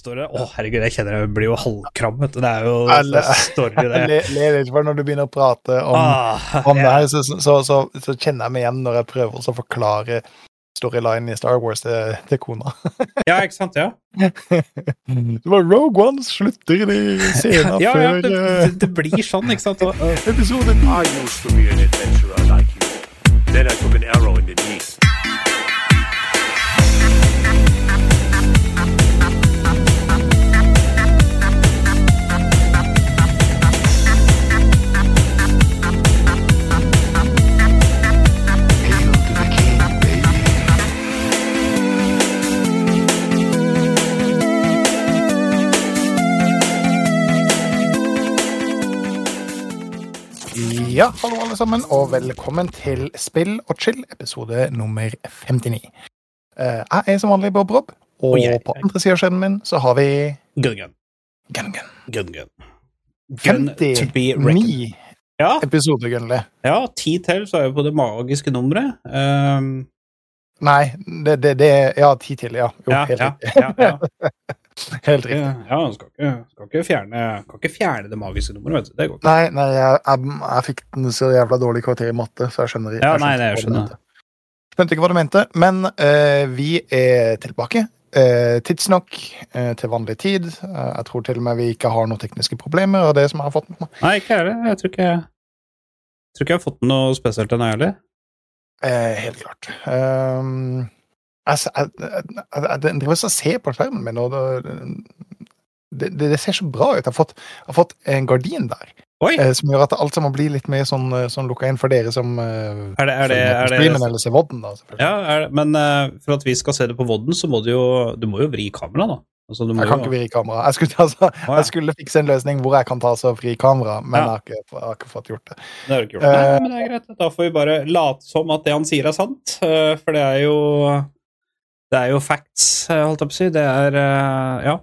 Story. Å, herregud, jeg kjenner jeg blir jo halvkrammet. Det er jo Alle- story, det. Jeg le ikke for når du begynner å prate om, Ah, om det her, så, så, så, så kjenner jeg meg igjen når jeg prøver å forklare storylinen i Star Wars til, til kona. ja, ikke sant? Ja, Det var Rogue One slutter i scenen ja, ja før det, eh, det, det blir sånn, ikke sant? Og, og, episoden. I used to be an adventurer like you. Then I took an arrow in the knee. Ja, hallo alle sammen, og velkommen til Spill og chill, episode nummer 59. Eh, jeg er som vanlig Bob Rob, og Og jeg- på andre sida av skjermen min så har vi gun, gun. Gun Gun. Gun, gun. To be reckoned. 59 Ja, episoder, Gunnli. ja, ti til, så er vi på det magiske nummeret. Um, Nei, det, det, det Ja, ti til, ja. Jo, ja, helt riktig. ja, ja. Helt riktig. Ja, ja skal, ikke, skal, ikke fjerne, kan ikke fjerne det magiske nummeret, vet du. Det går ikke. Nei, nei jeg, jeg, jeg fikk den så jævla dårlig karakter i matte, så jeg skjønner Ja, nei, det hva skjønner Skjønte ikke hva du mente, men uh, vi er tilbake. eh, tidsnok eh, til vanlig tid. Eh, jeg tror til og med vi ikke har noen tekniske problemer. og det som jeg har fått med meg. Nei, ikke jeg heller. Jeg tror ikke jeg, tror ikke jeg har fått noe spesielt ennå, jeg heller. Eh, helt klart. Um, s- jeg, jeg, jeg, jeg driver og ser på skjermen min, og det, det, det, ser så bra ut. Jeg har fått, har fått en gardin der, eh, som gjør at alt sammen blir litt mer sånn, eh, sånn lukka inn for dere som eh, Er det, er det, er streamen eller ser vodden, da. Ja, er det, men eh, for at vi skal se det på Vodden, så må du jo Du må jo vri kameraet, da. Altså, Jeg kan jo, ikke vri kamera. Jeg skulle, altså, ja. jeg skulle fikse en løsning hvor jeg kan ta så fri kamera, men Ja. jeg, har ikke, jeg har ikke fått gjort det. Det har du ikke gjort. Nei, men det er greit. Da får vi bare late som at det han sier, er sant. Uh, For det er jo Det er jo facts, eh, holdt jeg på å si. Det er eh, Ja.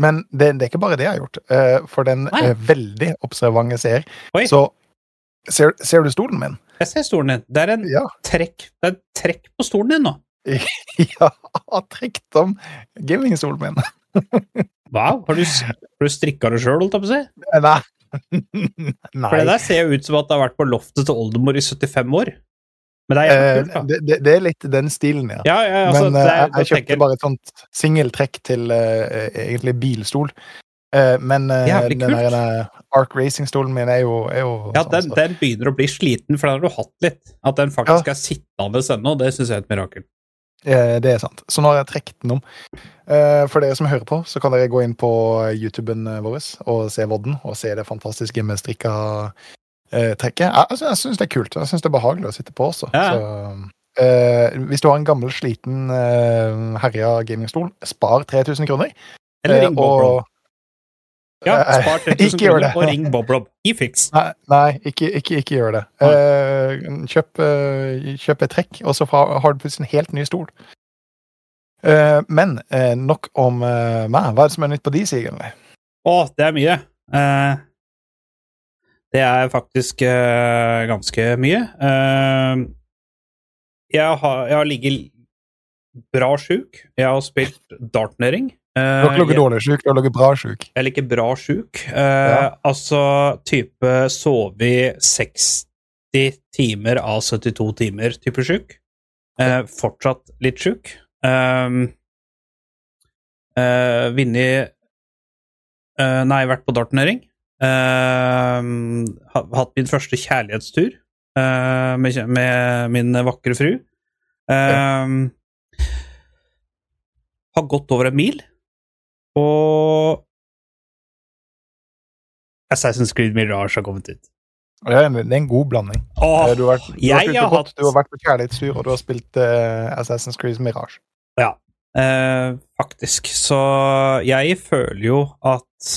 Men det, det er ikke bare det jeg har gjort. Eh, For den Nei. veldig observante seer, så ser, ser du stolen min? Jeg ser stolen din. Det er en Ja. trekk Det er et trekk på stolen din nå. Ja, trekk om gamingstolen min. Wow. Har du, har du strikka det sjøl, holdt jeg på å si? Nei. For det der ser jo ut som at det har vært på loftet til oldemor i 75 år. Men det er Eh, jævlig kult, da. det, det, er litt den stilen, ja. Ja, ja, altså, Men det eh, er, jeg, jeg kjøpte bare et sånt singeltrekk til uh, egentlig bilstol. Uh, men uh, den der eh, Arc Racing-stolen min er jo, er jo Ja, sånn, den, begynner å bli sliten, for den har du hatt litt. At den faktisk er sittende ennå, det syns jeg er et mirakel. Eh, Det er sant. Så nå har jeg trukket den om. Eh, For dere som hører på, så kan dere gå inn på YouTuben vår og se vodden, og se det fantastiske med strikka eh, trekket. Jeg, altså, jeg syns det er kult. Jeg syns det er behagelig å sitte på også. Ja. Så, eh, hvis du har en gammel, sliten, eh, herja gamingstol, spar 3000 kroner. Eller Eh, ring Bob Rob. Ja, eh, spar 3000 kroner og ring Bob Rob. Gi fiks. Nei, nei ikke, ikke, ikke gjør det. Eh, kjøp, kjøp et trekk, og så har du plutselig en helt ny stol. Men nok om meg. Hva er det som er nytt på de sidene? Å, det er mye. Eh, det er faktisk uh, ganske mye. Uh, jeg, har, jeg har ligget bra sjuk. Jeg har spilt dartnering. Du Eh, har ikke ligget dårlig sjuk, du har ligget bra sjuk. jeg ligger bra sjuk. Uh, Ja. Altså type sove i 60 timer av 72 timer type sjuk. Uh, fortsatt litt sjuk. Um, uh, Vunnet eh, Nei, vært på dartnering. Eh, hatt min første kjærlighetstur eh, med, med min vakre fru. Ja. har gått over en mil, og Assassin's Creed Mirage har kommet ut. Det er en, det er en god blanding. Åh, Eh, du, har vært, du, har jeg har hatt- du har vært på kjærlighetstur, og du har spilt uh, Assassin's Creed Mirage. Eh, faktisk. Så jeg føler jo at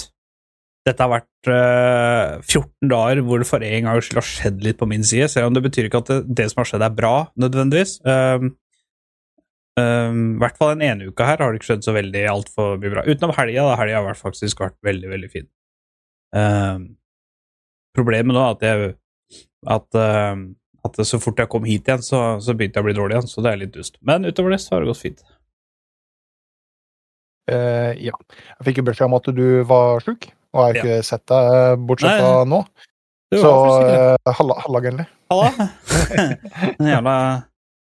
dette har vært uh, 14 dager hvor det for en gangs skyld har skjedd litt på min side, selv om det betyr ikke at det, det som har skjedd, er bra, nødvendigvis. Um, um, I hvert fall den ene uka her har det ikke skjedd så veldig altfor mye bra. Utenom helga. da Helga har faktisk vært veldig, veldig fin. Um, problemet nå er at jeg at, um, at så fort jeg kom hit igjen, så, så begynte jeg å bli dårlig igjen, så det er litt dust. Men utover det så har det gått fint. Uh, ja. Jeg fikk jo beskjed om at du var sjuk, og jeg har Ja. ikke sett deg eh, bortsett fra nå. Så eh, halla, halla Gunli. Halla. Den jævla,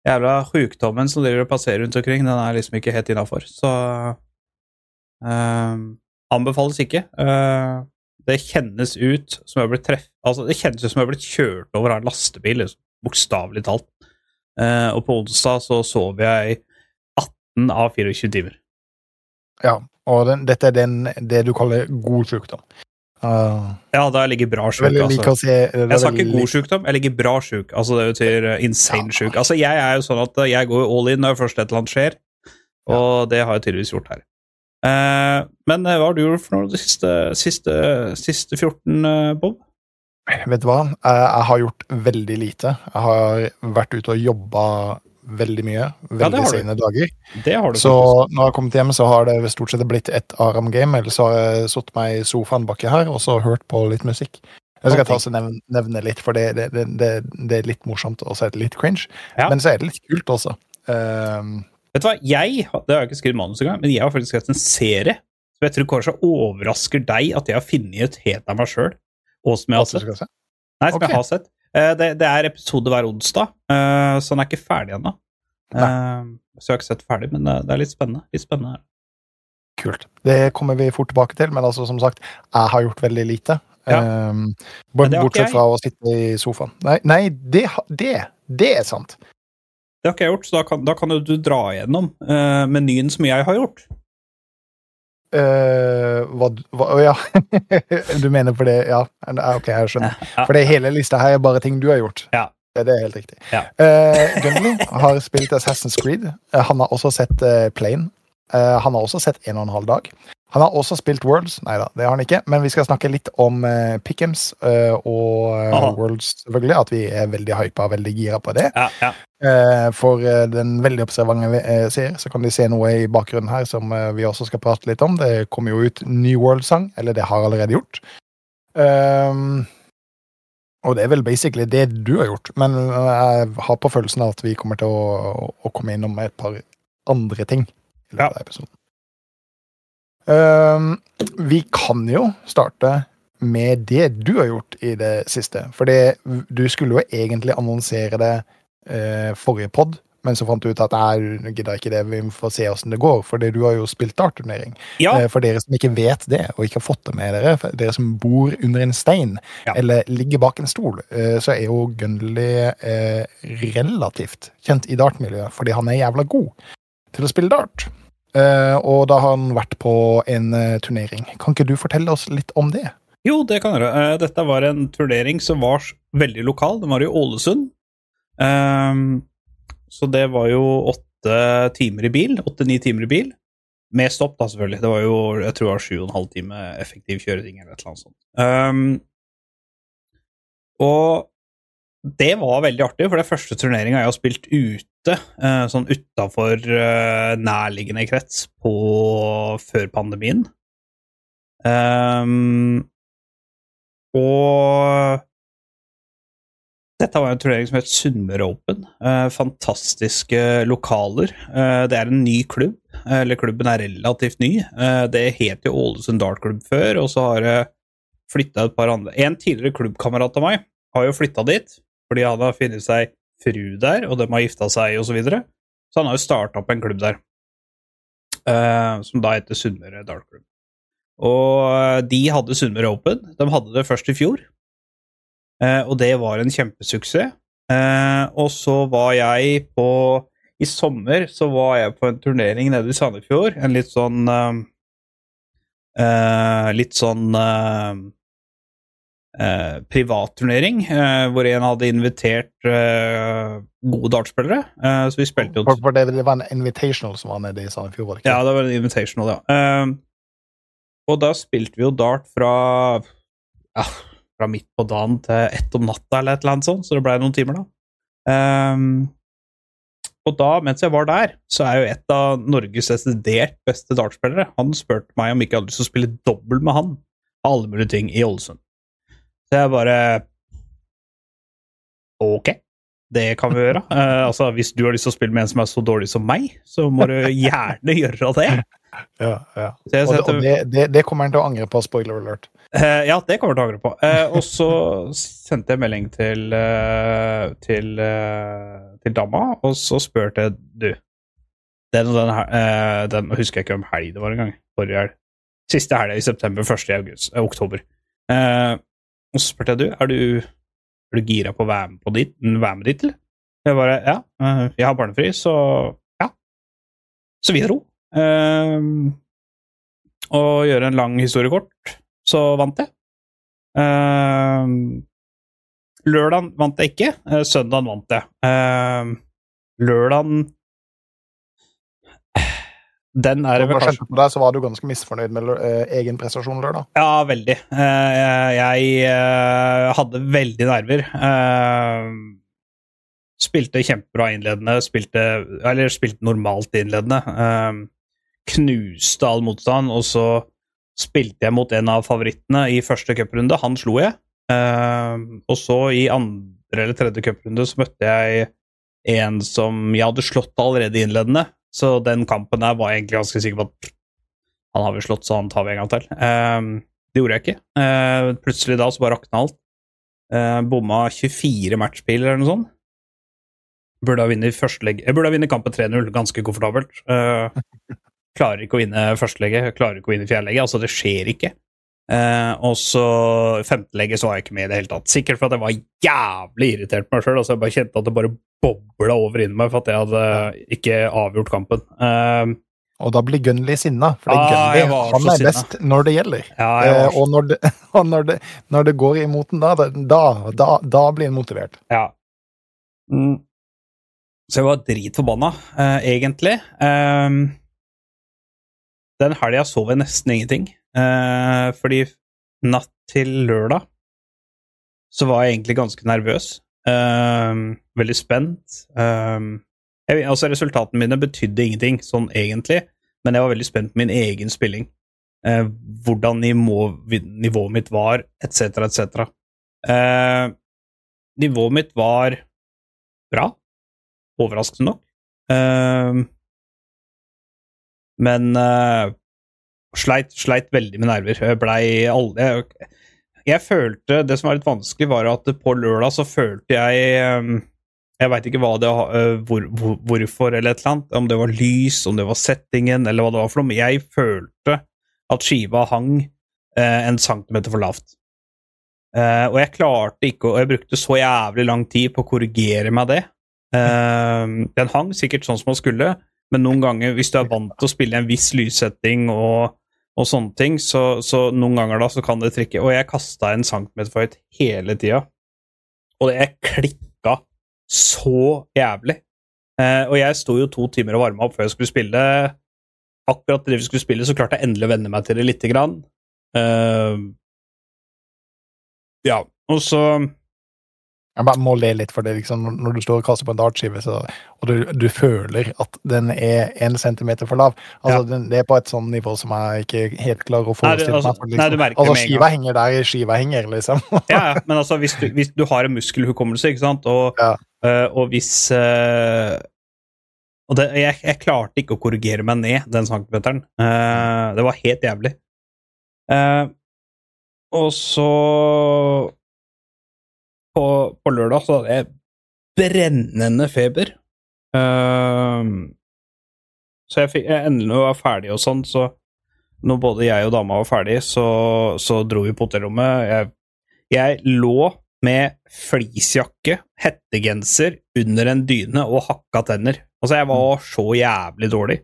jævla sjukdommen som driver og passerer rundt omkring, den er liksom ikke helt innafor. Så uh, anbefales ikke. Uh, det kjennes ut som jeg blitt treff... Altså, det kjennes ut som jeg har blitt kjørt over av en lastebil, liksom. bokstavelig talt. Uh, og på onsdag så sov jeg 18 av 24 timer. Ja, og den, dette er den, det du kaller god sykdom. Uh, Ja, jeg ligger bra sjuk, altså. er Jeg sa ikke god sjukdom, jeg ligger bra sjuk. Altså, det betyr insane Ja. sjuk. Altså, jeg er jo sånn at uh, jeg går all in når først et eller annet skjer, og det har jeg tydeligvis gjort her. Uh, men uh, hva har du gjort for noe de siste, siste, siste 14, uh, Bob? Vet du hva? Jeg har gjort veldig lite. Jeg har vært ute og jobba veldig mye. Veldig du. sene dager. Det har du Så når jeg har kommet hjem, så har det stort sett blitt et Aram-game. Eller så har jeg satt meg i sofaen baki her og så hørt på litt musikk. Jeg skal ta og nevne, nevne litt, for det, det, det, det, er litt morsomt, og så er det litt cringe. Ja. Men så er det litt kult også. Um, Vet du hva, jeg det har jeg ikke skrevet manus engang, men jeg har faktisk skrevet en serie som jeg tror kanskje overrasker deg at jeg har funnet ut helt av meg sjøl, og som jeg har sett. Nei, som okay. jeg har sett. Eh, det, det er episode hver onsdag, eh, så den er ikke ferdig ennå. Eh, så jeg har ikke sett ferdig, men det er litt spennende. Litt spennende. Kult. Det kommer vi fort tilbake til, men altså, som sagt, jeg har gjort veldig lite. Ja. Um, bortsett fra å sitte i sofaen. Nei, nei det, det, det er sant. Det har ikke jeg gjort, så da kan, da kan du dra igjennom uh, menyen som jeg har gjort. Uh, hva, hva oh, ja. du mener for det Ja, ok, jeg skjønner. For det hele lista her er bare ting du har gjort. Ja. Det, det er helt riktig. Ja. Uh, Gunley har spilt Assassin's Creed. Uh, han har også sett Plane. Eh, han har også sett En og en halv dag. Han har også spilt Worlds. Nei da, det har han ikke. Men vi skal snakke litt om uh, Pick'ems uh, og eh, Aha. Worlds, selvfølgelig. At vi er veldig hypa og veldig gira på det. Ja, ja. Uh, For den veldig observante seer, så kan de se noe i bakgrunnen her som vi også skal prate litt om. Det kommer jo ut New World-sang, eller det har allerede gjort. Um, og det er vel basically det du har gjort, men jeg har på følelsen av at vi kommer til å, å komme innom et par andre ting i løpet Ja. av episoden. Um, vi kan jo starte med det du har gjort i det siste. For du skulle jo egentlig annonsere det eh, forrige pod, men så fant du ut at nei, gidder ikke det, vi får se åssen det går. For du har jo spilt dartturnering. ja. Eh, for dere som ikke vet det, og ikke har fått det med dere, for dere som bor under en stein Ja. eller ligger bak en stol, eh, så er jo Gunley relativt kjent i dartmiljøet fordi han er jævla god til å spille dart. Eh, og da har han vært på en eh, turnering. Kan ikke du fortelle oss litt om det? Jo, det kan jeg gjøre. Eh, Dette var en turnering som var veldig lokal. Den var i Ålesund. Ehm, så det var jo åtte timer i bil. Åtte-ni timer i bil. Med stopp, da, selvfølgelig. Det var jo jeg tror det var sju og en halv time effektiv kjøreting eller et eller annet sånt. Um, og det var veldig artig, for det er første turneringa jeg har spilt eh, sånn utafor nærliggende krets, på før pandemien. Um, og dette var en turnering som het Sunnmøre Open. Eh, fantastiske lokaler. Eh, det er en ny klubb, eller klubben er relativt ny. Eh, det het jo Ålesund Dartklubb før, og så har det flytta et par andre En tidligere klubbkamerat av meg har jo flytta dit, fordi han har funnet seg fru der, og de har gifta seg, osv. Så, videre. så han har jo starta opp en klubb der, uh, som da heter Sunnmøre Dartklubb. Og eh, de hadde Sunnmøre Open. De hadde det først i fjor. uh, og det var en kjempesuksess. Uh, og så var jeg på I sommer så var jeg på en turnering nede i Sandefjord. En litt sånn Litt sånn eh, eh, privatturnering, eh, hvor en hadde invitert eh, gode dartspillere. Eh, så vi spilte jo For, for det, det var en invitational som var nede i Sandefjord, ikke? ja, det var en invitational, ja. Ehm, og da spilte vi jo dart fra ja, fra midt på dagen til ett om natta, eller et eller annet sånt, så det blei noen timer, da. Ehm, og da, mens jeg var der, så er jo et av Norges desidert beste dartspillere Han spurte meg om ikke jeg hadde lyst til å spille dobbel med han på alle mulige ting i Ålesund. Så jeg bare Ok, det kan vi gjøre. Uh, altså, Hvis du har lyst til å spille med en som er så dårlig som meg, så må du gjerne gjøre det. Ja, ja. Og, det, og det, det, det kommer han til å angre på, spoiler alert. Uh, ja, det kommer jeg til å angre på. Uh, og så sendte jeg melding til, til, til dama, og så spurte jeg du den den, den husker jeg ikke om helg det var engang. Forrige helg. Siste helg i september, første i august, oktober. Eh, og så spurte jeg du, er du, er du gira på å være med, på dit, være med dit, eller? Jeg bare ja, eh, jeg har barnefri, så ja. Så vi dro. Um, og gjøre en lang historie kort, så vant jeg. Um, lørdagen vant jeg ikke. Søndagen vant jeg. Um, lørdagen Den er vel kanskje skjønte så var du ganske misfornøyd med eh, egen prestasjon lørdag. Ja, veldig. Eh, jeg eh, hadde veldig nerver. Spilte kjempebra innledende, spilte Eller spilte normalt innledende. Knuste all motstand, og så spilte jeg mot en av favorittene i første cuprunde. Han slo jeg. Og så i andre eller tredje cuprunde så møtte jeg en som jeg hadde slått allerede innledende. Så den kampen der var jeg egentlig ganske sikker på at han har vi slått, så han tar vi en gang til. Eh, det gjorde jeg ikke. Eh, plutselig da så bare rakna alt. Eh, bomma 24 matchspill eller noe sånt. Burde ha vunnet førstelegget. Burde ha vunnet kampen 3-0 ganske komfortabelt. Eh, klarer ikke å vinne førstelegget, klarer ikke å vinne fjerdelegget. Altså, det skjer ikke. Eh, og så femtelegget så var jeg ikke med i det hele tatt. Sikkert for at jeg var jævlig irritert på meg sjøl. Altså, jeg bare kjente at det bare bobla over inni meg for at jeg hadde ikke avgjort kampen. Eh, Og da blir Gunley sinna, for Ah, Gunley, han er sinna. best når det gjelder. ja, Eh, og når det, og når det, når det går imot den, da, da, da, da blir han motivert. Ja. Mm. Så jeg var dritforbanna, egentlig. Den helga sov jeg nesten ingenting. Eh, fordi natt til lørdag så var jeg egentlig ganske nervøs. Eh, veldig spent. Eh, jeg, altså Resultatene mine betydde ingenting, sånn egentlig, men jeg var veldig spent på min egen spilling. Eh, hvordan nivå, nivået mitt var, etc., etc. Eh, nivået mitt var bra, overraskende nok. Eh, men sleit, sleit veldig med nerver. Jeg blei alle jeg, jeg følte Det som var litt vanskelig, var at på lørdag så følte jeg eh, Jeg veit ikke hva det, eh, hvor, hvor, hvorfor, eller et eller annet. Om det var lys, om det var settingen, eller hva det var for noe. Men jeg følte at skiva hang eh, en centimeter for lavt. Eh, og jeg klarte ikke å Jeg brukte så jævlig lang tid på å korrigere meg det. Eh, den hang sikkert sånn som den skulle, men noen ganger, hvis du er vant til å spille en viss lyssetting og, og sånne ting, så, så noen ganger da så kan det trikke. Og jeg kasta en centimeter for høyt hele tida. Og det klikka så jævlig. Eh, og jeg sto jo to timer og varma opp før jeg skulle spille. Akkurat det vi skulle spille, så klarte jeg endelig å venne meg til det lite grann. Eh, ja, og så Jeg bare må le litt for det, liksom, når- du står og kaster på en dartskive, og du, du føler at den er en centimeter for lav. Altså, Ja. den, Det er på et sånn nivå som jeg ikke helt klarer å Nei, forestille altså- meg. For, nei, du merker altså, skiva henger der skiva henger, liksom. Ja, ja, men altså, hvis du, hvis du har en muskelhukommelse, ikke sant, og, Ja. øh, og hvis øh, Og det, jeg, jeg klarte ikke å korrigere meg ned den centimeteren. Uh, det var helt jævlig. Uh, og så på, på lørdag så hadde jeg brennende feber. Uh, så jeg, fikk, endelig var ferdig og sånn, så når både jeg og dama var ferdig, så, så dro vi på hotellrommet. Jeg jeg lå med fleecejakke, hettegenser, under en dyne og hakka tenner. Altså, jeg var så jævlig dårlig.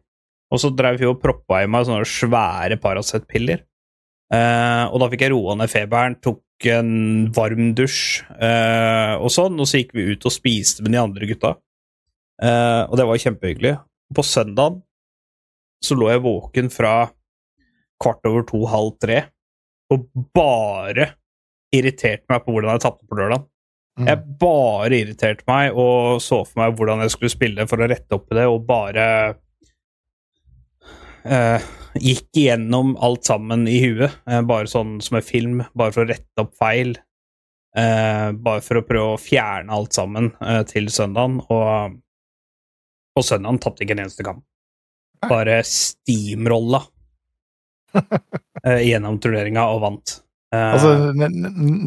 Og så drev vi og proppa i meg sånne svære Paracet-piller. Eh, og da fikk jeg roa ned feberen, tok en varm dusj eh, og sånn, og så gikk vi ut og spiste med de andre gutta. Eh, og det var kjempehyggelig. På søndagen så lå jeg våken fra kvart over to, halv tre, og bare irriterte meg på hvordan jeg tapte på lørdag. Mm. Jeg bare irriterte meg og så for meg hvordan jeg skulle spille for å rette opp i det, og bare eh, gikk igjennom alt sammen i huet, eh, bare sånn som en film, bare for å rette opp feil. Eh, bare for å prøve å fjerne alt sammen eh, til søndagen, og på søndagen tapte ikke en eneste kamp. bare steamrolla eh, gjennom turneringa og vant. Eh, Altså, det,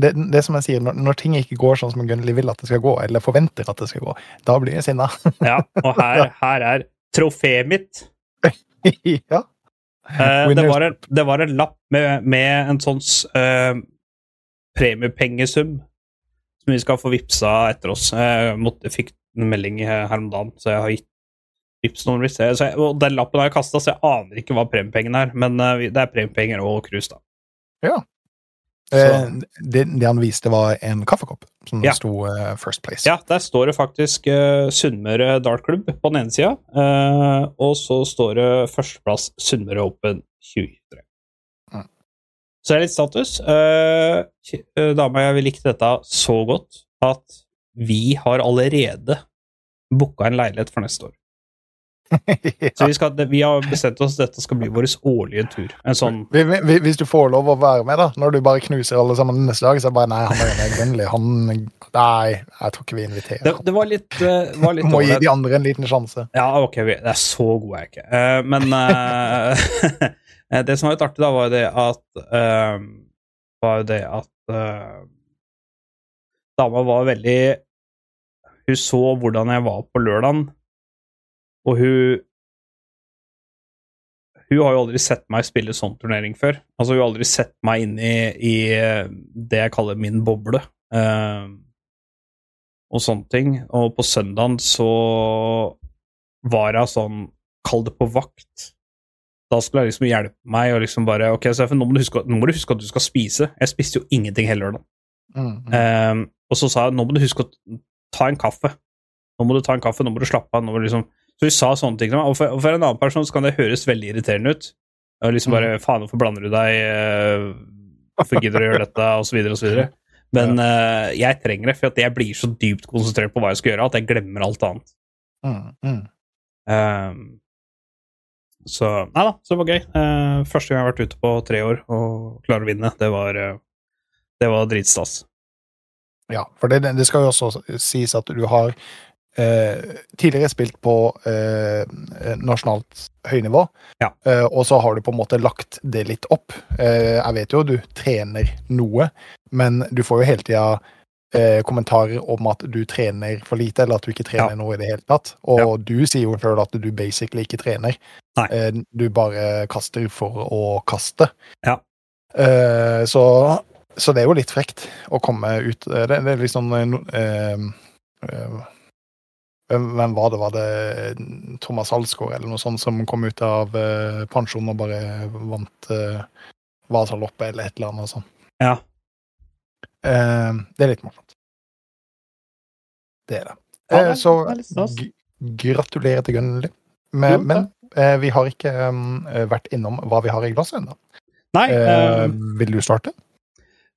det, det som jeg sier, når, når ting ikke går sånn som Gunnli vil at det skal gå, eller forventer at det skal gå, da blir jeg sinna. ja, og her, her er trofeet mitt. ja. Uh, det, var en, det var en lapp med, med en sånn uh, premiepengesum som vi skal få vippsa etter oss. Jeg måtte, fikk en melding her om dagen, så jeg har gitt vips noen Så jeg- så jeg- Og den lappen har jeg kasta, så jeg aner ikke hva premiepengene er. Men uh, det er premiepenger og cruise, da. Ja. det, det han viste, var en kaffekopp som Ja. sto uh, First Place. Ja, der står det faktisk uh, Sunnmøre Dartklubb på den ene sida, uh, og så står det førsteplass Sunnmøre Open 2023. Mm. Så det er litt status. Uh, dama og jeg likte dette så godt at vi har allerede booka en leilighet for neste år. Så vi, skal, vi har bestemt oss dette skal bli vår årlige tur. En sånn Hvis- du får lov å være med, da, når du bare knuser alle sammen neste dag, så er det bare Nei, han er en Gunnli. Han Nei, jeg tror ikke vi inviterer. Det, det var litt, eh, var litt Må gi de andre en liten sjanse. Ja, ok, vi, det er så god jeg ikke. Eh, men uh, det som var litt artig, da, var jo det at uh, Var jo det at dama var veldig Hun så hvordan jeg var på lørdagen, og hun Hun har jo aldri sett meg spille sånn turnering før. Altså, hun har aldri sett meg inn i, i eh, det jeg kaller min boble. Uh, og sånne ting. Og på søndagen så var hun sånn Kall det på vakt. Da skulle hun liksom hjelpe meg og liksom bare Ok, Steffen, nå nå må du huske at du skal spise. Jeg spiste jo ingenting hele lørdagen. Mm, mm. um, og så sa jeg nå må du huske å ta en kaffe. Nå må du ta en kaffe, nå må du slappe av. Nå må du liksom Så vi sa sånne ting til meg. Og for, og for en annen person så kan det høres veldig irriterende ut. Og liksom bare Faen, hvorfor blander du deg? eh, Hvorfor gidder du å gjøre dette? Og så videre og så videre. Men eh, jeg trenger det, for at jeg blir så dypt konsentrert på hva jeg skal gjøre, at jeg glemmer alt annet. Mm, mm. Um, så Nei da, så det var gøy. Uh, første gang jeg har vært ute på tre år og klarer å vinne, det var, uh, det var dritstas. Ja, for det, det skal jo også sies at du har eh, tidligere spilt på eh, nasjonalt høynivå, Ja. eh, og så har du på en måte lagt det litt opp. Eh, jeg vet jo du trener noe, men du får jo hele tida eh, kommentarer om at du trener for lite, eller at du ikke trener Ja. noe i det hele tatt. Og du sier jo sjøl at du basically ikke trener. Nei. Eh, du bare kaster for å kaste. Ja. Eh, så så det er jo litt frekt å komme ut Det, det er litt sånn eh, eh, Hvem var det? Var det Thomas Alsgaard eller noe sånt som kom ut av uh, pensjon og bare vant uh, Vasaloppet eller et eller annet sånt? Ja. Uh, det er litt morsomt. Det er det. Ja, det Eh, er- så er gratulerer til Gunnli. Men, men eh, vi har ikke um, vært innom hva vi har i glasset ennå. Eh, eh, vil du starte?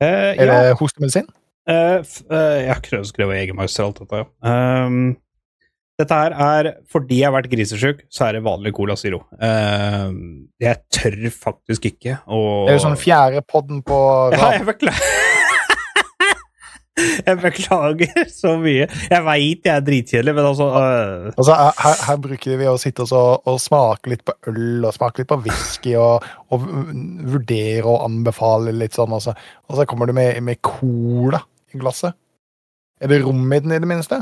eh, Er Ja. det hostemedisin? eh, eh, jeg har ikke skrevet Egermeister og alt dette. Ja. Um, dette her er Fordi jeg har vært grisesjuk, så er det vanlig Cola Zero. Uh, jeg tør faktisk ikke å Det er jo sånn fjerde podden på Ja, jeg beklager. jeg beklager så mye. Jeg veit jeg er dritkjedelig, men altså uh... Altså, her, her- bruker vi å sitte og, så, og smake litt på øl og smake litt på whisky og, og vurdere og anbefale litt sånn, og så, og så kommer du med, med cola i glasset. Er det rom i den, i det minste?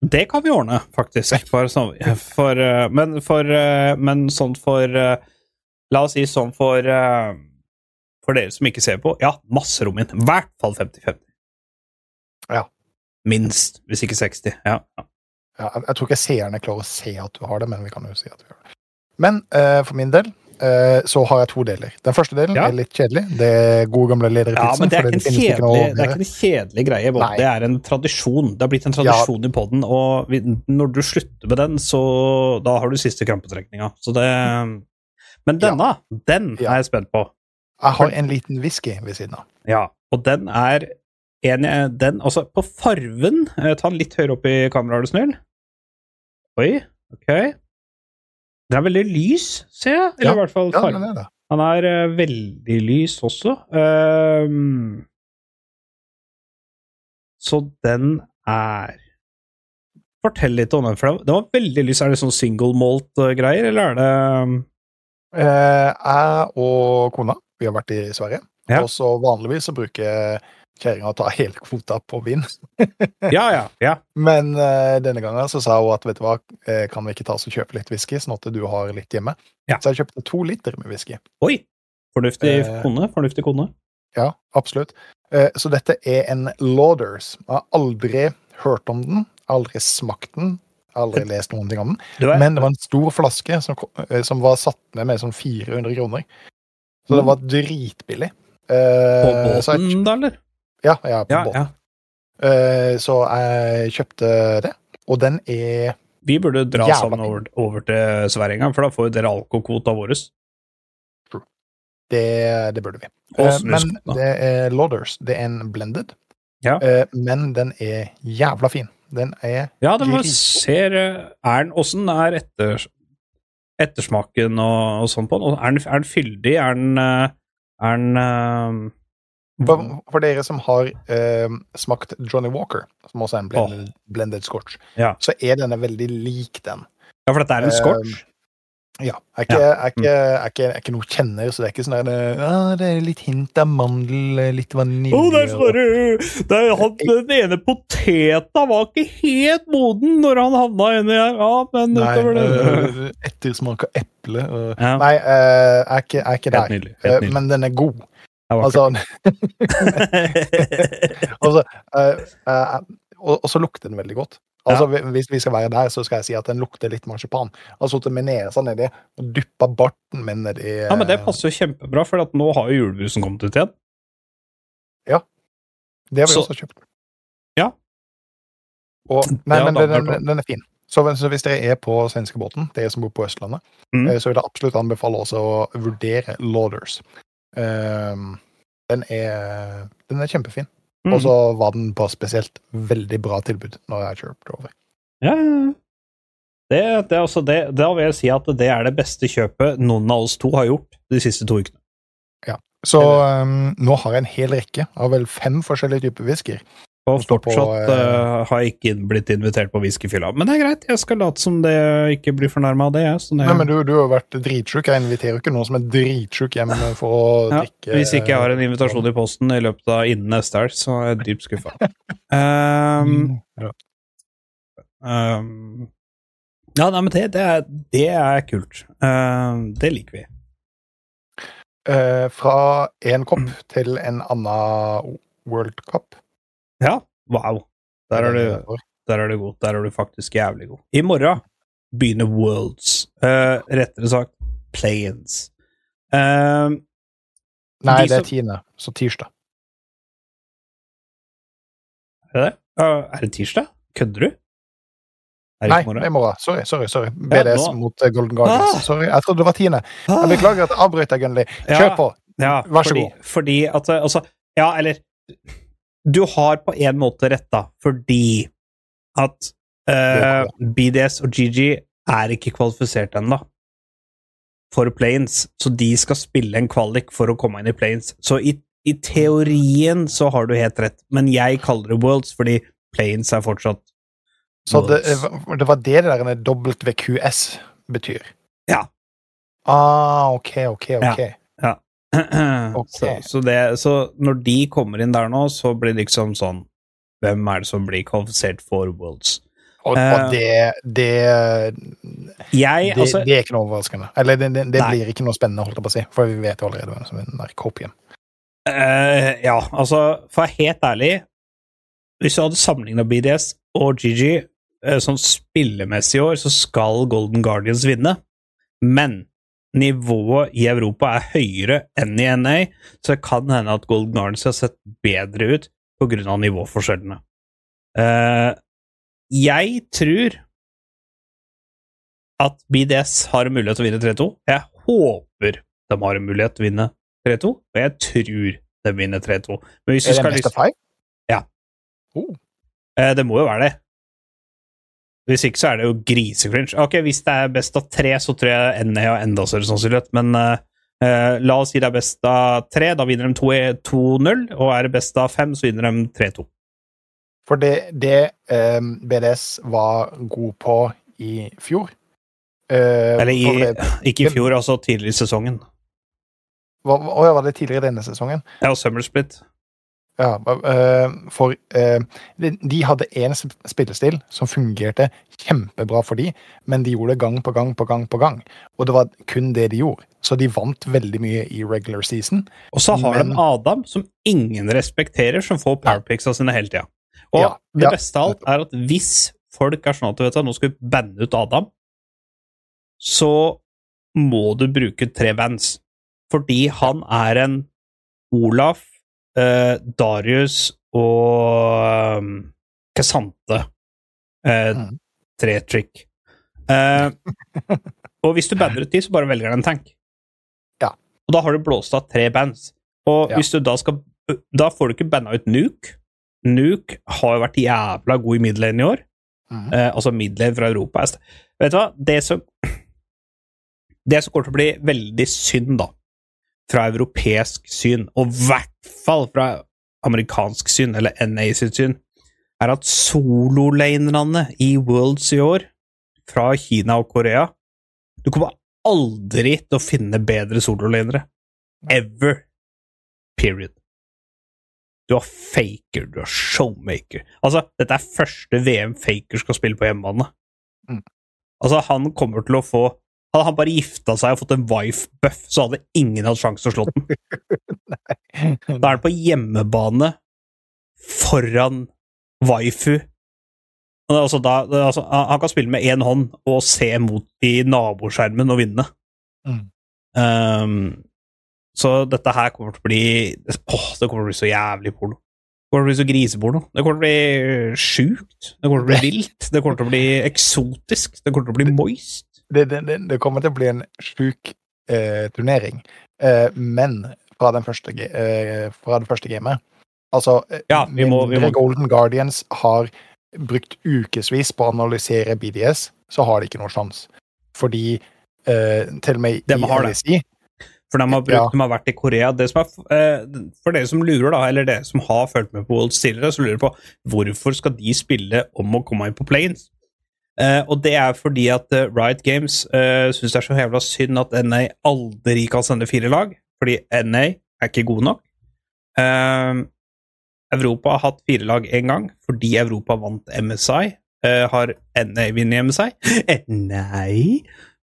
Det kan vi ordne, faktisk. For, sånn, for, øh, men, for, øh, men sånn for øh, La oss si sånn for For dere som ikke ser på, ja, masse rom inn. I hvert fall 50-50. Ja. Minst, hvis ikke 60. Ja. ja. Ja, jeg, tror ikke seerne klarer å se at du har det, men vi kan jo si at du gjør det. Men uh, for min del eh, så har jeg to deler. Den første delen Ja. er litt kjedelig. Det er gode gamle Ja, lederpizzaen. men det er, ikke en kjedelig, det er ikke en kjedelig greie. Det er en tradisjon. Det har blitt en tradisjon i poden, og vi, når du slutter med den, så da har du siste krampetrekninga. Så det Men denne, den er jeg spent på. Jeg har en liten whisky ved siden av. Ja, og den er en den, Altså, på farven eh, Ta den litt høyere opp i kameraet, er du snill. Oi, ok. Den er veldig lys, ser jeg. Eller Ja, i hvert fall Ja, fargen. den er det. Han er uh, veldig lys også. Um, så den er Fortell litt om den, for det- det var veldig lys. Er det sånn single malt-greier, eller er det Eh, jeg og kona vi har vært i Sverige. Ja. Og så vanligvis så bruker kjerringa ta hele kvota på vin. Ja, ja. ja. Men uh, denne gangen så sa hun at vet du hva, eh, kan vi ikke ta oss og kjøpe litt whisky, sånn at du har litt hjemme. Ja. Så jeg kjøpte to liter med whisky. Oi! Fornuftig Eh. kone. Fornuftig kone. Ja, absolutt. Så dette er en Lauders. Jeg har aldri hørt om den, aldri smakt den, aldri lest noen ting om den. Men det var en stor flaske som, som var satt ned med sånn 400 kroner. Så det Mm. var dritbillig. på båten, da, eller? Ja, ja, på Ja, båten. ja. Uh, så jeg kjøpte det, og den er Vi burde dra jævlig. sammen over, over til Sverige en gang, for da får dere alkokvota vår. Det, det burde vi. Eh, men det er Lauders. Det er en blended. Ja. uh, men den er jævla fin. Den er Ja, den var, ser Er den Åssen er etter, ettersmaken og, og sånn på den? Er den, er den fyldig? Er den Er den For, for dere som har eh, smakt Johnny Walker, som også er en blended, blended scotch, Ja. så er denne veldig lik den. Ja, for dette er en Eh, scotch? Ja. Jeg er jeg er er er ikke noe kjenner, så det er ikke sånn der ja, Det er litt hint av mandel, litt vanilje Å, der står du! Den ene poteta var ikke helt moden når han havna inni her. Ja, men Nei, utover det ettersmak av eple og Ja. Nei, jeg er ikke, jeg er ikke Helt der. nydelig. Eh, Helt nydelig. Men den er god. Altså, altså øh, øh, og, og så lukter den veldig godt. Altså, Hvis vi skal være der, så skal jeg si at den lukter litt marsipan. Jeg har sittet med nesa nedi og dyppa barten min nedi ja, men det passer jo kjempebra, for at nå har jo julebrusen kommet ut igjen. Ja. Det har vi Så- også kjøpt. Ja. Og, nei, Ja, men den, den, den er fin. Så, så hvis dere er på svenskebåten, dere som bor på Østlandet, Mm. eh, så vil jeg absolutt anbefale også å vurdere Lauders. Um, den, er, den er kjempefin. Mm. Og så var den på spesielt veldig bra tilbud når jeg kjøpte over. Ja, ja, ja. det, det, er altså det, da vil jeg si at det er det beste kjøpet noen av oss to har gjort de siste to ukene. Så um, nå har jeg en hel rekke av vel fem forskjellige typer whiskyer. Og fortsatt på, fortsatt eh, eh, har jeg ikke blitt invitert på whiskyfylla. Men det er greit, jeg skal late som det ikke blir fornærma av det. jeg. Så det Nei, men du, du har vært dritsjuk. Jeg inviterer jo ikke noen som er dritsjuk hjem for å ja, drikke hvis ikke jeg har en invitasjon i posten i løpet av innen neste helg, så er jeg dypt skuffa. Um, um, ja, nei, men det, det, er, det er kult. Um, det liker vi. Uh, fra én kopp til en annen World Cup. Ja, wow. Der er du Der er du god. Der er du faktisk jævlig god. I morgen begynner Worlds. Uh, rettere sagt Play-ins. Eh, Nei, de det er tiende, så tirsdag. er det det? Uh, er det tirsdag? Kødder du? Nei, det er i morgen. Sorry, sorry. sorry. BDS ja, mot Golden Guardians. Ah! Sorry, jeg trodde det var tiende. Jeg Ah, beklager at jeg avbrøt deg, Gunnli. Kjør på. ja, Vær så fordi, god. Fordi at Altså, ja, eller Du har på en måte retta, fordi at uh, BDS og GG er ikke kvalifisert ennå for Planes, så de skal spille en kvalik for å komme inn i Planes. Så i, i teorien så har du helt rett, men jeg kaller det Worlds fordi Planes er fortsatt worlds. Så det, det var det der WQS betyr? Ja. Ah, OK, OK, OK. Ok. så, så, det, så når de kommer inn der nå, så blir det liksom sånn Hvem er det som blir kvalifisert for Worlds? Og, Eh, og det, det, Jeg, det, altså det er ikke noe overraskende. Eller det, det, det blir ikke noe spennende, holdt jeg på å si, for vi vet jo allerede hvem som vinner Copium. Uh, Ja, altså, for å være helt ærlig Hvis du hadde sammenligna BDS og GG eh, sånn spillemessig i år, så skal Golden Guardians vinne. Men nivået i Europa er høyere enn i NA, så det kan hende at Golden Garnets har sett bedre ut pga. nivåforskjellene. Uh, jeg tror at BDS har mulighet til å vinne 3-2. Jeg håper de har mulighet til å vinne 3-2, og jeg tror de vinner 3-2. Men hvis du Er det best liksom of? Ja. Oh. Uh, Det må jo være det. Hvis ikke så er det jo grisecringe. Ok, Hvis det er best av tre, så tror jeg NA har enda større sannsynlighet, men uh, eh, la oss si det er best av tre, da vinner de 2 2-0, og er det best av fem, så vinner de 3-2. For det, det um, BDS var god på i fjor uh, Eller i, det- ikke i fjor, altså tidligere i sesongen. Hva, å ja, var det tidligere denne sesongen? Ja, Summer Split. Ja, eh, for eh, de, de hadde én spillestil som fungerte kjempebra for de, men de gjorde det gang på gang på gang på gang. Og det var kun det de gjorde. Så de vant veldig mye i regular season. Og så har Men- de Adam, som ingen respekterer, som får powerpicks av sine hele tida. Og Ja, det ja. beste av alt er at hvis folk er sånn at du vet at nå skal vi banne ut Adam, så må du bruke tre bands. Fordi han er en Olaf, eh, Darius og um, Cassante Uh, Mm. tre-trick. Uh, og hvis du banner ut de, så bare velger den en tank. Ja. Og da har du blåst av tre bands. Og Ja. hvis du da skal Da får du ikke banna ut Nuke. Nuke har jo vært jævla god i midlane i år. Eh, altså midlane fra Europa. Vet du hva? Det som Det som kommer til å bli veldig synd, da, fra europeisk syn, og i hvert fall fra amerikansk syn, eller NA sitt syn, er at sololanerne i Worlds i år, fra Kina og Korea Du kommer aldri til å finne bedre sololanere. Ever. Period. Du har faker, du har showmaker. Altså, dette er første VM faker skal spille på hjemmebane. Mm. Altså, han kommer til å få Hadde han bare gifta seg og fått en wife-buff, så hadde ingen hatt sjanse til å slå den. Da er han på hjemmebane foran waifu. Altså da, altså, han han kan spille med én hånd og se mot i naboskjermen og vinne. Mm. Um, så dette her kommer til å bli Åh, det kommer til å bli så jævlig porno. Det kommer til å bli så griseporno. Det kommer til å bli sjukt. Det kommer til å bli vilt. Det kommer til å bli eksotisk. Det kommer til å bli moist. Det, det, det, kommer til å bli en sjuk eh, turnering. Eh, men fra, den første, eh, fra det første gamet Altså, eh, Ja, vi må- vi må- Golden Guardians har brukt ukevis på å analysere BDS, så har de ikke noe sjanse. Fordi eh, til og med de i. LSI For de har, brukt, Ja. de har vært i Korea. Det som er, eh, for dere som lurer, da, eller dere som har fulgt med på Worlds tidligere, så lurer på hvorfor skal de spille om å komme inn på planes? Eh, og det er fordi at uh, Riot Games uh, syns det er så jævla synd at NA aldri kan sende fire lag, fordi NA er ikke gode nok. Uh, Europa har hatt fire lag én gang fordi Europa vant MSI. Eh, har NA vunnet MSI? Eh, nei.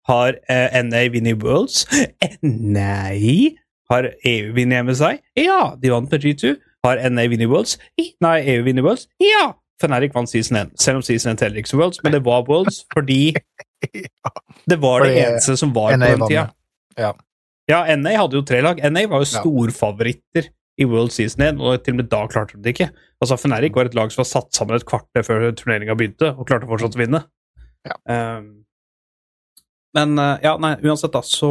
Har eh, NA vunnet Worlds? Eh, nei. Har EU vunnet MSI? Ja, de vant med G2. Har NA vunnet Worlds? Nei, EU vunnet Worlds? Ja! Fnatic vant season 1, selv om season 1 teller ikke som Worlds, men det var Worlds fordi det var det eneste som var NA på den tida. Ja. Ja, NA hadde jo tre lag. NA var jo Ja. storfavoritter i World Season 1, og til og med da klarte de det ikke. Altså, Fnatic var et lag som var satt sammen et kvarter før turneringa begynte, og klarte fortsatt å vinne. Ja. Um, men eh, ja, nei, uansett, da, så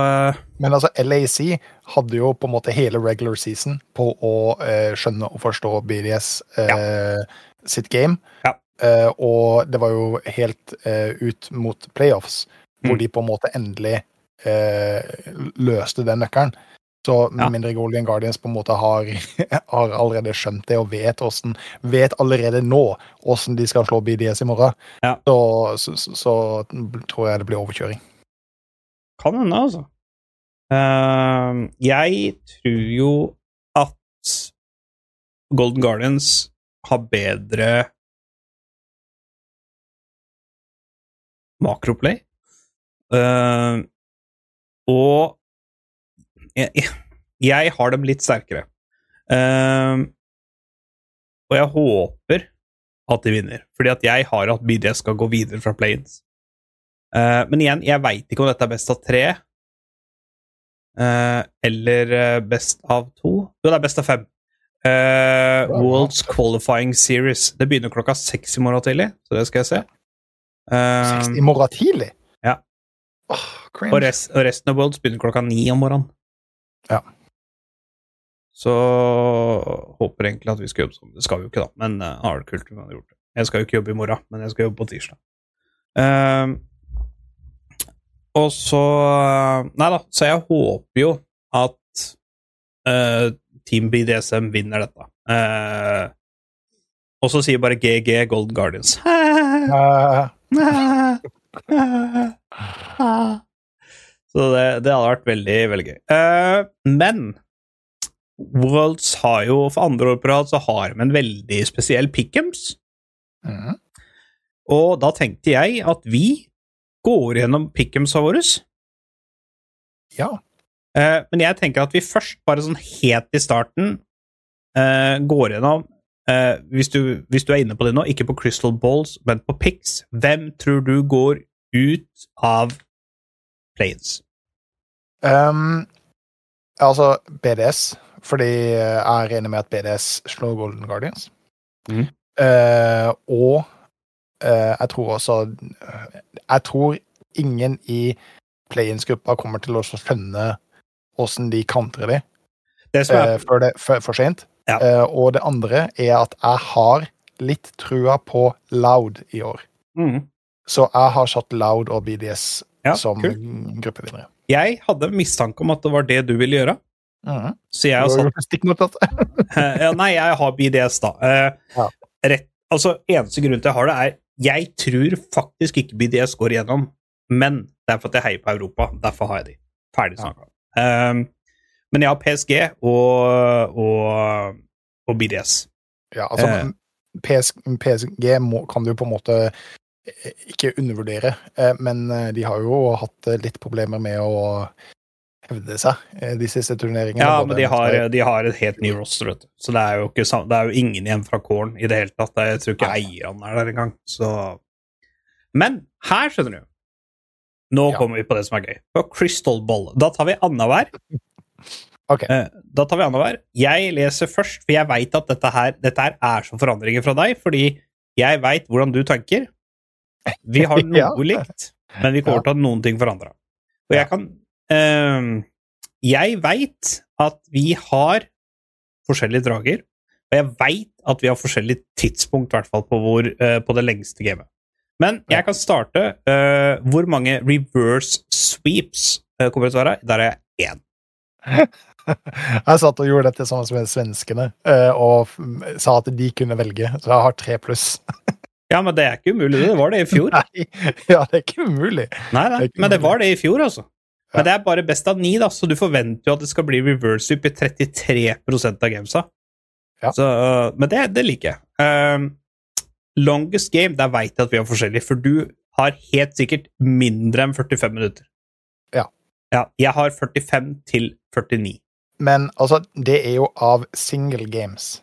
eh, Men altså, LAC hadde jo på en måte hele regular season på å eh, skjønne og forstå BDS eh, sitt game. Ja. Uh, og det var jo helt uh, ut mot playoffs, hvor Mm. de på en måte endelig uh, løste den nøkkelen. Så med Ja. mindre Golden Guardians på en måte har, har allerede skjønt det og vet, hvordan, vet allerede nå åssen de skal slå BDS i morgen, Ja. så, så, så, så tror jeg det blir overkjøring. kan hende, altså. Jeg tror jo at Golden Guardians har bedre makroplay. Uh, og jeg, jeg har dem litt sterkere. Uh, og jeg håper at de vinner, fordi at jeg har at BDS skal gå videre fra planes. Uh, men igjen, jeg veit ikke om dette er best av tre. eller best av to. Jo, det er best av fem. Uh, World's Qualifying Series. Det begynner klokka seks i morgen tidlig, så det skal jeg se. Seks Um, I morgen tidlig? ja. Oh, og, rest, og resten av Worlds begynner klokka ni om morgenen. Ja. Så håper egentlig at vi skal jobbe sånn. Det skal vi jo ikke, da, men uh, har det kult om vi hadde gjort det. Jeg skal jo ikke jobbe i morgen, men jeg skal jobbe på tirsdag. Um, og så Nei da, så jeg håper jo at uh, Team BDSM vinner dette. Eh, og så sier bare GG Golden Guardians. Så det, det hadde vært veldig, veldig gøy. Eh, men Worlds har jo for andre år på rad så har de en veldig spesiell pickums. mhm. Og da tenkte jeg at vi går gjennom pickums av våre. Ja. Eh, men jeg tenker at vi først, bare sånn helt i starten, eh, går gjennom eh, hvis, du, hvis du er inne på det nå, ikke på Crystal Balls, men på Pix, hvem tror du går ut av Planes? Um, altså BDS, fordi jeg er enig med at BDS slår Golden Guardians. Mm. Eh, og eh, jeg tror også Jeg tror ingen i play-ins-gruppa kommer til å skjønne åssen de de Det som eh, er, før det er for sent. Ja. Eh, og det andre er at jeg har litt trua på Loud i år. Mm. Så jeg har satt Loud og BDS Ja, som cool. gruppevinnere. Jeg hadde mistanke om at det var det du ville gjøre, Mm. så jeg har satt gjort stikk motsatt. ja, Nei, jeg har BDS, da. Eh, Ja. rett, altså, eneste grunn til jeg har det, er jeg tror faktisk ikke BDS går igjennom, men det er for at jeg heier på Europa. Derfor har jeg de. Ferdig snakka. Um, men jeg har PSG og, og, og BDS. Ja, altså Eh. PS, PSG må, kan du på en måte eh, ikke undervurdere, eh, men eh, de har jo hatt litt problemer med å hevde seg de siste turneringene. Ja, men de har, de har et helt ny roster, vet du. Så det er jo, ikke, det er jo ingen igjen fra Corn i det hele tatt. Jeg tror ikke eierne er der engang. Så Men her, skjønner du Nå Ja. kommer vi på det som er gøy. På Crystal Ball. Da tar vi annenhver. Ok. Eh, Da tar vi annenhver. Jeg leser først, for jeg veit at dette her, dette her er som forandringer fra deg, fordi jeg veit hvordan du tenker. Vi har noe Ja. likt, men vi kommer til å ha noen ting forandra. Og jeg kan ehm, Jeg veit at vi har forskjellige drager, og jeg veit at vi har forskjellig tidspunkt, i hvert fall på, hvor, eh, på det lengste gamet. Men jeg kan starte. Uh, hvor mange reverse sweeps uh, kommer det til å være? Der er jeg én. Jeg satt og gjorde dette sammen med svenskene, uh, og sa at de kunne velge, så jeg har tre pluss. Ja, men det er ikke umulig, det var det i fjor. Nei, ja, det er ikke umulig. Nei, nei, Det ikke men det var det i fjor, altså. Ja. Men det er bare best av ni, da, så du forventer jo at det skal bli reverse sweep i 33 av gamesa. Ja. Så, men det, det liker jeg. Um, longest game, der veit jeg at vi har forskjellig, for du har helt sikkert mindre enn 45 minutter. Ja. ja jeg har 45 til 49. Men altså, det er jo av single games.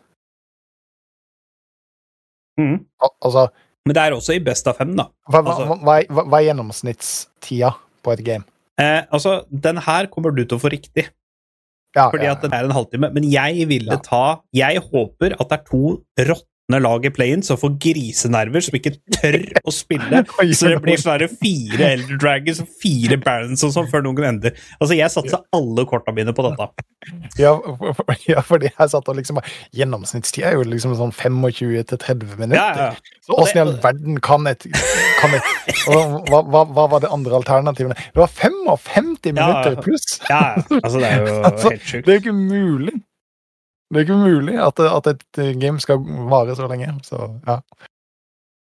Mm. Al altså, Men det er også i best av fem, da. hva, hva, Altså- hva, hva, er gjennomsnittstida på et game? Eh, altså, den her kommer du til å få riktig. Ja, fordi ja, at den er en halvtime. Men jeg ville Ja. ta Jeg håper at det er to råtne lag laget play-in så får grisenerver, som ikke tør å spille. Så det blir svære fire Elder Dragons og fire Barons og sånn før noen ender. Altså, jeg satsa alle korta mine på dette. Ja, for, ja, fordi jeg satt og liksom Gjennomsnittstid er jo liksom sånn 25 til 30 minutter. Ja, ja. Så åssen i all verden kan et, kan et hva, hva, hva var det andre alternativene? Det var 55 minutter pluss! ja, ja. Altså, det er jo Altså, helt sjukt. Det er jo ikke mulig! Det er ikke mulig at, at et game skal vare så lenge. Så ja.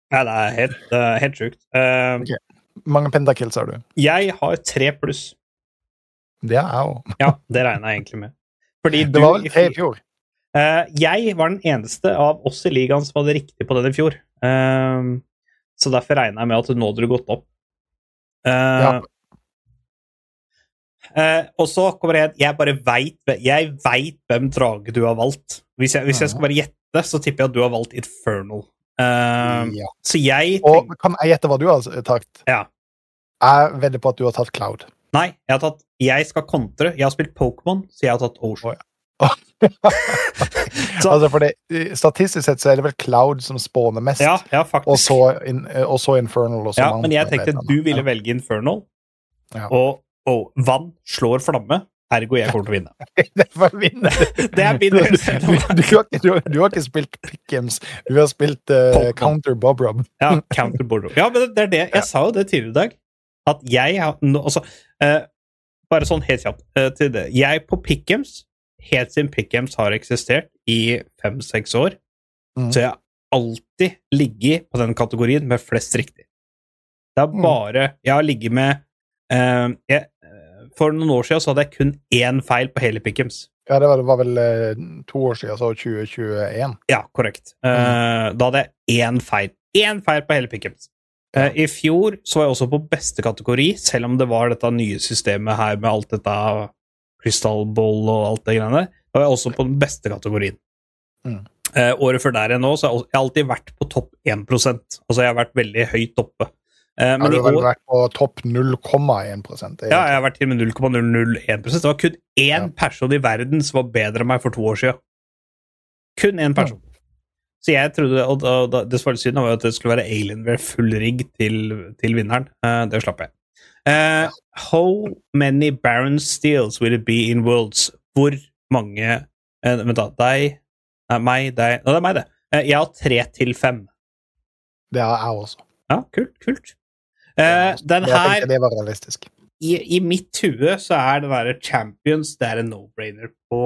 Nei, det er helt, uh, helt sjukt. Uh, okay. Mange pentakills har du. jeg har tre pluss. Det er jeg òg. Ja, det regna jeg egentlig med. Fordi du Det var vel tre i fjor-. Eh, jeg var den eneste av oss i ligaen som hadde riktig på den i fjor. Eh, så derfor regner jeg med at nå hadde du gått opp. Eh, Ja. Eh, og så kommer det Jeg bare veit Jeg vet hvem drage du har valgt. Hvis jeg, hvis jeg skal bare gjette, så tipper jeg at du har valgt Infernal. Eh, Ja. Så jeg Og kan jeg gjette hva du har tatt? Ja. Jeg vedder på at du har tatt Cloud. Nei, jeg har tatt Jeg skal kontre. Jeg har spilt Pokémon, så jeg har tatt Ocean. Så- altså for det, Statistisk sett så er det vel Cloud som spåner mest, Ja, ja, og, så in, og så Infernal. Og så Ja, men jeg tenkte du ville velge Infernal, Ja. og, og vann slår flamme, ergo jeg kommer til å vinne. Det er min du, du, du, har ikke, du, har- du har ikke spilt Pick'ems, du har spilt uh, Counter Bob Rob. Ja, counter border. Ja, men det er det. Jeg sa jo det tidligere i dag, at jeg har no, altså, uh, Bare sånn helt kjapt uh, til det. Jeg på Pick'ems, helt siden Pick'ems har eksistert i fem-seks år, mm. så jeg har alltid ligget på den kategorien med flest riktig. Det er Mm. Jeg har ligget med eh, jeg, For noen år siden så hadde jeg kun én feil på hele Pickums. Ja, det var, det var vel eh, to år siden, så 2021. Ja, korrekt. Eh, Da hadde jeg én feil. Én feil på hele Pickums. Uh, I fjor så var jeg også på beste kategori, selv om det var dette nye systemet her med alt dette krystallboll og alt det greiene. Da var jeg også på den beste kategorien. Mm. Året før der igjen nå, så har jeg alltid vært på topp 1 Altså jeg har vært veldig høyt oppe. Eh, Men har du vel vært på topp 0,1 det er ja, jeg har vært til med 0,001 Det var kun én Ja. person i verden som var bedre enn meg for to år siden. Kun én person. Så jeg trodde, og, og, og Det som var litt synd, var jo at det skulle være Alienware full rigg til, til vinneren. Uh, det slapp jeg. Uh, how many Baron Steels will it be in Worlds? Hvor mange Vent, da. Deg Nei, meg, deg no, det er meg, det. Jeg har tre til fem. Det har jeg også. Ja, kult. kult. Eh, den Jeg her det var realistisk. i, i mitt hue så er det derre Champions det er en no-brainer på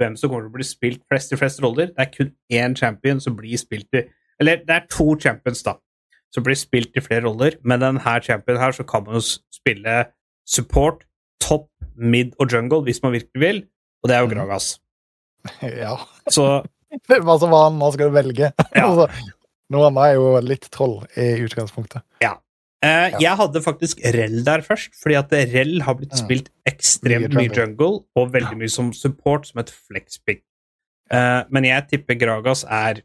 hvem som kommer til å bli spilt flest i flest roller. Det er kun én champion som blir spilt i Eller det er to champions, da, som blir spilt i flere roller. Med denne champion her så kan man jo spille support, top, mid og jungle hvis man virkelig vil, og det er jo Mhm. Gragas. Ja. Så Hva som var hva skal du velge? Ja. Altså, Noe annet er jo litt troll i utgangspunktet. Eh, Jeg hadde faktisk Rell der først, fordi at Rell har blitt spilt ekstremt Mye mye jungle, og veldig mye som support, som et flexpick. Uh, men jeg tipper Gragas er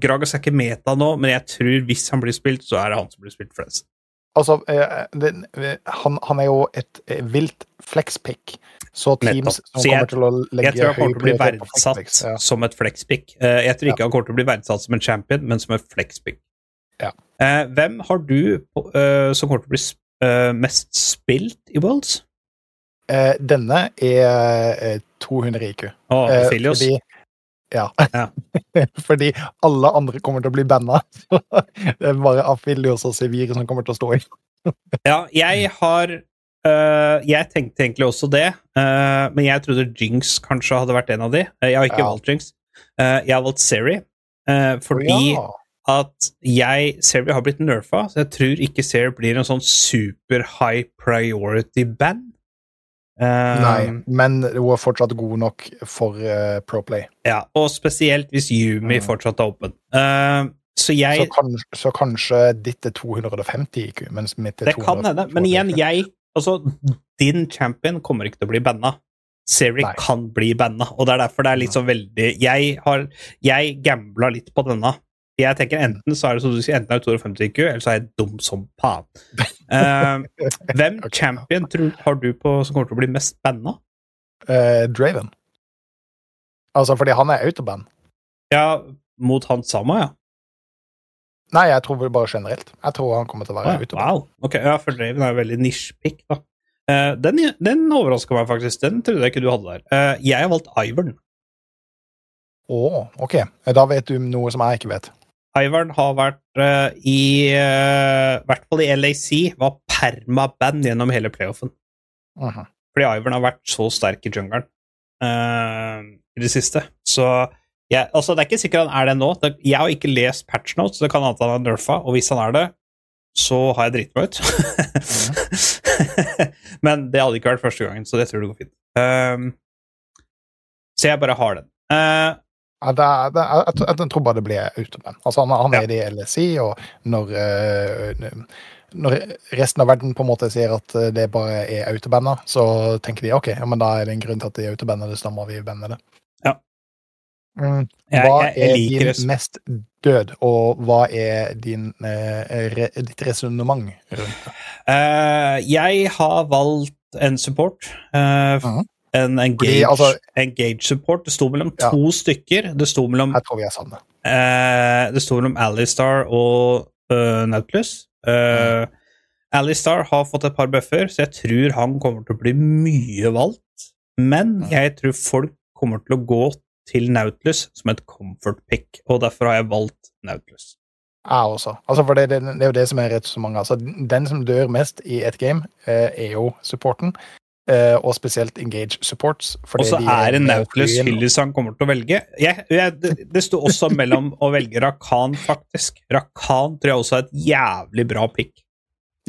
Gragas er ikke meta nå, men jeg tror hvis han blir spilt, så er det han som blir spilt flest. Altså, eh, det, han, han er jo et vilt flexpick, så teams Nettopp. som Så jeg- kommer til å legge Jeg tror han kommer til å bli verdsatt ja. som et flexpick. Jeg tror ikke han kommer til å bli verdsatt som en champion, men som et flexpick. Ja. Eh, Hvem har du eh, som kommer til å bli eh, mest spilt i Worlds? Eh, denne er eh, 200 IQ. Å, Eh, Filios. Fordi, ja. Ja. fordi alle andre kommer til å bli banna. Det er bare Afilios og Sevir som kommer til å stå i. Ja, jeg har Uh, Jeg tenkte egentlig også det, uh, men jeg trodde Jinx kanskje hadde vært en av de. Eh, Jeg har ikke Ja. valgt Jinx. Eh, jeg har valgt Seri, eh, fordi ja. At jeg Seri har blitt nerfa, så jeg tror ikke Seri blir en sånn super high priority band. Eh, Nei, men hun er fortsatt god nok for pro Proplay. Ja, og spesielt hvis Yumi Mm. fortsatt er åpen. Uh, så jeg Så, kanskje, så kanskje ditt er 250 IQ, mens mitt er Det kan 200 hende, men igjen, jeg Altså, din champion kommer ikke til å bli banna. Seri kan bli banna, og det er derfor det er litt sånn veldig Jeg har Jeg gambla litt på denne. Jeg tenker Enten så er det som du sier, enten er det 250 IQ, eller så er jeg dum som faen. Uh, hvem champion tror, har du på som kommer til å bli mest banna? Uh, Draven. Altså, fordi han er autoband. Ja, mot han samme, ja. Nei, jeg tror bare generelt. Jeg tror han kommer til å være Å, autoband. wow. Ok, ja, for Draven er jo veldig nisjepick, da. Uh, den den overraska meg faktisk. Den trodde jeg ikke du hadde der. Eh, jeg har valgt Ivern. Å, ok. Da vet du noe som jeg ikke vet. Ivern har vært i i eh, hvert fall i LAC, var permaband gjennom hele playoffen. Aha. Fordi Ivern har vært så sterk i jungelen uh, i det siste. Så jeg, altså, det er ikke sikkert han er det nå. Det, jeg har ikke lest patch notes, så det kan hende han er nerfa, og hvis han er det, så har jeg driti meg ut. Men det hadde ikke vært første gangen, så det tror jeg går fint. Um, så jeg bare har den. Eh, Ja, det, det, jeg, tror- jeg tror bare det blir autoband. Altså, han, han er ja. i LSI, og når, eh, når resten av verden på en måte sier at eh, det bare er autobander, så tenker de ok, ja, men da er det en grunn til at de er autobander, så da må vi banne det. Ja. Mm. Hva jeg- jeg er din det. mest død, og hva er din, eh, re, ditt resonnement rundt det? Uh, jeg har valgt en support. eh, Mhm. En engage, Fordi, altså- engage support. Det sto mellom Ja. to stykker. Det sto mellom, Jeg tror vi er samme. eh, det sto mellom Alistar og uh, Nautilus. Uh, Alistar har fått et par buffer, så jeg tror han kommer til å bli mye valgt. Men mm. jeg tror folk kommer til å gå til Nautilus som et comfort pick, og derfor har jeg valgt Nautilus. Jeg også. Altså, for det, det, det er jo det som er rett så mange. Altså, den som dør mest i et game, eh, er jo supporten. Eh, og spesielt Engage Supports. Og så de er det Nautilus flyen- han kommer til å velge. Jeg, jeg, det, det sto også mellom å velge Rakan, faktisk. Rakan tror jeg også er et jævlig bra pick.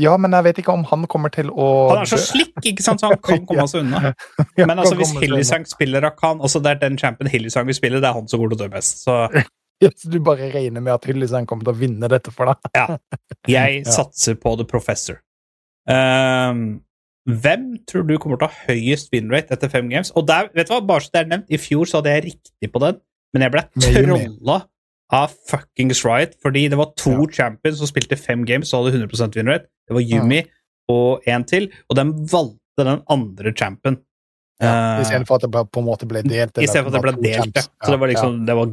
Ja, men jeg vet ikke om han kommer til å Han er så slikk, ikke sant, så han kan komme seg unna. Men altså, hvis Hillisang spiller Rakan altså Det er den champion Hillisang vil spille, det er han som går til å dø mest. Så. Så Du bare regner med at Hyllisang kommer til å vinne dette for deg? jeg satser på The Professor. Ehm, hvem tror du kommer til å ha høyest winrate etter fem games? Og der, vet du hva, bare så det er nevnt, I fjor så hadde jeg riktig på den, men jeg ble trolla av fuckings Riot, fordi det var to champions som spilte fem games og hadde 100% winrate. Det var Yumi og en til, og de valgte den andre champion. Ja, Eh, Istedenfor at det på en måte ble delt. I stedet for at det ble delt, ja. Så det var Ja, liksom, det var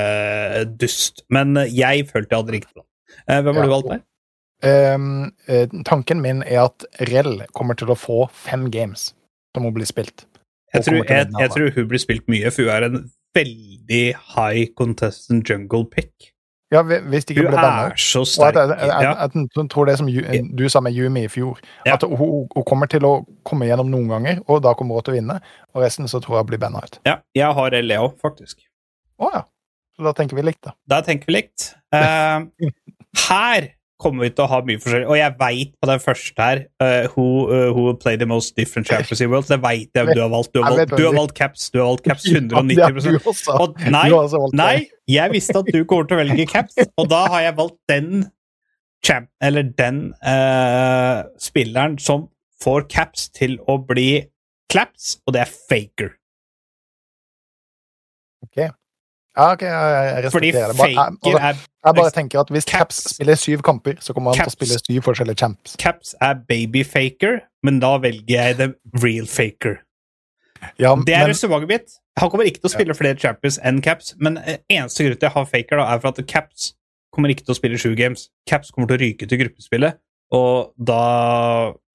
grisedust. Men eh, jeg følte jeg hadde riktig. Eh, Hvem har Ja. du valgt der? Ehm, eh, tanken min er at Rell kommer til å få fem games som hun blir spilt. Jeg tror, jeg, jeg tror hun blir spilt mye, for hun er en veldig high contestant jungle pick. Ja, hvis de ikke Hun ble banna er så Og sterk. at, jeg, jeg, jeg, jeg tror det som du sa med Yumi i fjor, Ja. at hun, hun kommer til å komme gjennom noen ganger, og da kommer hun til å vinne. Og resten så tror jeg blir banna ut. ja, jeg har Leo, faktisk. Å ja. Så da tenker vi likt, da. Da tenker vi likt. Uh, her kommer vi til å ha mye forskjellig, og jeg veit på den første her uh, who, uh, who will play the most different champions in world. Det veit jeg du har valgt. Du har valgt, du har valgt caps. Du har valgt caps 190 det har du også. Og nei. Nei, jeg visste at du kommer til å velge caps, og da har jeg valgt den champ, eller den uh, spilleren som får caps til å bli claps, og det er faker. Ja, ok, jeg, respekterer det. Fordi faker altså, er, jeg bare tenker at hvis Caps. Caps spiller syv kamper, så kommer han til å spille syv forskjellige champs. caps er baby faker, men da velger jeg the real faker. Ja, Det er men, resonnementet mitt. Han kommer ikke til å spille flere champions enn caps, men eh, eneste grunn til jeg har faker, da, er for at caps kommer ikke til å spille sju games. Caps kommer til å ryke til gruppespillet, og da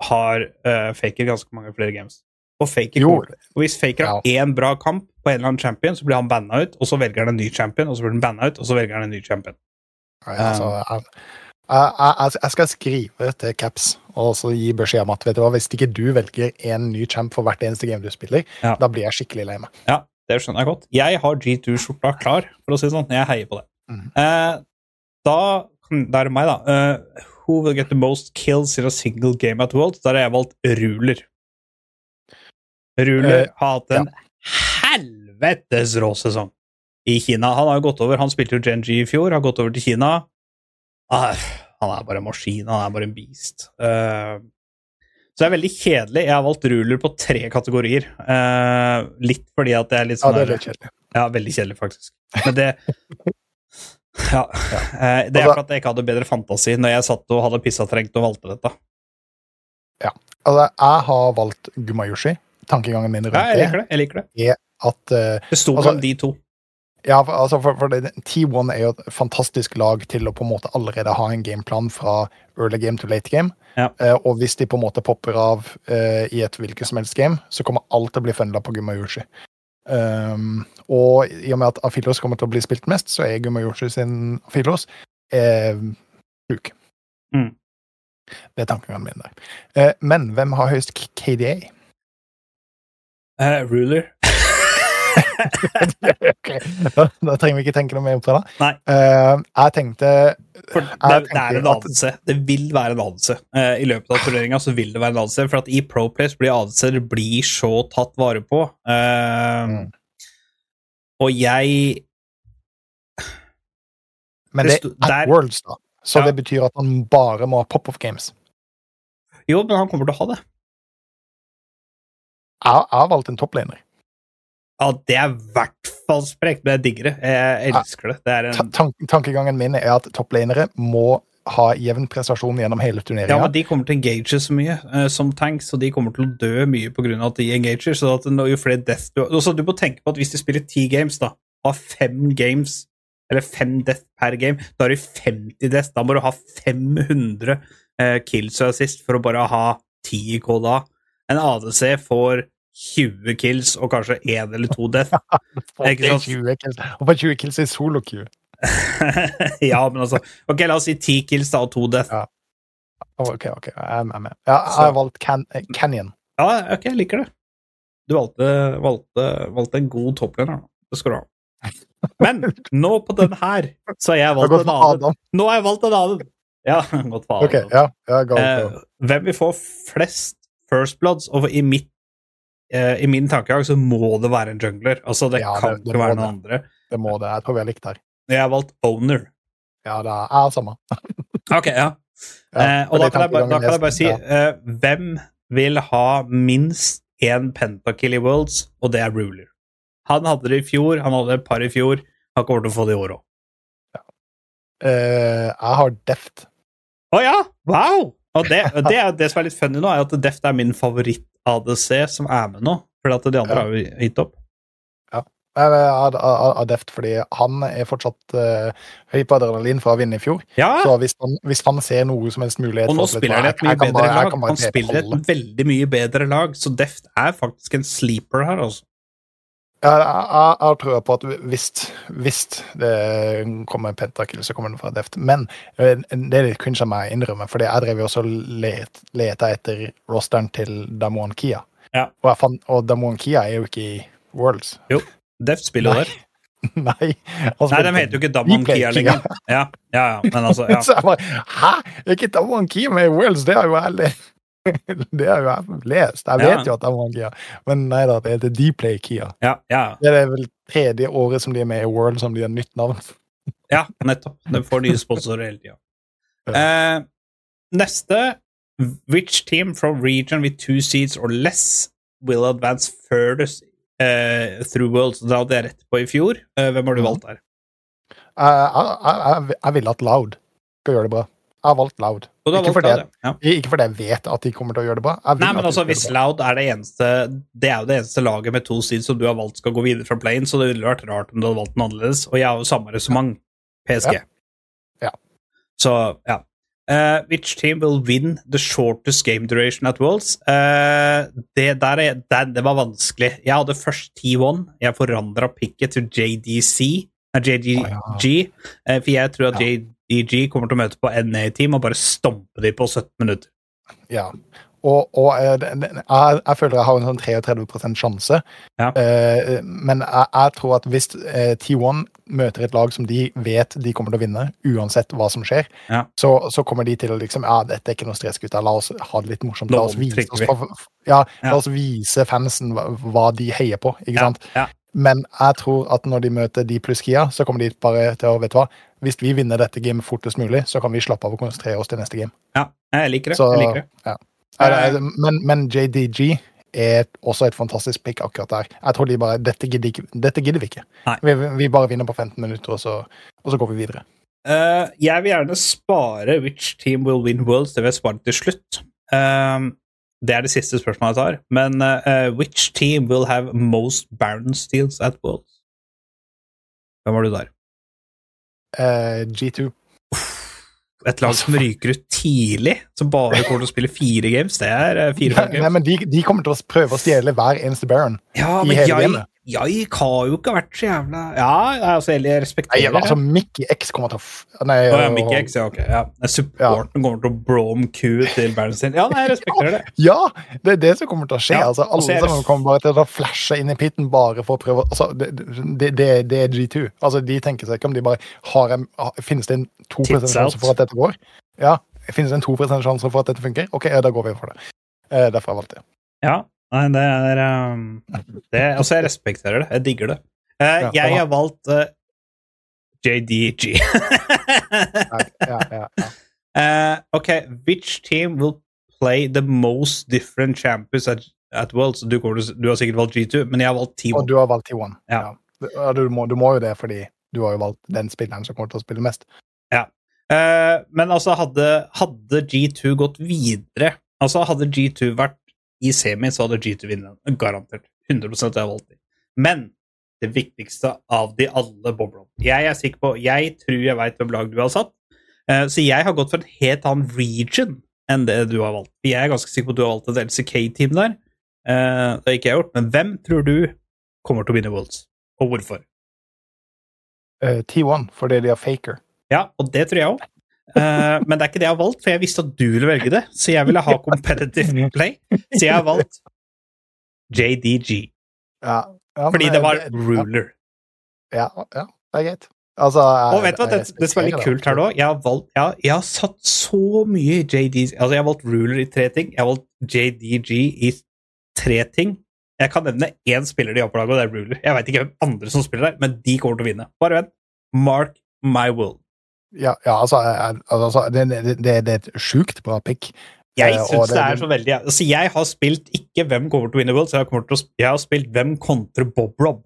har uh, faker ganske mange flere games. Og, faker Jo. kommer, og hvis faker har én bra kamp på en eller annen champion, så blir han banna ut, og så velger han en ny champion, og så blir han banna ut, og så velger han en ny champion. Nei, altså, jeg, jeg, skal skrive til Caps og så gi beskjed om at vet du hva, hvis ikke du velger en ny champ for hvert eneste game du spiller, Ja. da blir jeg skikkelig lei meg. Ja, det skjønner jeg godt. Jeg har G2-skjorta klar, for å si det sånn. Jeg heier på det. Mm. Eh, da Da er det meg, da. Uh, who will get the most kills in a single game at World? Der har jeg valgt Ruler. Ruler uh, har hatt en helvetes rå sesong i Kina. Han har jo gått over, han spilte jo Genji i fjor, har gått over til Kina. Ah, han er bare en maskin, han er bare en beast. Uh, så det er veldig kjedelig. Jeg har valgt ruler på tre kategorier. Uh, litt fordi at det er litt sånn Ja, det er litt kjedelig. ja, veldig kjedelig, faktisk. Men det Ja. eh, Det er Altså- for at jeg ikke hadde bedre fantasi når jeg satt og hadde pissa trengt og valgte dette. Ja. Altså, jeg har valgt Gumayushi. Tankegangen min rundt Ja, jeg liker det. jeg liker det at uh, Det sto Altså- mellom de to. Ja, for, altså for, for det, T1 er jo et fantastisk lag til å på en måte allerede ha en gameplan fra early game to late game. Ja. Eh, og hvis de på en måte popper av eh, i et hvilket som helst game, så kommer alt til å bli funda på Gumayushi. Um, og i og med at Afilos kommer til å bli spilt mest, så er Gumayushi sin Afilos eh, sjuk. Mm. Det er tankegangen min der. Eh, men hvem har høyest KDA? Uh, ruler. Ok, da, trenger vi ikke tenke noe mer på det. Nei. Uh, jeg tenkte For det, Jeg det er en adelse. Det vil være en adelse. Uh, I løpet av turneringa så vil det være en adelse, for at i Pro Place blir adelser blir så tatt vare på. Uh, Mm. Og jeg Men Det det er at Worlds, da. Så Ja. det betyr at han bare må ha pop-off games. Jo, men han kommer til å ha det. Jeg, jeg har valgt en topplaner. Ja, det er i hvert fall sprekt, men jeg digger det. Jeg elsker det. Det en tank tankegangen min er at topplanere må ha jevn prestasjon gjennom hele Ja, turneringa. men de kommer til å engage så mye uh, som tanks, og de kommer til å dø mye pga. at de engager. Så at jo flere death du Også, Du må tenke på at hvis de spiller ti games, da, har fem games, eller fem death per game, da har de 50 death. Da må du ha 500 uh, kills og assist for å bare ha 10 i KDA. En ADC får 20 kills og kanskje én eller to death. Ikke sant? 20 kills. Og på 20 kills i solo queue. ja, men altså Ok, la oss si 10 kills da, og to death. Ja. Ok, ok, jeg er med. Ja, jeg har valgt Can eh, Canyon. Ja, ok, jeg liker det. Du valgte, valgte, valgte en god topplønner. Det skal du ha. Men nå på den her, så har jeg valgt en annen. Adam. Nå har jeg valgt en annen. Ja, godt for Ok, Adam. ja, ja, Eh, hvem vil få flest First Bloods? Og i, mitt, eh, i min tankegang så må det være en jungler. Altså, det Ja, kan det- det ikke være det. andre. det må det. Jeg tror vi er likt her. Jeg har valgt Owner. Ja, det er, er samme. Ok, ja. Ja, eh, og da kan, jeg bare, da kan jeg bare si ja. eh, Hvem vil ha minst én pentakill i Worlds, og det er Ruler. Han hadde det i fjor, han hadde et par i fjor. Han kommer til å få det i år òg. Eh, jeg har Deft. Å ja! Wow! Og det, det, det som er litt funny nå, er at Deft er min favoritt-ADC som er med nå. For at de andre har jo gitt opp. Deft fordi han er fortsatt uh, høy på adrenalin fra å vinne i fjor. Ja! Så hvis han, hvis han ser noe som helst mulighet Og nå for- spiller han et mye bedre bare- lag. Han spiller et veldig mye bedre lag, så Deft er faktisk en sleeper her, altså. Jeg, har trua på at hvis, hvis det kommer en pentakill, så kommer den fra Deft. Men eh, det er litt cringe av meg å innrømme, for jeg drev jo også og let, leta etter rosteren til Damon Kia. Ja. Og, fant, og Damon Kia er jo ikke i Worlds. Jo, Deft spiller Nei. der. Nei. Nei, de heter jo ikke Damon Kia lenger. Ja, ja, ja, men altså ja. Så jeg bare Hæ? Er ikke Damon Kia med i Worlds? Det har jo le- Det har jo jeg lest. Jeg vet Ja. jo at det er Kia Men nei da, det heter Dplay Kia. ja, ja, Det er vel tredje året som de er med i World som de har nytt navn. ja, nettopp. De får nye sponsorer hele tida. Eh, neste Which team from region with two seeds or less will advance furthest eh, through worlds? Da hadde jeg rett på i fjor. Eh, hvem har du Mhm. valgt der? Jeg, jeg, jeg, jeg at Loud skal gjøre det bra. Jeg har valgt Loud. Ikke valgt fordi, det, ja. ikke fordi jeg vet at de kommer til å gjøre det bra. Jeg Nei, men altså, hvis det. Loud er det eneste Det er jo det eneste laget med to seeds som du har valgt skal gå videre fra plane, så det ville vært rart om du hadde valgt den annerledes. Og jeg har jo samme resonnement. PSG. Ja. Ja. Så, ja. Uh, which team will win the shortest game duration at Worlds? Uh, det der er, der, det var vanskelig. Jeg hadde først T1. Jeg forandra picket til JDC. JDG. eh, for jeg tror at Ja. JDG kommer til å møte på NA-team og bare stompe dem på 17 minutter. Ja. Og, og eh, jeg, jeg føler jeg har en sånn 33 sjanse. Ja. Eh, men jeg, jeg tror at hvis eh, T1 møter et lag som de vet de kommer til å vinne, uansett hva som skjer, Ja. så, så kommer de til å liksom Ja, dette er ikke noe stress, gutta. La oss ha det litt morsomt. La oss vise, oss, ja, Ja. la oss vise fansen hva, hva de heier på. Ikke sant? Men jeg tror at når de møter de pluss Kia, så kommer de bare til å Vet du hva? Hvis vi vinner dette gamet fortest mulig, så kan vi slappe av og konsentrere oss til neste game. ja, jeg liker det. Så, jeg liker det. ja. Det- Men, men JDG er også et fantastisk pick akkurat der. Jeg tror de bare Dette gidder, dette gidder vi ikke. Vi, vi bare vinner på 15 minutter, og så, og så går vi videre. Uh, jeg vil gjerne spare which team will win worlds. Det vil jeg spare til slutt. Um, det er det siste spørsmålet jeg tar. Men uh, which team will have most Baron steals at worlds? Hvem var du der? Uh, G2. Et lag som ryker ut tidlig, som bare kommer til å spille fire games. Det er fire, fire-fem Nei, men de, de kommer til å prøve å stjele hver eneste Baron. Ja, i hele jeg, gamet. Jeg har jo ikke vært så jævla Ja, altså, jeg Nei, respekterer altså, det. Mickey X kommer til å f... Nei, oh, ja, Mickey X, ja, ok. Ja. Supporten kommer til å brom Q til Baron sin. Ja, nei, jeg respekterer det. Ja, det er det som kommer til å skje. Ja, altså, alle sammen kommer bare til å flashe inn i pitten bare for å prøve altså, det, det, det, det er G2. Altså, de tenker seg ikke om de bare har en Finnes det en 2 Tits sjanse for at dette går? Ja. Finnes det en 2 sjanse for at dette funker? OK, ja, da går vi for det. Eh, derfor har jeg valgt det. Ja, nei, det er um, det, Altså, jeg respekterer det. Jeg digger det. Uh, Ja, jeg har valgt uh, JDG. Nei, ja, ja, ja. Uh, ok, which team will play the most different champions at, at Worlds? Du, du har sikkert valgt G2, men jeg har valgt T1. Og du har valgt T1. Ja. Ja, Du, må, du må jo det fordi du har jo valgt den spilleren som kommer til å spille mest. Eh, men altså, hadde, hadde G2 gått videre Altså, hadde G2 vært i semi, så hadde G2 vunnet. Garantert. 100 jeg har valgt dem. Men det viktigste av de alle boblene Jeg er sikker på Jeg tror jeg veit hvem lag du har satt. Eh, så jeg har gått for en helt annen region enn det du har valgt. Jeg er ganske sikker på at du har valgt et LCK-team der. Eh, det har ikke jeg gjort. Men hvem tror du kommer til å vinne Worlds, og hvorfor? Uh, T1 fordi de har Faker. Ja, og det tror jeg òg. Eh, men det er ikke det jeg har valgt, for jeg visste at du ville velge det. Så jeg ville ha competitive play. Så jeg har valgt JDG. Ja, ja, Fordi det var ruler. Ja, ja, det er greit. Altså, jeg- Og vet du hva, det, det som er litt kult her nå Jeg har valgt Jeg jeg har satt så mye JDG Altså, jeg har valgt ruler i tre ting. Jeg har valgt JDG i tre ting. Jeg kan nevne én spiller de har på laget, og det er ruler. Jeg veit ikke hvem andre som spiller der, men de kommer til å vinne. Bare vent. Mark my will. Ja, ja altså, altså det, det, det, er et sjukt bra pick. Jeg Eh, syns det, er så veldig Altså, jeg har spilt ikke hvem kommer til å vinne World, så jeg, har, til å, jeg har spilt hvem kontrer Bob Rob.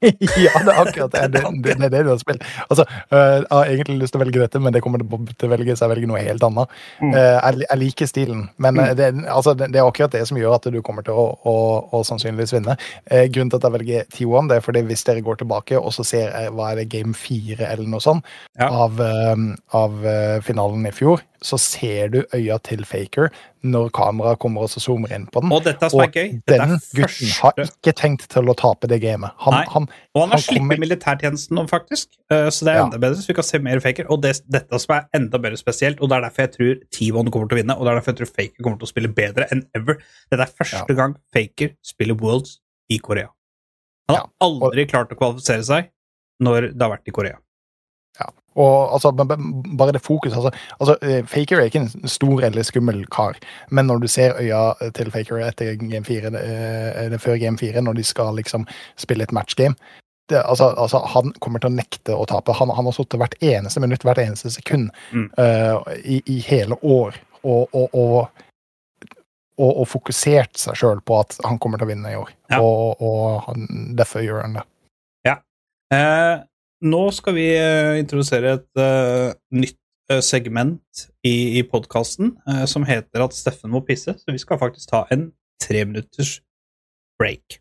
ja, det er akkurat det. Det, det, det er det du har spilt. Altså, øh, jeg har egentlig lyst til å velge dette, men det kommer til å velge, så jeg velger noe helt annet. Mm. Eh, jeg, liker stilen, men eh, det, altså, det, er akkurat det som gjør at du kommer til å, å, å sannsynligvis vinne. Eh, grunnen til at jeg velger T1, det er fordi hvis dere går tilbake og så ser jeg, hva er det, game 4 eller noe sånt Ja. av, eh, av eh, finalen i fjor, så ser du øya til Faker når kameraet kommer og så zoomer inn på den. Og dette som er gøy Dette Den gutten har ikke tenkt til å tape det gamet. Han, Nei. Han, Og han har sluppet militærtjenesten nå, faktisk. Eh, Så det er Ja. enda bedre, så vi kan se mer Faker. Og det, dette som er enda bedre spesielt, og det er derfor jeg tror T1 kommer til å vinne, og det er derfor jeg tror Faker kommer til å spille bedre enn ever. Dette er første gang Faker spiller Worlds i Korea. Han har Ja, aldri klart å kvalifisere seg når det har vært i Korea. Og altså, bare det fokus altså, altså, eh, Faker er ikke en stor eller skummel kar, men når du ser øya til Faker etter game 4, eh, eller før game 4, når de skal liksom spille et matchgame det, altså, altså, Han kommer til å nekte å tape. Han, han har sittet hvert eneste minutt, hvert eneste sekund Mm. uh, i, i hele år og, og, og, og, fokusert seg sjøl på at han kommer til å vinne i år. Ja. Og, derfor gjør han det. Eh, nå skal vi eh, introdusere et uh, nytt eh, segment i, i podkasten som heter at Steffen må pisse, så vi skal faktisk ta en treminutters break.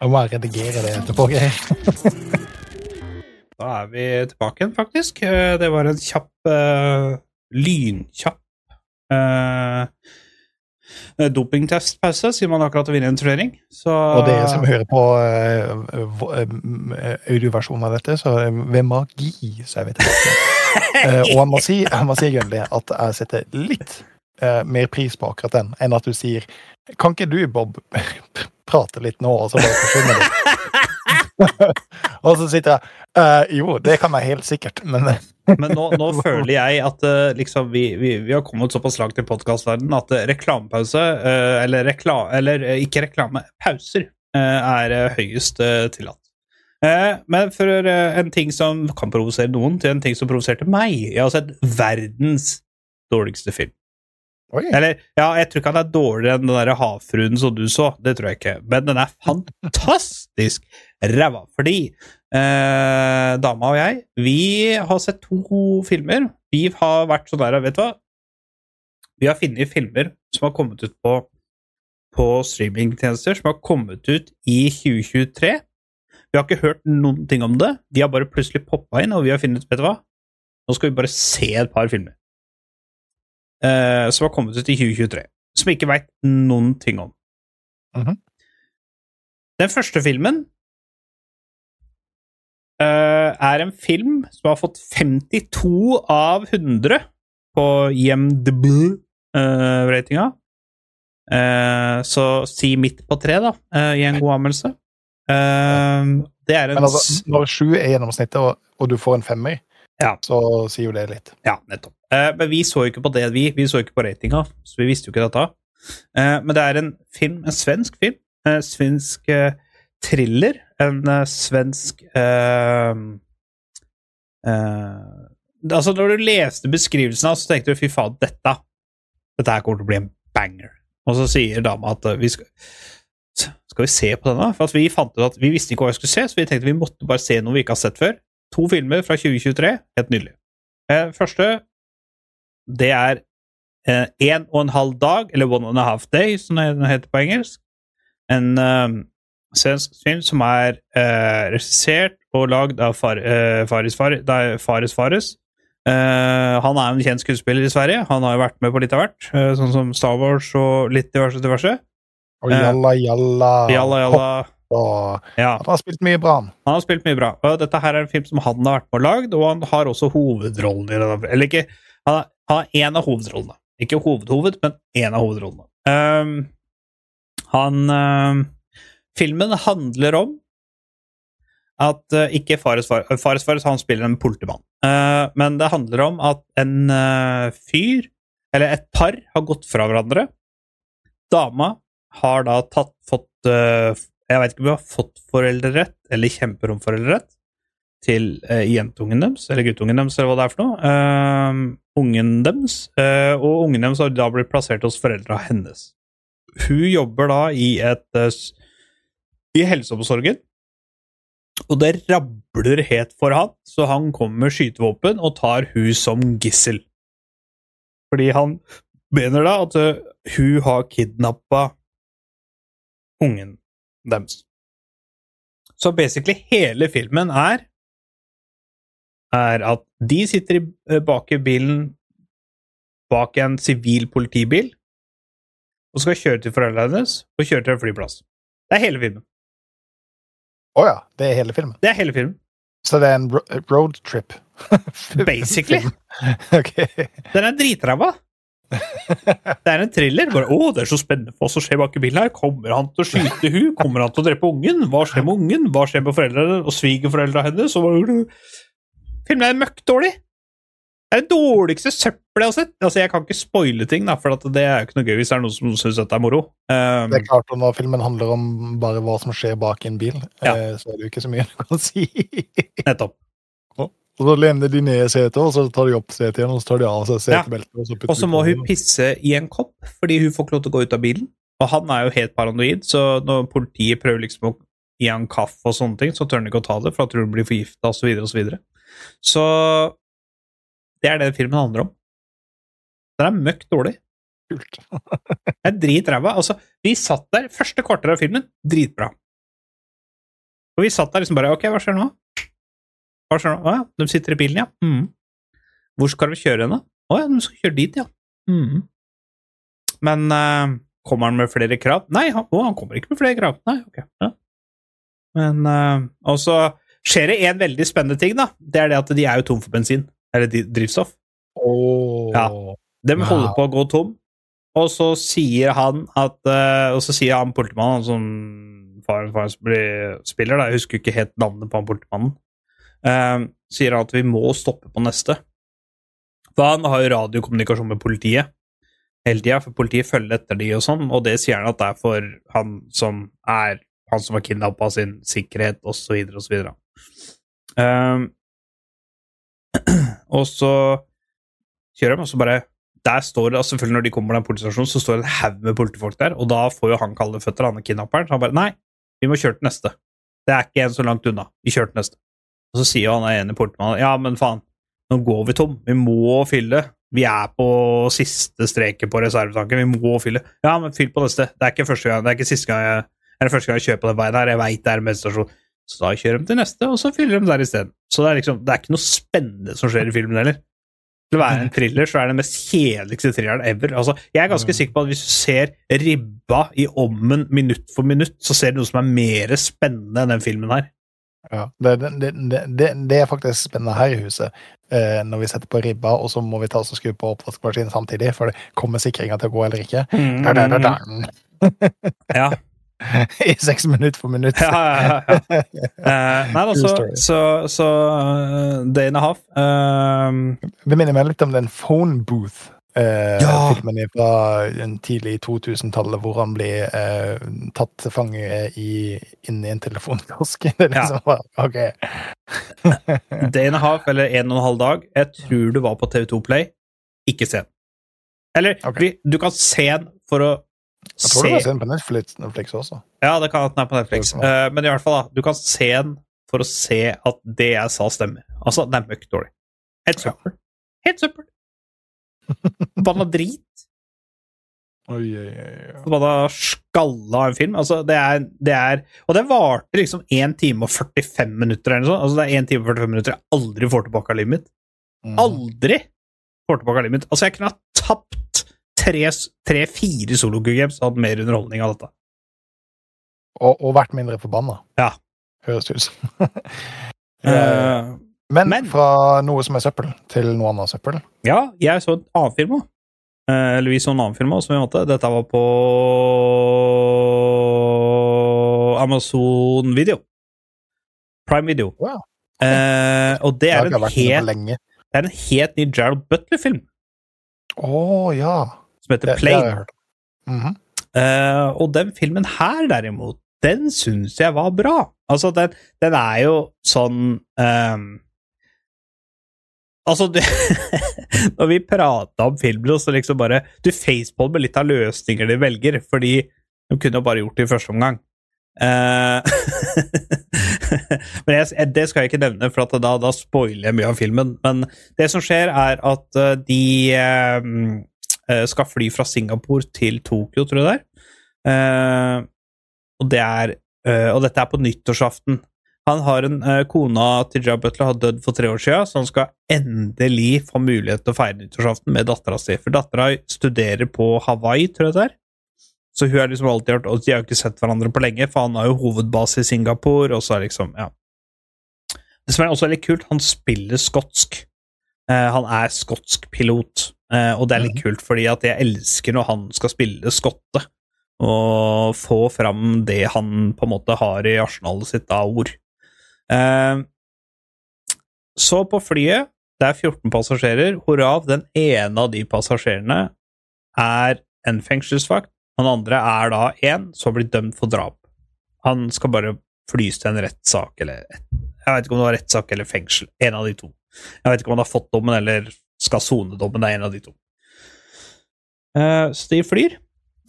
Jeg må bare redigere det etterpå. Geir. Da er vi tilbake igjen, faktisk. Det var en kjapp, lynkjapp dopingtestpause, siden man akkurat har vunnet en turnering. Så Og dere som hører på uh, audioversjonen av dette, så er ved magi så er vi tilbake. Eh, og jeg må si, jeg må si Gunnli, at jeg setter litt uh, mer pris på akkurat den, enn at du sier Kan ikke du, Bob, prate litt nå, og så bare forsvinner du? og så sitter jeg uh, Jo, det kan jeg helt sikkert, men Men nå, nå føler jeg at uh, liksom, vi, vi, vi har kommet såpass langt i podkastverdenen at uh, reklamepause, uh, eller, rekla, eller ikke reklame, pauser, er høyest tillatt. Men for en ting som kan provosere noen, til en ting som provoserte meg Jeg har sett verdens dårligste film. Oi. Eller, ja, jeg tror ikke han er dårligere enn den der havfruen som du så, det tror jeg ikke, men den er fantastisk ræva, fordi eh, dama og jeg, vi har sett to filmer. Vi har vært sånn der, vet du hva? Vi har funnet filmer som har kommet ut på, på streamingtjenester, som har kommet ut i 2023. Vi har ikke hørt noen ting om det. De har bare plutselig poppa inn, og vi har funnet vet du hva? Nå skal vi bare se et par filmer eh, som har kommet ut i 2023, som vi ikke veit noen ting om. Mhm. Den første filmen er en film som har fått 52 av 100 på IMDb-ratinga. Eh, så si midt på tre, da, eh, i en god anmeldelse. Eh, det er en Men altså, når sju er gjennomsnittet, og, og du får en femmer, Ja. så sier jo det litt. Ja, nettopp. Eh, men vi så jo ikke på det, vi. Vi så ikke på ratinga, så vi visste jo ikke dette. Eh, men det er en film, en svensk film. En svensk eh, thriller. En uh, svensk uh, eh, Altså, når du leste beskrivelsen av, så tenkte du fy faen, dette Dette her kommer til å bli en banger. Og så sier dama at eh, vi skal Skal vi se på denne? For vi fant ut at vi visste ikke hva vi skulle se, så vi tenkte vi måtte bare se noe vi ikke har sett før. To filmer fra 2023. Helt nydelig. Eh, første, det er eh, en og en halv dag, eller one and a half day, som det heter på engelsk. En eh, svensk film som er eh, regissert og lagd av far, eh, Faris Far, nei, Fares Fares. Eh, han er en kjent skuespiller i Sverige. Han har jo vært med på litt av hvert, eh, sånn som Star Wars og litt diverse diverse. Og jalla, jalla. Jalla, jalla. og Ja. han har spilt mye bra. han. Har spilt mye bra. Og dette her er en film som han har vært med og lagd, og han har også hovedrollen i den. Eller ikke Han har- én av hovedrollene. Ikke hovedhoved, men én av hovedrollene. Um, han ehm, Filmen handler om at uh, Ikke Fares Fares, Fares han spiller en politimann. Uh, men det handler om at en uh, fyr, eller et par, har gått fra hverandre. Dama har da tatt, fått eh, Jeg vet ikke om hun har fått foreldrerett eller kjemper om foreldrerett til jentungen deres, eller guttungen deres, eller hva det er for noe. Eh, ungen deres. eh, og ungen deres har da blitt plassert hos foreldra hennes. Hun jobber da i et eh, i helseomsorgen, og det rabler helt for han, så han kommer med skytevåpen og tar hun som gissel. Fordi han mener da at eh, hun har kidnappa ungen deres. Så basically hele filmen er er at de sitter eh, bak i bilen bak en sivil politibil og skal kjøre til foreldrene hennes og kjøre til en flyplass. Det er hele filmen. Å ja, det er hele filmen. Det er hele filmen. Så det er en ro roadtrip. Basically. ok. Den er dritræva. Det er en thriller. Bare, å, det er så spennende hva som skjer bak i bilen her. Kommer han til å skyte hun? Kommer han til å drepe ungen? Hva skjer med ungen? Hva skjer med foreldrene og svigerforeldrene hennes? Filmen er møkkdårlig. Det er det dårligste søppelet jeg har sett. Altså, Jeg kan ikke spoile ting, da, for det er ikke noe gøy hvis det er noen som syns dette er moro. Um, Det er klart, og Når filmen handler om bare hva som skjer bak en bil, Ja. eh, så er det jo ikke så mye du kan si. nettopp. Og så lener de ned setet, og så tar de opp setet igjen, og så tar de av seg setebeltet. Og så putter Og så må hun pisse i en kopp, fordi hun får ikke lov til å gå ut av bilen. Og han er jo helt paranoid, så når politiet prøver liksom å gi han kaffe og sånne ting, så tør han ikke å ta det, for han tror han blir forgifta osv. Så, videre, og så, videre. så det er det filmen handler om. Den er møkk dårlig. Kult. Det er dritræva. Altså, vi satt der, første kvarter av filmen, dritbra. Og vi satt der liksom bare Ok, hva skjer nå? Hva skjer nå? Å ja, de sitter i bilen, ja. Mm. Hvor skal de kjøre hen, da? Å ja, de skal kjøre dit, ja. Mm. Men uh, kommer han med flere krav? Nei, han, å, han kommer ikke med flere krav. Nei, ok. Ja. Men uh, Og så skjer det en veldig spennende ting, da. Det er det at de er jo tom for bensin. Eller drivstoff. Oh, Ja. De Wow. holder på å gå tom, og så sier han at eh, Og så sier han politimannen, han som faren som spiller, da, jeg husker ikke helt navnet på han politimannen, uh, sier han at vi må stoppe på neste. For han har jo radiokommunikasjon med politiet hele tida, for politiet følger etter de og sånn, og det sier han at det er for han som er han som har kidnappa sin sikkerhet, osv., osv. Um, og så kjører de, og så bare der står altså selvfølgelig Når de kommer til den politistasjonen, så står det en haug med politifolk der, og da får jo han kalde føtter, han er kidnapperen. Så han bare Nei, vi må kjøre til neste. Det er ikke en så langt unna. Vi kjører til neste. Og så sier han ene politimannen Ja, men faen, nå går vi tom. Vi må fylle. Vi er på siste streket på reservetanken. Vi må fylle. Ja, men fyll på neste. Det er ikke første gang, det er ikke siste gang jeg, eller første gang jeg kjører på den veien her. Jeg veit det er en bensinstasjon. Så da kjører de til neste, og så fyller de der isteden. Så det er liksom, det er ikke noe spennende som skjer i filmen heller. Til å være en thriller, så er det den mest kjedeligste thrilleren ever. Altså, jeg er ganske sikker på at hvis du ser ribba i ommen minutt for minutt, så ser du noe som er mer spennende enn den filmen her. Ja, det, det, det, det, er faktisk spennende her i huset, eh, når vi setter på ribba, og så må vi ta oss og skru på oppvaskmaskinen samtidig, for det kommer sikringa til å gå eller ikke. Da, da, da, da. Ja, I seks minutter for minutt. ja, ja, ja. Eh, nei, altså, så, så uh, Day and a half Uh, Det minner meg litt om den Phone Booth. Uh, Ja. Filmen fra en tidlig 2000-tallet hvor han blir uh, tatt til fange i, inni en telefonkiosk. Liksom Ja. ok. Day and a half eller en og en halv dag. Jeg tror du var på TV2 Play. Ikke se den. Eller okay. vi, du kan se den for å Jeg tror du kan se den på Netflix, Netflix også. Ja, det kan den er på Netflix. Eh, men i hvert fall, da. Du kan se den for å se at det jeg sa, stemmer. Altså, den er møkk dårlig. Helt søppel. Helt søppel. Banna drit. Oi, oi, oi. Banna skalla en film. Altså, det er, det er Og det varte liksom 1 time og 45 minutter eller noe sånt. Altså, det er 1 time og 45 minutter jeg aldri får tilbake av livet mitt. Mhm. Aldri får tilbake av livet mitt. Altså, jeg kunne ha tapt tre-fire solo games og hatt mer underholdning av dette. Og, og vært mindre forbanna. Ja. Høres det ut som. Eh, Eh, men, men- fra noe som er søppel, til noe annet søppel. ja, jeg så en annen film òg. eller vi så en annen film òg, som vi måtte. Dette var på Amazon Video. Prime Video. Wow. Eh, og det er, på helt, det er en helt ny Gerald Butler-film Å ja. Som heter Plane. hørt. Mhm. Eh, og den filmen her, derimot, den syns jeg var bra. Altså, den, den er jo sånn um, Altså, du, når vi prata om filmen, så liksom bare Du facepalmer litt av løsninger de velger, fordi de kunne jo bare gjort det i første omgang. Uh, men jeg, det skal jeg ikke nevne, for da, da spoiler jeg mye av filmen. Men det som skjer, er at eh, de eh, skal fly fra Singapore til Tokyo, tror jeg det er. Eh, og, det er eh, og dette er på nyttårsaften. Han har en eh, Kona til Jab Butler har dødd for tre år siden, så han skal endelig få mulighet til å feire nyttårsaften med dattera si. For dattera studerer på Hawaii, tror jeg det er. Så hun har liksom alltid hørt Og de har jo ikke sett hverandre på lenge, for han har jo hovedbase i Singapore, og så er liksom Ja. Det som er også veldig kult, han spiller skotsk. Eh, han er skotsk pilot, eh, og det er litt kult fordi at jeg elsker når han skal spille skotte, og få fram det han på en måte har i arsenalet sitt av ord. Eh, så på flyet, det er 14 passasjerer, hvorav den ene av de passasjerene er en fengselsvakt, den andre er da en som blir dømt for drap. Han skal bare flys til en rettssak, eller jeg vet ikke om det var rettssak eller fengsel. En av de to. Jeg vet ikke om han har fått dommen eller skal sone dommen. Det er en av de to. Eh, så de flyr.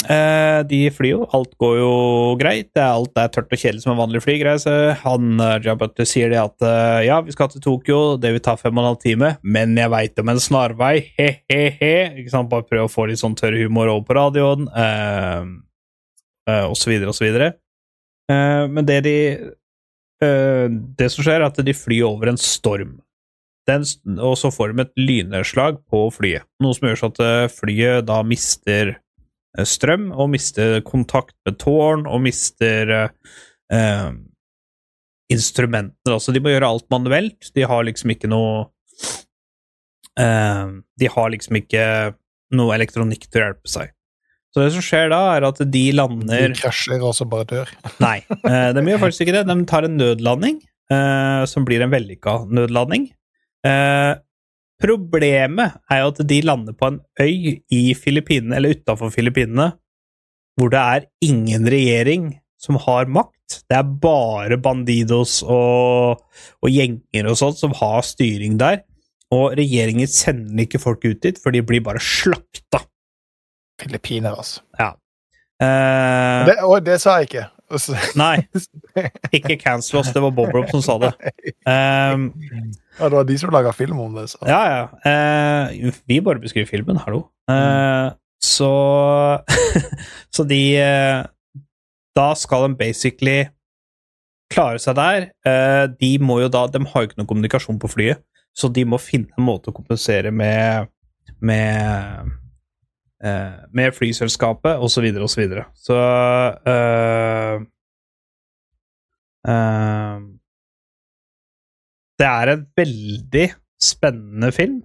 Eh, de flyr jo. Alt går jo greit. Alt er tørt og kjedelig som en vanlig flygreise. Han uh, sier det at ja, vi skal til Tokyo, det vil ta fem og en halv time, men jeg veit om en snarvei, he-he-he. Ikke sant? Bare prøve å få litt sånn tørr humor over på radioen, og så videre og så videre. Men det de Det som skjer, er at de flyr over en storm. Den, og så får de et lynnedslag på flyet, noe som gjør så at eh, flyet da mister eh, strøm, og mister kontakt med tårn, og mister eh, eh, instrumenter. Altså, de må gjøre alt manuelt. De har liksom ikke noe eh, De har liksom ikke noe elektronikk til å hjelpe seg. Så det som skjer da, er at de lander De krasjer og så bare dør. Nei, eh, de gjør faktisk ikke det. De tar en nødlanding, eh, som blir en vellykka nødlanding. Eh, problemet er jo at de lander på en øy i Filippinene, eller utafor Filippinene, hvor det er ingen regjering som har makt. Det er bare bandidos og, og gjenger og sånt som har styring der. Og regjeringen sender ikke folk ut dit, for de blir bare slakta. Filippiner, altså. Eh, Det, og det sa jeg ikke. Nei, ikke cancel oss. Det var Bob Rob som sa det. Um, Ja, det var de som laga film om det. Så. ja, ja. Uh, vi bare beskriver filmen, hallo. Eh, så Så de uh, Da skal de basically klare seg der. Eh, de må jo da De har jo ikke noe kommunikasjon på flyet, så de må finne en måte å kompensere med med med flyselskapet, osv., osv. Så, videre, og så, så eh, eh, Det er en veldig spennende film.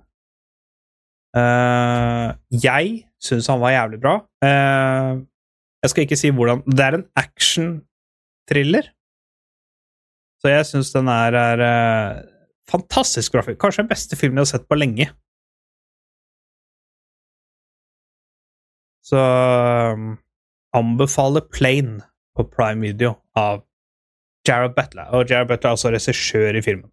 Eh, jeg syns han var jævlig bra. Eh, jeg skal ikke si hvordan Det er en action-thriller. Så jeg syns den er, er eh, fantastisk bra. film. Kanskje den beste filmen jeg har sett på lenge. Så um, anbefaler Plane på Prime Video av Jared Butler. Og Jared Butler er altså regissør i filmen.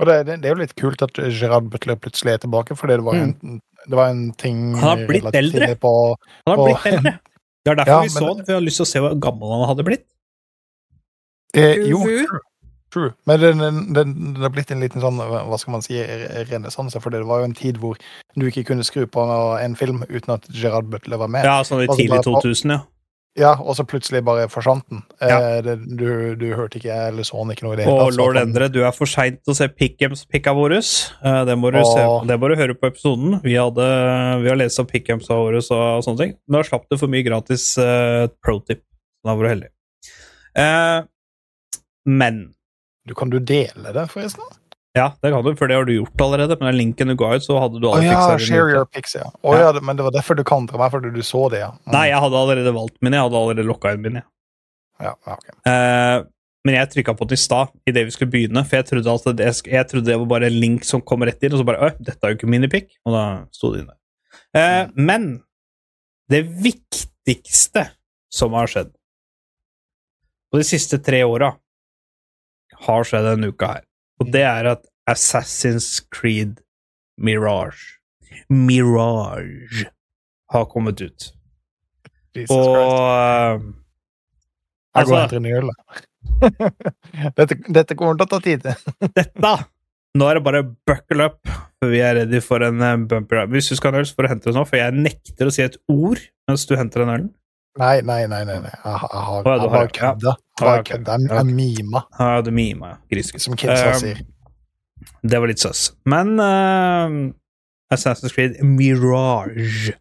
Og det, det, det er jo litt kult at Gerard Butler plutselig er tilbake, fordi det var, en, det var en ting Mm. Han har blitt eldre. På, Han har på, blitt eldre. Det er derfor Ja, vi så men- den, for vi har lyst til å se hvor gammel han hadde blitt. eh, jo. True. Men det, det, den, den har blitt en liten sånn, hva skal man si, renessanse, for det var jo en tid hvor du ikke kunne skru på en film uten at Gerard Butler var med. Ja, sånn i tidlig 2000, ja. Ja, og så plutselig bare forsvant den. Ja. Eh, du, du hørte ikke eller så den ikke noe i det hele tatt, lord Endre, du er for seint til å se Pickems picka våre. Eh, Det må du se, det må du høre på episoden. Vi, hadde, vi har lest om Pickems våre og sånne ting. Da slapp du for mye gratis eh, pro-tip. Da var du heldig. Eh, men Du Kan du dele det, forresten? Ja, det kan du, for det har du gjort allerede. Men den linken du ga ut, så hadde du alle oh, ja, pixelene share your pics, ja. Oh, Ja. ja, men det var derfor du kontra meg, fordi du så det, ja. Mm. Nei, jeg hadde allerede valgt min. Jeg hadde allerede lokka inn min. Ja, ja, ok. Eh, men jeg trykka på den i stad, idet vi skulle begynne, for jeg trodde, at det, jeg trodde det var bare en link som kom rett inn, og så bare Øy, dette er jo ikke minipic. Og da sto det inne. Eh, men det viktigste som har skjedd på de siste tre åra, har skjedd denne uka her. Og det er at Assassin's Creed Mirage Mirage har kommet ut. Jesus Og eh, Jeg går altså- en øl, dette, dette kommer til å ta tid. dette Nå er det bare buckle up, for vi er ready for en eh, bumper. Hvis du skal ha en øl, så får du hente det nå, for jeg nekter å si et ord mens du henter den ølen. Nei, nei, nei. nei, nei. Jeg, jeg har Å, jeg bare kødda. Ja, Bare kødda. Jeg, jeg mima, Ja, du mima, ja. Grisegutt. som kidsa Um, sier. Det var litt søss. Men uh, Assassin's Creed Mirage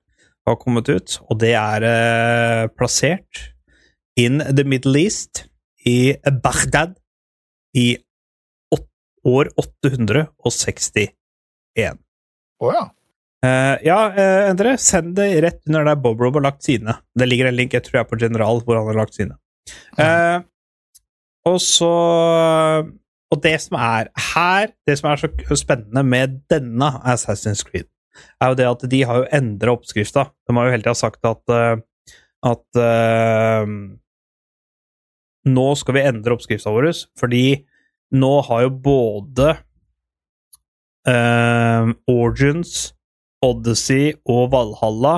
har kommet ut, og det er uh, plassert in the Middle East, i Baghdad, i åt- år 861. Å ja. Eh, ja, uh, Endre, send det rett under der Bob Rob har lagt sine. Det ligger en link, jeg tror jeg er på General, hvor han har lagt sine. Uh, og så Og det som er her, det som er så spennende med denne Assassin's Creed, er jo det at de har jo endra oppskrifta. De har jo hele tida sagt at at nå skal vi endre oppskrifta vår, fordi nå har jo både uh, Origins, Odyssey og Valhalla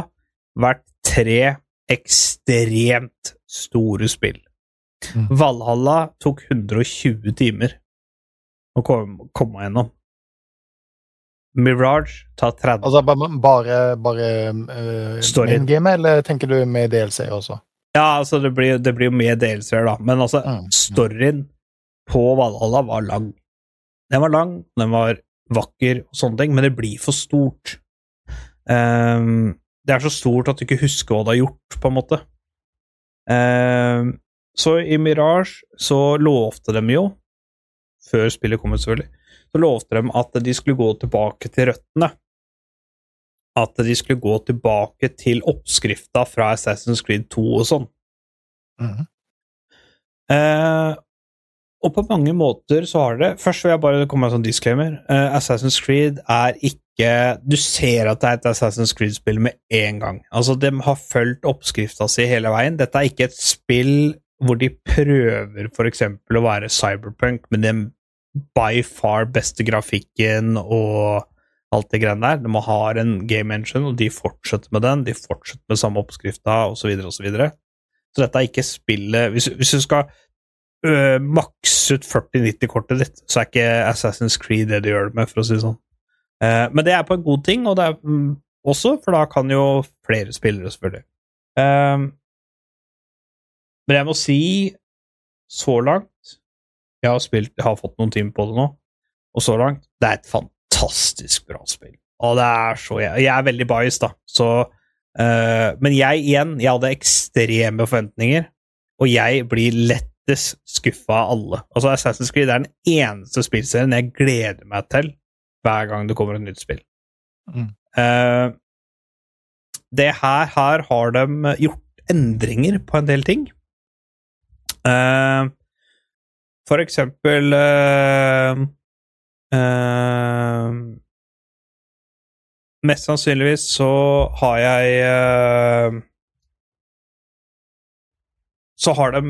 vært tre ekstremt store spill. Mm. Valhalla tok 120 timer å komme, komme gjennom. Mirage tar 30. Altså ba- bare, bare uh, game, eller tenker du med DLC også? Ja, altså, det blir, det blir jo mer delelser, da. Men altså, Mm. storyen på Valhalla var lang. Den var lang, den var vakker og sånne ting, men det blir for stort. Ehm, det er så stort at du ikke husker hva du har gjort, på en måte. Um, så i Mirage så lovte de jo, før spillet kom ut selvfølgelig, så lovte de at de skulle gå tilbake til røttene. At de skulle gå tilbake til oppskrifta fra Assassin's Creed 2 og sånn. Mhm. Eh, og på mange måter så har det Først vil jeg bare komme med en sånn disclaimer. Uh, Assassin's Creed er ikke Du ser at det er et Assassin's Creed-spill med en gang. Altså, de har fulgt oppskrifta si hele veien. Dette er ikke et spill hvor de prøver eksempel å være cyberpunk, men den by far beste grafikken og alt det greiene der. De har en game engine, og de fortsetter med den. De fortsetter med samme oppskrifta, osv., osv. Så, videre. så dette er ikke spillet Hvis, hvis du skal øh, makse ut 4090-kortet ditt, så er ikke Assassin's Creed det du gjør det med, for å si det sånn. Uh, men det er på en god ting, og det er mm, også, for da kan jo flere spillere, selvfølgelig. Eh, men jeg må si, så langt Jeg har spilt, jeg har fått noen timer på det nå, og så langt Det er et fantastisk bra spill. Og det er så Jeg, jeg er veldig biased, da, så uh, Men jeg igjen, jeg hadde ekstreme forventninger, og jeg blir lettest skuffa alle. Altså, Assassin's Creed er den eneste spillserien jeg gleder meg til hver gang det kommer et nytt spill. Mm. Uh, det her, her har de gjort endringer på en del ting. Uh, for eksempel uh, Mest sannsynligvis så har jeg Så har de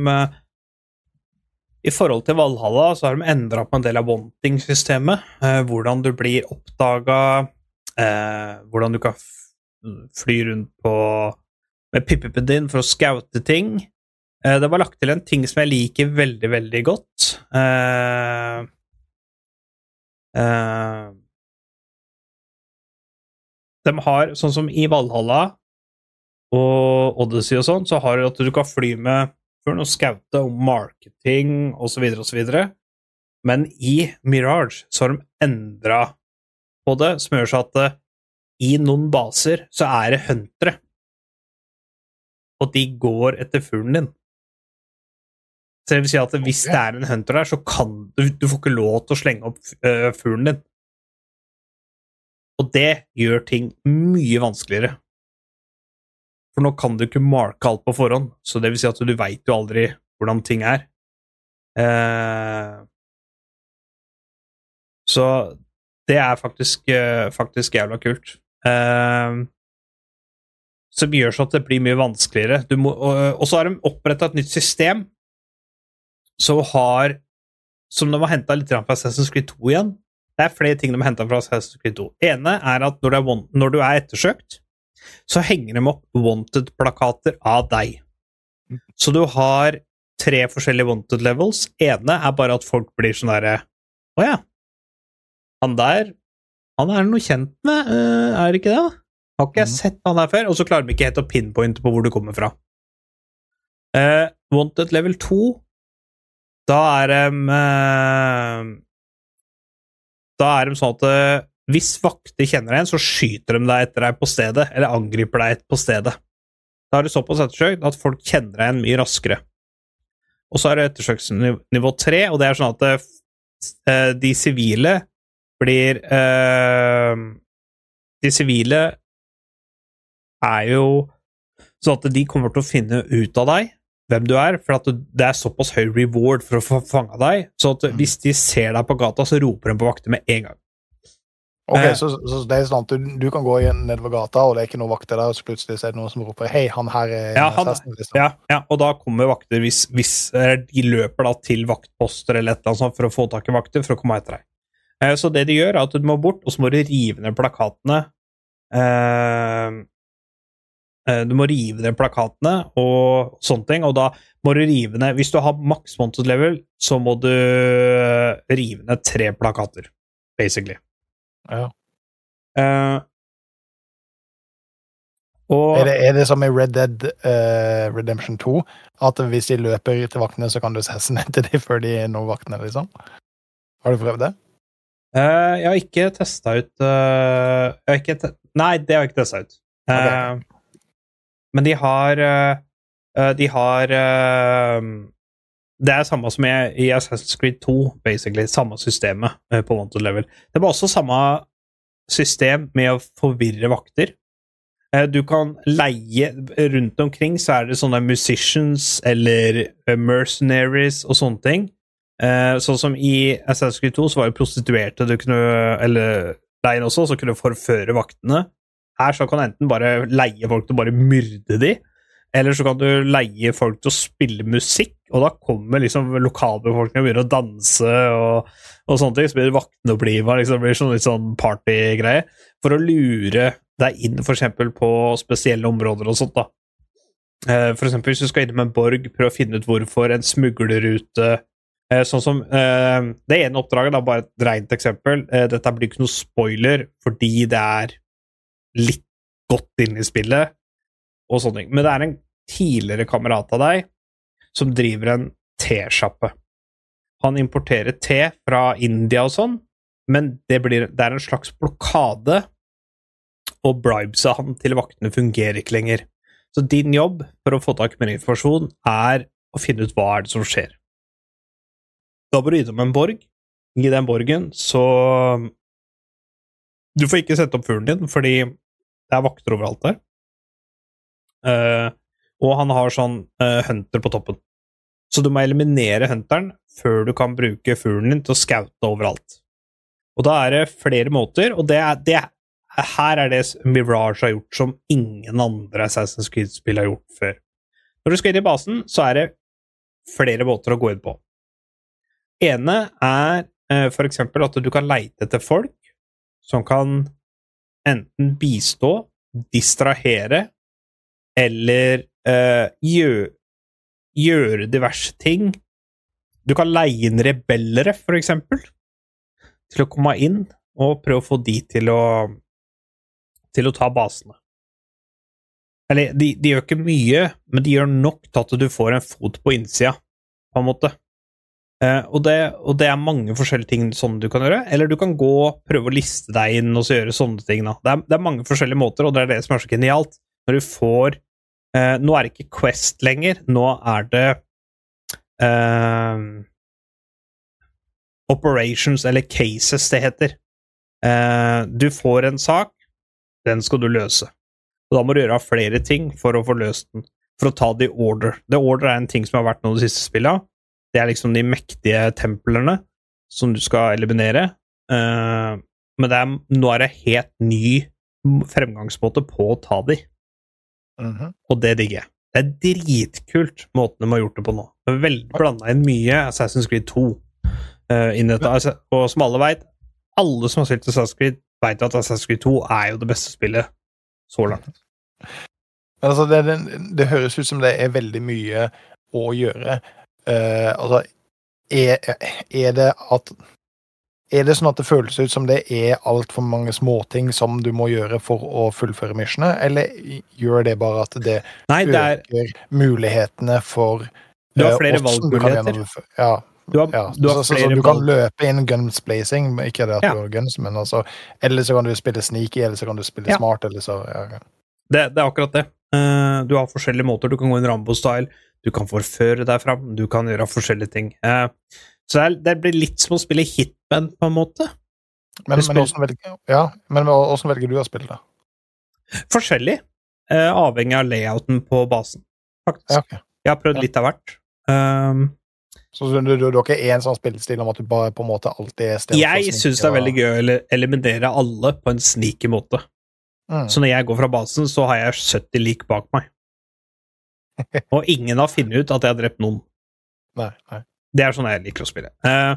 I forhold til Valhalla så har de endra på en del av wanting-systemet. eh, hvordan du blir oppdaga, eh, hvordan du kan fly rundt på med pippipen din for å scoute ting. Eh, det var lagt til en ting som jeg liker veldig, veldig godt. Eh, eh, de har, sånn som i Valhalla og Odyssey og sånn, så har du at du kan fly med for og scoute om marketing osv., osv. Men i Mirage så har de endra på det, som gjør så at eh, i noen baser så er det huntere. Og de går etter fuglen din. Så det vil si at hvis det er en hunter der, så kan du Du får ikke lov til å slenge opp øh, fuglen din. Og det gjør ting mye vanskeligere. For nå kan du ikke marke alt på forhånd, så det vil si at du veit jo aldri hvordan ting er. Eh, så det er faktisk, eh, faktisk jævla kult. Eh, som gjør så at det blir mye vanskeligere. Må, og, og så har de oppretta et nytt system som har Som de har henta litt fra Assassin's Creed 2 igjen. Det er flere ting de har henta fra Assassin's Creed 2. ene er at når du er, når du er ettersøkt, så henger de opp wanted-plakater av deg. Så du har tre forskjellige wanted levels. ene er bare at folk blir sånn derre Å ja. Han der Han er noe kjent med, eh, er det ikke det? Har ikke jeg Mhm. sett han der før? Og så klarer de ikke helt å pinpointe på hvor du kommer fra. Uh, wanted level 2 Da er de uh, Da er de sånn at eh, hvis vakter kjenner deg igjen, så skyter de deg etter deg på stedet, eller angriper deg på stedet. Da er det såpass ettersøkt at folk kjenner deg igjen mye raskere. Og så er det ettersøksnivå tre, og det er sånn at det, eh, de sivile blir eh, De sivile er jo sånn at de kommer til å finne ut av deg, hvem du er, for at det er såpass høy reward for å få fanga deg, så at hvis de ser deg på gata, så roper de på vakter med en gang. Ok, Eh. så, så det er sånn at du, du kan gå nedover gata, og det er ikke noen vakter der, og så plutselig er det noen som roper 'hei, han her er Ja, han- liksom. Ja, ja, og da kommer vakter hvis, hvis De løper da til vaktposter eller et eller annet sånt for å få tak i vakter for å komme etter deg. Eh, Så det de gjør, er at du må bort, og så må du rive ned plakatene. Eh, eh, Du må rive ned plakatene og sånne ting, og da må du rive ned Hvis du har maks wanted level, så må du eh, rive ned tre plakater, basically. Ja. Uh, og Er, det, er det som i Red Dead uh, Redemption 2, at hvis de løper til vaktene, så kan du sesse ned til dem før de når vaktene, liksom? Har du prøvd det? Uh, jeg har ikke testa ut uh, jeg har ikke te Nei, det har jeg ikke testa ut. Okay. men de har De har Det er samme som i, i Assassin's Creed 2, basically. Samme systemet eh, på Wanted Level. Det var også samme system med å forvirre vakter. Eh, Du kan leie Rundt omkring så er det sånne musicians eller eh, mercenaries og sånne ting. Sånn som i Assassin's Creed 2 så var det prostituerte du kunne Eller leie også, så kunne du forføre vaktene. Her så kan du enten bare leie folk til å bare myrde de, eller så kan du leie folk til å spille musikk, og da kommer liksom lokalbefolkningen og begynner å danse og, og sånne ting. Så blir vaktene oppliva, liksom, blir sånn litt sånn partygreie. For å lure deg inn eksempel på spesielle områder og sånt, da. Eh, For eksempel hvis du skal innom en borg, prøv å finne ut hvorfor en smuglerrute eh, Sånn som eh, Det ene oppdraget, da, bare et rent eksempel. Dette blir ikke noe spoiler fordi det er litt godt inne i spillet, og sånne ting. Men det er en tidligere kamerat av deg som driver en tesjappe. Han importerer te fra India og sånn, men det, blir, det er en slags blokade, og bribesa han til vaktene fungerer ikke lenger. Så din jobb for å få tak i mer informasjon er å finne ut hva er det som skjer. Da må du gi dem en borg. I den borgen så Du får ikke sette opp fuglen din, fordi det er vakter overalt der. Uh, og han har sånn uh, hunter på toppen. Så du må eliminere hunteren før du kan bruke fuglen din til å scoute overalt. Og da er det flere måter, og det er, det er, her er det Mirage har gjort som ingen andre Assassin's Creed-spill har gjort før. Når du skal inn i basen, så er det flere måter å gå inn på. ene er eh, for eksempel at du kan leite etter folk som kan enten bistå, distrahere eller eh, gjø- gjøre diverse ting. Du kan leie inn rebellere, for eksempel, til å komme inn og prøve å få de til å til å ta basene. Eller, de, de gjør ikke mye, men de gjør nok til at du får en fot på innsida, på en måte. Eh, og, det, og det er mange forskjellige ting sånn du kan gjøre. Eller du kan gå og prøve å liste deg inn og så gjøre sånne ting. Det, er, det er mange forskjellige måter, og det er det som er så genialt. Når du får eh, Nå er det ikke Quest lenger, nå er det eh, operations, eller cases det heter. Eh, du får en sak, den skal du løse. Og da må du gjøre flere ting for å få løst den. For å ta the order. The order er en ting som har vært noe av de siste spillene. Det er liksom de mektige templene som du skal eliminere. Eh, men er, nå er det helt ny fremgangsmåte på å ta de, Mhm. og det digger jeg. Det er dritkult måten de har gjort det på nå. Blanda inn mye Assassin's Creed 2 uh, inn i dette. Altså, Og som alle veit, alle som har spilt Assassin's Creed, veit at Assassin's Creed 2 er jo det beste spillet så langt. Altså, det, det, det høres ut som det er veldig mye å gjøre. Uh, altså, er, er det at Er det sånn at det føles ut som det er altfor mange småting som du må gjøre for å fullføre missionet, eller gjør det bare at det Nei, det er øker mulighetene for Du har eh, flere valgmuligheter. Ja, Du har, ja. du har så, så, så du kan løpe inn guns blazing, ikke det at Ja. du har guns, men altså Eller så kan du spille sneaky, eller så kan du spille Ja. smart, eller så ja. Det, det er akkurat det. Eh, du har forskjellige måter. Du kan gå inn Rambo-style, du kan forføre deg fram, du kan gjøre forskjellige ting. Eh, så det, er, det blir litt som å spille hitman, på en måte. Men, men, hvordan velger, ja, men hvordan velger du å spille det? Forskjellig, eh, avhengig av layouten på basen, faktisk. Ja, okay. Jeg har prøvd litt av hvert. Um, Så du, du, du har ikke én sånn spillestil om at du bare på en måte alltid er stealth jeg syns det er veldig gøy å eliminere alle på en sneaky måte. Mm. Så når jeg går fra basen, så har jeg 70 lik bak meg. Og ingen har funnet ut at jeg har drept noen. Nei, nei. Det er sånn jeg liker å spille. Eh,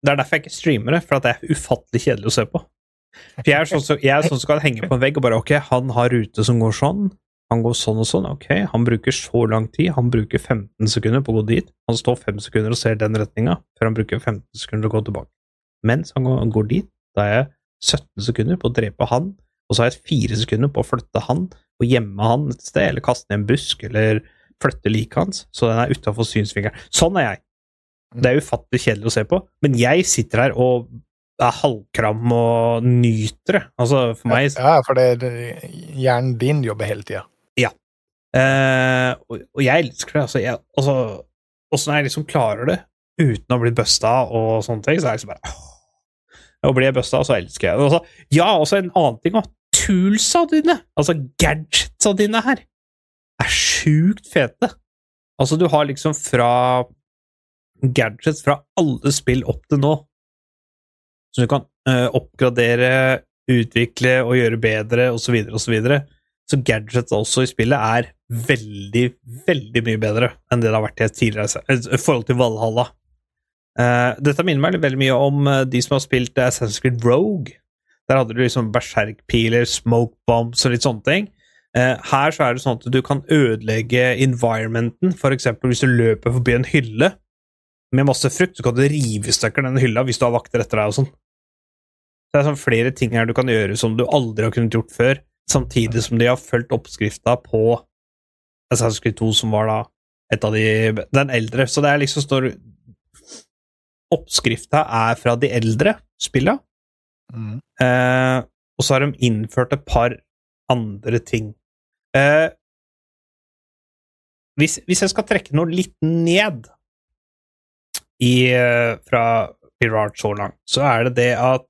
det er derfor jeg ikke streamer det, for det er ufattelig kjedelig å se på. For jeg er sånn som, jeg sånn kan henge på en vegg og bare Ok, han har rute som går sånn. Han går sånn og sånn. Ok, han bruker så lang tid. Han bruker 15 sekunder på å gå dit. Han står 5 sekunder og ser den retninga, før han bruker 15 sekunder til å gå tilbake. Mens han går dit, da er jeg 17 sekunder på å drepe han, og så har jeg 4 sekunder på å flytte han og gjemme han et sted, eller kaste ned en busk, eller flytte liket hans, så den er utafor synsfingeren. Sånn er jeg. Det er ufattelig kjedelig å se på, men jeg sitter her og er halvkram og nyter det. Altså, for meg Ja, for det, det, hjernen din jobber hele tida. eh, og, og jeg elsker det. Altså, jeg, altså, åssen jeg liksom klarer det uten å bli busta og sånne ting, så er jeg liksom bare. Og blir jeg busta, så elsker jeg det. Altså, ja, også en annen ting òg. Toolsa dine, altså gadgetsa dine her, er sjukt fete. Altså, du har liksom fra gadgets fra alle spill opp til nå. Så du kan uh, oppgradere, utvikle og gjøre bedre, osv., osv. Så, så gadgets også i spillet er veldig, veldig mye bedre enn det det har vært i tidligere forhold til Valhalla. Uh, dette minner meg veldig mye om uh, de som har spilt Assassin's Creed Rogue. Der hadde du liksom berserkpiler, smoke bombs og litt sånne ting. Her så er det sånn at du kan ødelegge environmenten. Eksempel hvis du løper forbi en hylle med masse frukt, så kan du rive i stykker den hylla hvis du har vakter etter deg og sånn. Det er sånn flere ting her du kan gjøre som du aldri har kunnet gjort før, samtidig som de har fulgt oppskrifta på Assassin's Creed 2, som var da et av de den eldre. Så det er liksom står Oppskrifta er fra de eldre spilla, Mm. Eh, og så har de innført et par andre ting. Eh, hvis, hvis jeg skal trekke noe litt ned i, eh, fra pirat så langt, så er det det at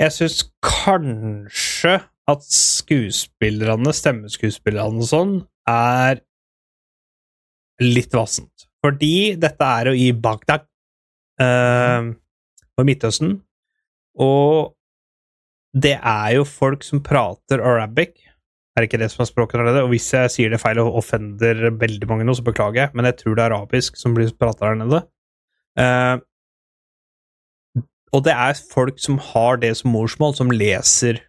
jeg syns kanskje at skuespillerne, stemmeskuespillerne og sånn, er litt vassent. Fordi dette er jo i Bagdad eh, og Midtøsten, og det er jo folk som prater arabic. Er det ikke det som er språket allerede? Og hvis jeg sier det feil og offender veldig mange nå, så beklager jeg, men jeg tror det er arabisk som blir prata der nede. Uh, og det er folk som har det som morsmål, som leser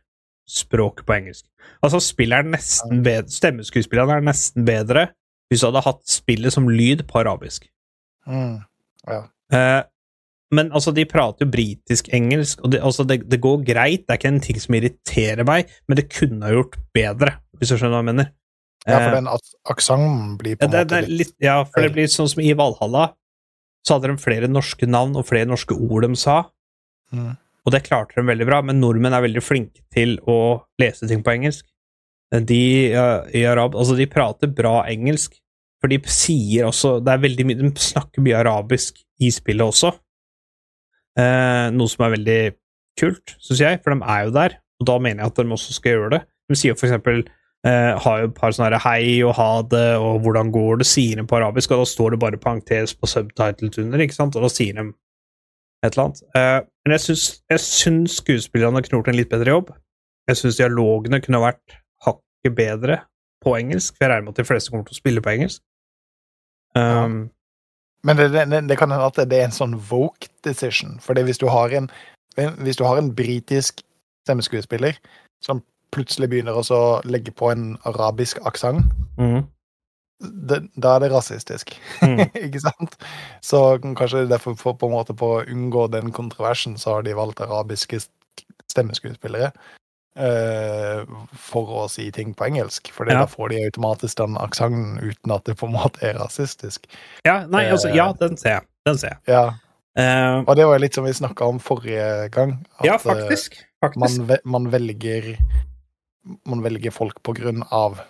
språket på engelsk. Altså, spillet er nesten bedre, stemmeskuespillerne er nesten bedre hvis du hadde hatt spillet som lyd på arabisk. Mm. Eh, men altså, de prater jo britisk-engelsk, og det, altså, det, det går greit. Det er ikke en ting som irriterer meg, men det kunne ha gjort bedre, hvis du skjønner hva jeg mener. Ja, for Eh, den ak- aksenten blir på en ja, måte litt litt, ja, for det blir sånn som i Valhalla, så hadde de flere norske navn og flere norske ord de sa, Mm. og det klarte de veldig bra, men nordmenn er veldig flinke til å lese ting på engelsk. De uh, i arab, altså de prater bra engelsk, For de sier også Det er veldig mye De snakker mye arabisk i spillet også. Eh, noe som er veldig kult, syns jeg, for de er jo der. Og da mener jeg at de også skal gjøre det. De sier for eksempel eh, har jo et par sånne hei og ha det og hvordan går det, sier de på arabisk, og da står det bare parentes på subtitlet under, ikke sant, og da sier de et eller annet. Eh, men jeg syns, jeg syns skuespillerne har gjort en litt bedre jobb. Jeg syns dialogene kunne vært hakket bedre på engelsk, for jeg regner med at de fleste kommer til å spille på engelsk. Um, Men det, det, det kan hende at det er en sånn woke decision. For hvis du har en hvis du har en britisk stemmeskuespiller som plutselig begynner å legge på en arabisk aksent, mm. da er det rasistisk. Mm. ikke sant? Så kanskje derfor for, på en måte på å unngå den kontroversen, så har de valgt arabiske stemmeskuespillere for å si ting på engelsk. For Ja. da får de automatisk den aksenten uten at det på en måte er rasistisk. Ja, nei, altså, ja, den ser jeg. Den ser jeg. Ja, Uh, Og det var litt som vi snakka om forrige gang. at, ja, faktisk. faktisk. man, man velger Man velger folk på grunn av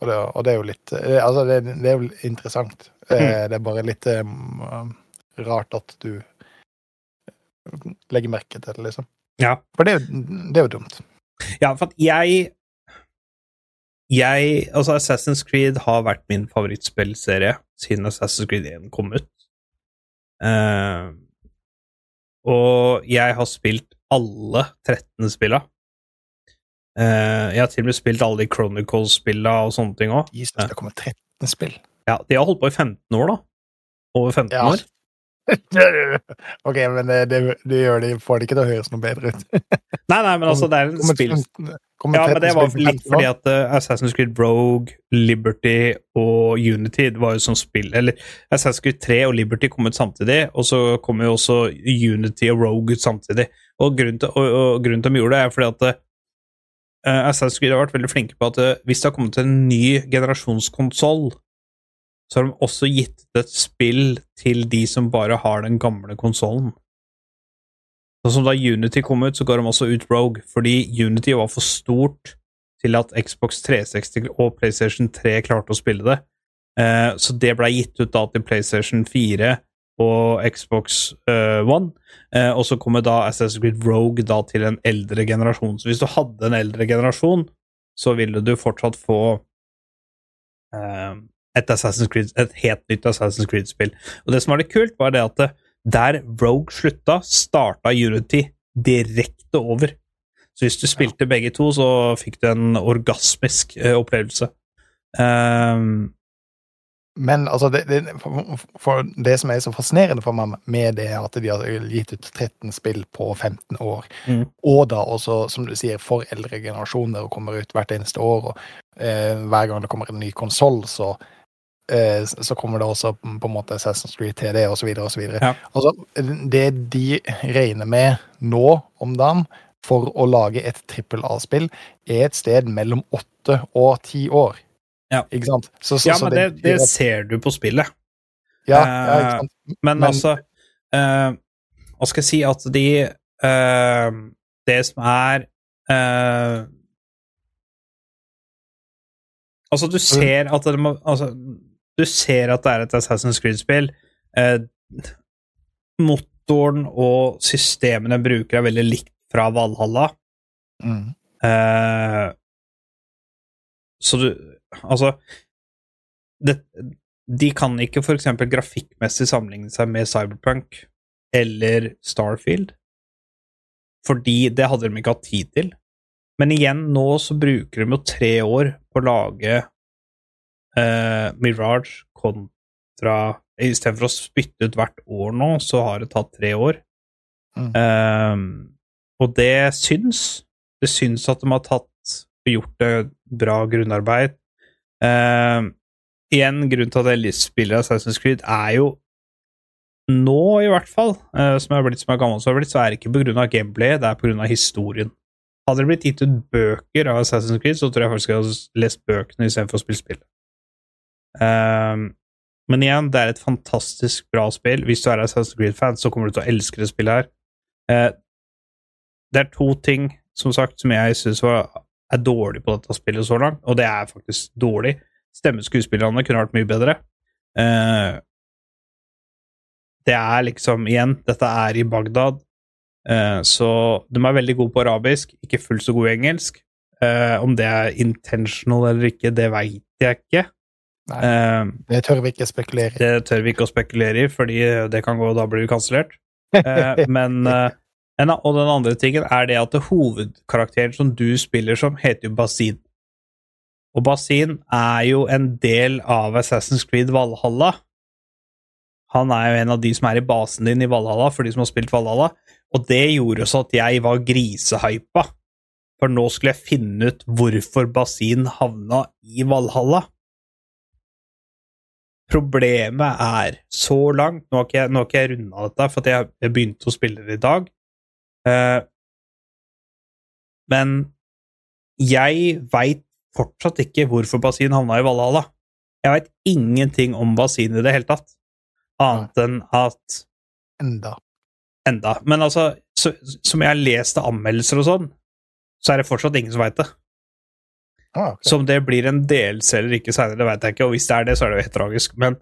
Og det, og det er jo litt eh, Altså, det, det er jo interessant. Eh, Mm. Det er bare litt um, rart at du legger merke til det, liksom. Ja. For det det er jo dumt. Ja, for at jeg Jeg Altså, Assassin's Creed har vært min favorittspillserie siden Assassin's Creed 1 kom ut. Uh, og jeg har spilt alle 13 spilla. Uh, jeg har til og med spilt alle de Chronicles-spilla og sånne ting òg. Jesus, Ja. det kommer 13 spill. Ja, de har holdt på i 15 år, da. Over 15 Ja. år. OK, men det, det, det gjør det, får det ikke til å høres noe bedre ut. Nei, nei, men altså, det er en Kommer spill kommer Ja, men det var litt fordi at uh, Assassin's Creed Rogue, Liberty og Unity det var jo som spill Eller Assassin's Creed 3 og Liberty kom ut samtidig, og så kom jo også Unity og Rogue ut samtidig. Og grunnen til, og, og grunnen til at de gjorde det, er fordi at uh, Assassin's Creed har vært veldig flinke på at uh, hvis det har kommet en ny generasjonskonsoll, så har de også gitt et spill til de som bare har den gamle konsollen. Sånn som da Unity kom ut, så går de også ut Rogue, fordi Unity var for stort til at Xbox 360 og PlayStation 3 klarte å spille det. Eh, så det ble gitt ut da til PlayStation 4 og Xbox eh, One. Eh, og så kommer da Assassin's Creed Rogue da til en eldre generasjon. Så hvis du hadde en eldre generasjon, så ville du fortsatt få et, Creed, et helt nytt Assassin's Creed-spill. Og det som var litt kult, var det at der Rogue slutta, starta Unity direkte over. Så hvis du spilte begge to, så fikk du en orgasmisk eh, opplevelse. Um, Men altså, det, det, for, det som er så fascinerende for meg med det, at de har gitt ut 13 spill på 15 år, Mm. og da også, som du sier, for eldre generasjoner, og kommer ut hvert eneste år, og eh, hver gang det kommer en ny konsoll, så så kommer det også på en måte Assassin's Creed TD osv. Ja. Altså, det de regner med nå om dagen for å lage et trippel A-spill, er et sted mellom åtte og ti år. Ja. Ikke sant? Så, så, ja, så men det, det ser du på spillet. ja, ja, ikke sant? Men, Men- altså eh, Hva skal jeg si At de uh, Det som er uh, Altså, du ser at det må altså, Du ser at det er et Assassin's Creed-spill. Eh, motoren og systemene bruker er veldig likt fra Valhalla. Mm. Eh, så du Altså det, De kan ikke eksempel grafikkmessig sammenligne seg med Cyberpunk eller Starfield, fordi det hadde de ikke hatt tid til. Men igjen, nå så bruker de jo tre år på å lage eh, Mirage kontra Istedenfor å spytte ut hvert år nå, så har det tatt tre år. Mm. Eh, og det syns. Det syns at de har tatt gjort det bra grunnarbeid. Eh, igjen, grunnen til at jeg spiller Assassin's Creed, er jo nå, i hvert fall, eh, som jeg har blitt som er gammel, så, har blitt, så er det ikke pga. gameplay, det er pga. historien. Hadde det blitt gitt ut bøker av Assassin's Creed, så tror jeg faktisk jeg hadde lest bøkene istedenfor å spille spill. Um, men igjen, det er et fantastisk bra spill. Hvis du er Assassin's Creed-fan, så kommer du til å elske det spillet her. Eh, det er to ting, som sagt, som jeg syns er dårlig på dette spillet så langt, og det er faktisk dårlig. Stemmeskuespillerne kunne vært mye bedre. Eh, det er liksom, igjen, dette er i Bagdad, eh, så de er veldig gode på arabisk, ikke fullt så gode i engelsk. Eh, om det er intentional eller ikke, det veit jeg ikke. Nei. Eh, Det tør vi ikke spekulere i. det tør vi ikke å spekulere i, fordi det kan gå, og da blir vi kansellert. Eh, men eh, en, Og den andre tingen er det at hovedkarakteren som du spiller som, heter jo Basin. Og Basin er jo en del av Assassin's Creed Valhalla. Han er jo en av de som er i basen din i Valhalla, for de som har spilt Valhalla. Og det gjorde så at jeg var grisehypa. For nå skulle jeg finne ut hvorfor Basin havna i Valhalla. Problemet er så langt Nå har ikke jeg, har ikke jeg runda dette, for jeg, jeg begynte å spille det i dag. Uh, men jeg veit fortsatt ikke hvorfor Basin havna i Valhalla. Jeg veit ingenting om Basin i det hele tatt, annet enn at Enda. Enda. Men altså, så, som jeg har lest anmeldelser og sånn, så er det fortsatt ingen som veit det. Ah, okay. Så om det blir en delelse eller ikke seinere, veit jeg ikke, og hvis det er det, så er det jo helt tragisk, men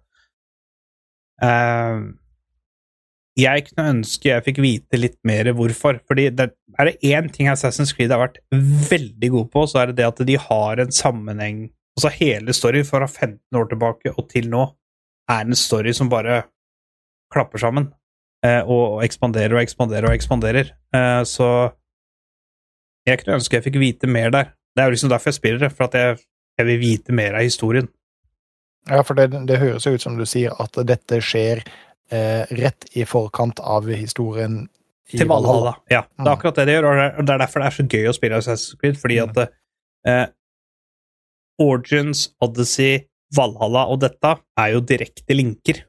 uh, Jeg kunne ønske jeg fikk vite litt mer hvorfor, fordi er det én ting Assassin's Creed har vært veldig god på, så er det det at de har en sammenheng Altså hele storyen fra 15 år tilbake og til nå er en story som bare klapper sammen, eh, og ekspanderer og ekspanderer og ekspanderer. Eh, så jeg kunne ønske jeg fikk vite mer der. Det er jo liksom derfor jeg spiller det, for at jeg, jeg vil vite mer av historien. Ja, for det, det høres jo ut som du sier at dette skjer eh, rett i forkant av historien i Til Valhalla. Ja, det er Mm. akkurat det det gjør, og det er- er derfor det er så gøy å spille Assassin's Creed, fordi Mm. at eh, Origins, Odyssey, Valhalla og dette er jo direkte linker.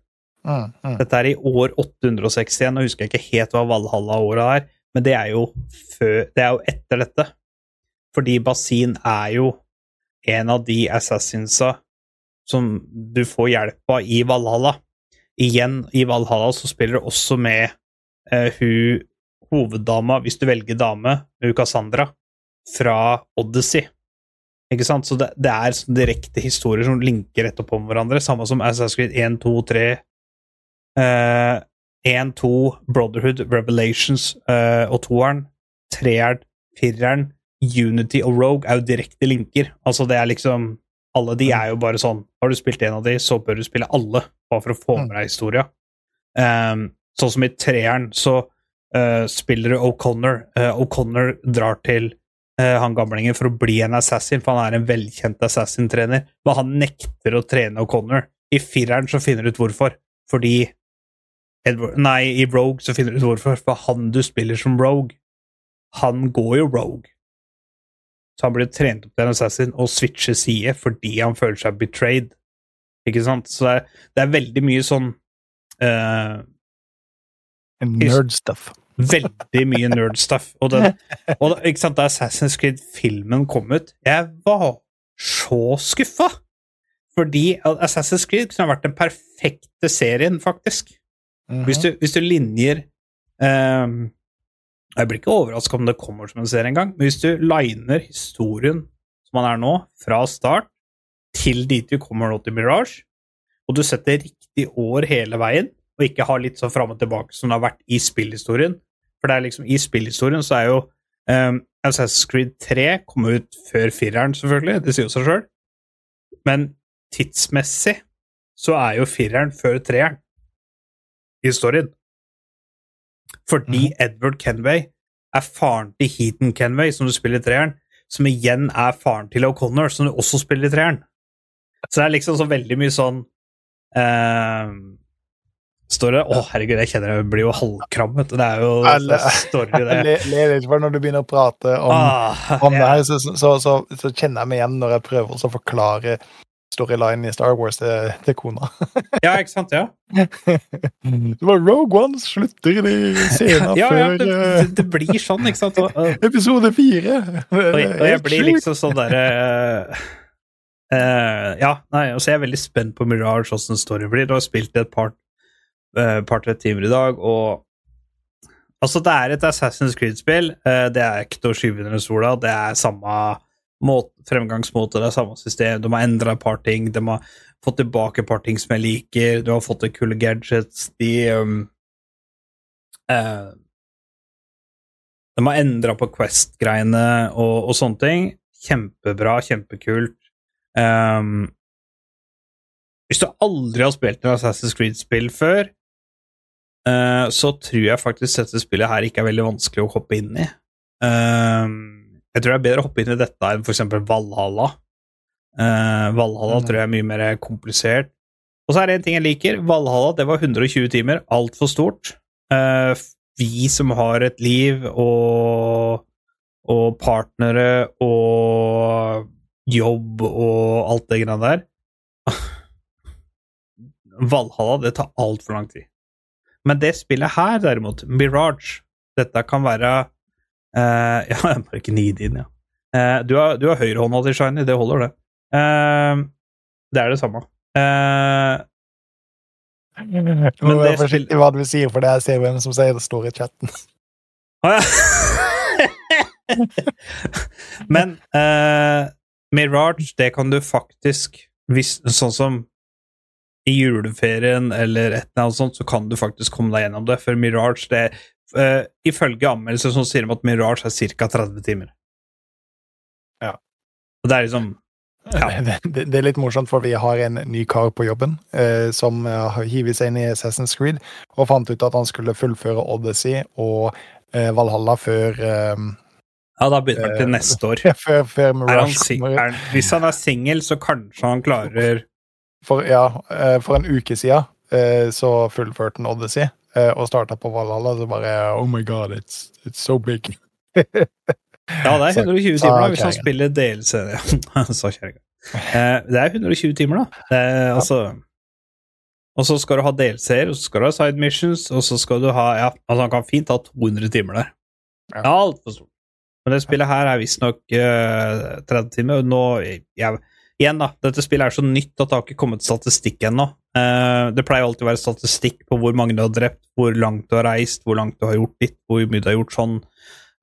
Mm, mm. Dette er i år 861, og husker jeg ikke helt hva Valhalla-året er, men det er jo før Det er jo etter dette. Fordi Basin er jo en av de assassinsa som du får hjelp av i Valhalla. Igjen, i Valhalla så spiller du også med eh, hun hoveddama, hvis du velger dame, hun fra Odyssey. Ikke sant? Så det, det er sånn direkte historier som linker rett oppom hverandre, samme som Assassin's Creed 1, 2, 3, Eh, 1, 2, Brotherhood, Revelations eh, og toeren. Treeren, fireren, Unity og Rogue er jo direkte linker. Altså, det er liksom Alle de er jo bare sånn Har du spilt en av de, så bør du spille alle, bare for å få med deg historia. Um, sånn som i treeren, så uh, spiller du O'Connor. Uh, O'Connor drar til uh, han gamlingen for å bli en assassin, for han er en velkjent assassin-trener. Men han nekter å trene O'Connor. I fireren så finner du ut hvorfor. Fordi Edward, Nei, i Rogue så finner du ut hvorfor. For han du spiller som Rogue, han går jo Rogue. Så han blir trent opp til en assassin og switcher side fordi han føler seg betrayed. Ikke sant? Så det er, det er veldig mye sånn eh, Nerd stuff. Veldig mye nerd-stuff. Og, den, og ikke sant, da Assassin's Creed-filmen kom ut, jeg var så skuffa! Fordi Assassin's Creed kunne ha vært den perfekte serien, faktisk. Mhm. Hvis du, hvis du linjer ehm, Jeg blir ikke overraska om det kommer som en serie engang, men hvis du liner historien som man er nå, fra start til dit du kommer nå til Mirage, og du setter riktig år hele veien, og ikke har litt sånn fram og tilbake som det har vært i spillhistorien For det er liksom i spillhistorien så er jo um, Assassin's Creed 3 kom ut før fireren, selvfølgelig, det sier jo seg sjøl, men tidsmessig så er jo fireren før treeren i storyen. Fordi Edward Kenway er faren til Heaton Kenway, som du spiller i treeren, som igjen er faren til O'Connor, som du også spiller i treeren. Så det er liksom så veldig mye sånn uh, Står det Å, herregud, jeg kjenner jeg blir jo halvkrammet. Det er jo det er story, det. Le, le litt for når du begynner å prate om, Ah, om det her, så, så, så, så kjenner jeg meg igjen når jeg prøver å forklare storylinen i Star Wars til, til kona. ja, ikke sant? Ja. Det var Rogue One slutter i scenen Ja, ja, før det, eh, det, blir sånn, ikke sant? Og, og, episode fire. Og, og jeg blir liksom sånn derre eh, Ja, nei, altså jeg er veldig spent på Mirage, åssen storyen blir. Du har spilt et par uh, par-tre timer i dag, og Altså, det er et Assassin's Creed-spill. det er ikke til å skyve under sola. Det er samme måte, fremgangsmåte, det er samme system. De har endra et par ting. De har fått tilbake et par ting som jeg liker. Du har fått til kule gadgets. De um, eh, De har endra på Quest-greiene og, og sånne ting. Kjempebra, kjempekult. Um, hvis du aldri har spilt et Assassin's Creed-spill før, eh, så tror jeg faktisk dette spillet her ikke er veldig vanskelig å hoppe inn i. Um, jeg tror det er bedre å hoppe inn i dette enn f.eks. Valhalla. Uh, Valhalla mm. tror jeg er mye mer komplisert. Og så er det en ting jeg liker. Valhalla det var 120 timer, altfor stort. Uh, vi som har et liv og, og partnere og jobb og alt det greiene der Valhalla, det tar altfor lang tid. Men det spillet her, derimot, Mirage, dette kan være eh, Ja, må ikke nide inn, ja. Uh, du har, har høyrehånda til Shiny, det holder, det. Uh, det er det samme. Uh, Men det er forsiktig hva du sier, for det er ser hvem som sier det står i chatten. Å ja. Men uh, Mirage, det kan du faktisk hvis, Sånn som i juleferien eller et eller annet sånt, så kan du faktisk komme deg gjennom det. For Mirage, det eh, Ifølge anmeldelser som sier de at Mirage er ca. 30 timer. Ja. Og det er liksom Ja. Det, det, det er litt morsomt, for vi har en ny kar på jobben eh, som eh, har hivet seg inn i Assassin's Creed og fant ut at han skulle fullføre Odyssey og eh, Valhalla før, eh, Ja, da begynner det til Eh, neste år. før, før han Mirage kommer. er, hvis han er singel, så kanskje han klarer For, ja, for en uke siden så fullførte han Odyssey og starta på Valhalla, så bare Oh my god, it's, it's so big. Ja, det er 120 timer da, hvis man spiller DLC. Sa kjerringa. Eh, det er 120 timer, da. Det er, altså, og så skal du ha DLC-er, og så skal du ha side missions, og så skal du ha Ja, altså han kan fint ha 200 timer der. Ja. alt altfor stort. Men det spillet her er visstnok uh, 30 timer. Nå jeg, Igjen, da. Dette spillet er så nytt at det har ikke kommet statistikk ennå. Eh, det pleier alltid å være statistikk på hvor mange du har drept, hvor langt du har reist, hvor langt du har gjort ditt, hvor mye du har gjort sånn,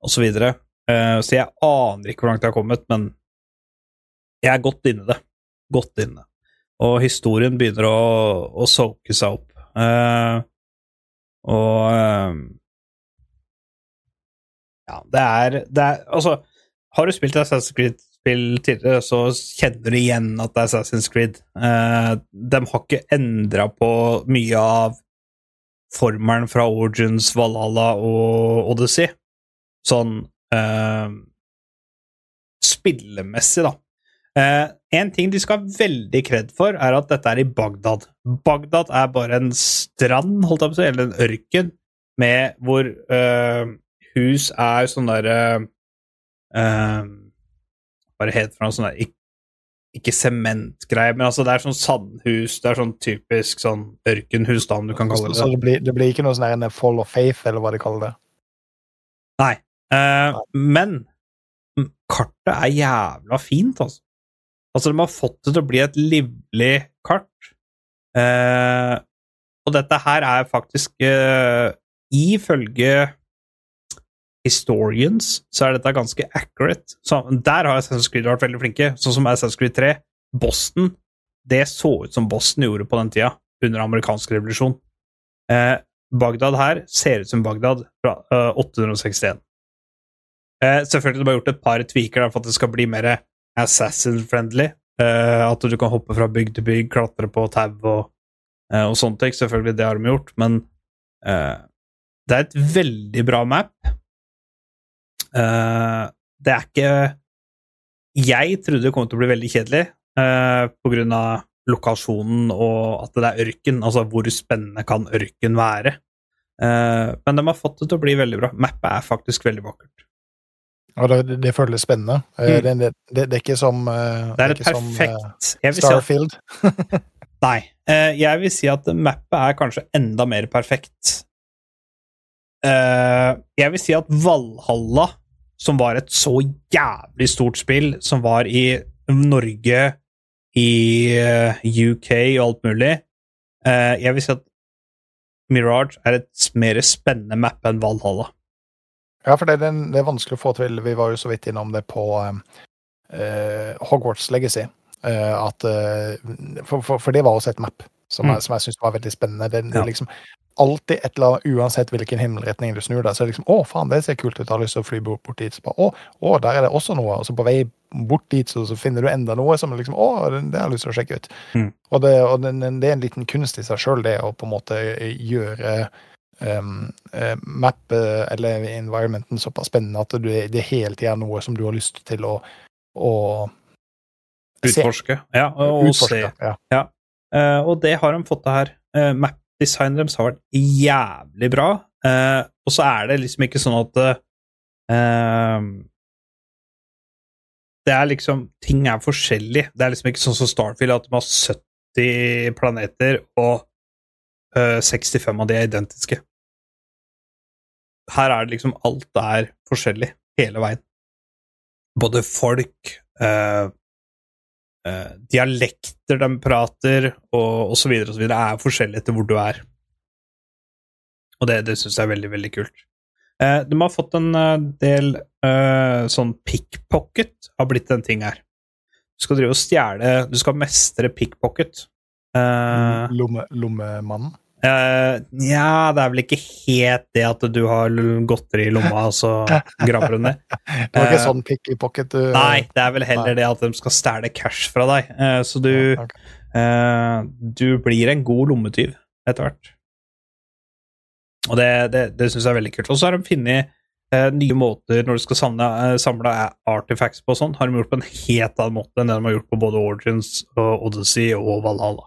osv. Så, videre. Eh, så jeg aner ikke hvor langt jeg har kommet, men jeg er godt inne i det. Godt inne. Og historien begynner å, å soke seg opp. Uh, og Ja, det er, det er Altså, har du spilt Assassin's Creed-spill tidligere, så kjenner du igjen at det er Assassin's Creed. Eh, de har ikke endra på mye av formelen fra Origins, Valhalla og Odyssey. Sånn eh, spillemessig, da. Eh, en ting de skal ha veldig kred for, er at dette er i Bagdad. Bagdad er bare en strand, holdt jeg på å si, eller en ørken, med hvor eh, hus er sånn derre eh, Det heter for noe sånn der Ikke sementgreier, men altså det er sånn sandhus. Det er sånn typisk sånn ørkenhus, da, om du kan kalle det så det. det, blir, det blir ikke noe sånn Fall of Faith, eller hva de kaller det. Eh, men kartet er jævla fint, altså. Altså, de har fått det til å bli et livlig kart. Eh, og dette her er faktisk eh, Ifølge historians så er dette ganske accurate. Så, der har Assassin's Creed vært veldig flinke, sånn som Assassin's Creed 3. Boston, det så ut som Boston gjorde på den tida, under amerikansk revolusjon. Eh, Bagdad her ser ut som Bagdad fra eh, 861. Eh, selvfølgelig de har gjort et par tweaker der for at det skal bli mer assassin-friendly. Eh, at du kan hoppe fra bygg til bygg, klatre på tau og, eh, og sånne ting. Selvfølgelig, det har de gjort, men eh, det er et veldig bra map. Eh, det er ikke Jeg trodde det kom til å bli veldig kjedelig eh, på grunn av lokasjonen og at det er ørken. Altså, hvor spennende kan ørken være? Eh, men de har fått det til å bli veldig bra. Mappet er faktisk veldig vakkert. Og det, det, føles spennende. Mm. Det, det, det, er ikke som Det er et som, perfekt jeg vil si at, Starfield. Nei. jeg vil si at mappet er kanskje enda mer perfekt. Jeg vil si at Valhalla, som var et så jævlig stort spill, som var i Norge, i eh, UK og alt mulig eh, Jeg vil si at Mirage er et mer spennende map enn Valhalla. Ja, for det, det, det er vanskelig å få til. Vi var jo så vidt innom det på, eh, Hogwarts Legacy. Uh, at, uh, for, for, for det var også et map som, Mm. jeg, som jeg syntes var veldig spennende. Det, Ja. er liksom alltid et eller annet, Uansett hvilken himmelretning du snur deg, så er det liksom 'Å, faen, det ser kult ut. Jeg har lyst til å fly bort, bort dit.' Så bare, å, å, der er det også noe. Og så på vei bort dit så, så finner du enda noe som liksom 'Å, det, det har jeg lyst til å sjekke ut'. Mm. Og, det, og det, det er en liten kunst i seg sjøl, det å på en måte gjøre um, eh, map eh, eller environmenten såpass spennende at du, det hele tida er noe som du har lyst til å, å se. Utforske. Ja, og, og se. Ja. Ja. Uh, og det har de fått det her. Uh, Map-designet deres har vært jævlig bra. Uh, og så er det liksom ikke sånn at uh, Det er liksom Ting er forskjellig. Det er liksom ikke sånn som Starfield, at de har 70 planeter, og uh, 65 av de er identiske. Her er det liksom Alt er forskjellig hele veien. Både folk eh, dialekter de prater, og, osv., videre, er forskjellig etter hvor du er. Og det, det syns jeg er veldig, veldig kult. Eh, de har fått en eh, del eh, sånn pickpocket har blitt en ting her. Du skal drive og stjele Du skal mestre pickpocket. Eh, Lomme, lommemannen. Eh, Nja, det er vel ikke helt det at du har godteri i lomma, og så graver du ned. Det var ikke Eh, sånn pick i pocket du Nei, det er vel heller Nei. det at de skal stjele cash fra deg. Uh, så du, Ja, ok. eh, du blir en god lommetyv etter hvert. Og det, det, det syns jeg er veldig kult. Og så har de funnet nye måter når du skal samle, samle artifacts på og sånn, har de gjort på en helt annen måte enn det de har gjort på både Origins og Odyssey og Valhalla.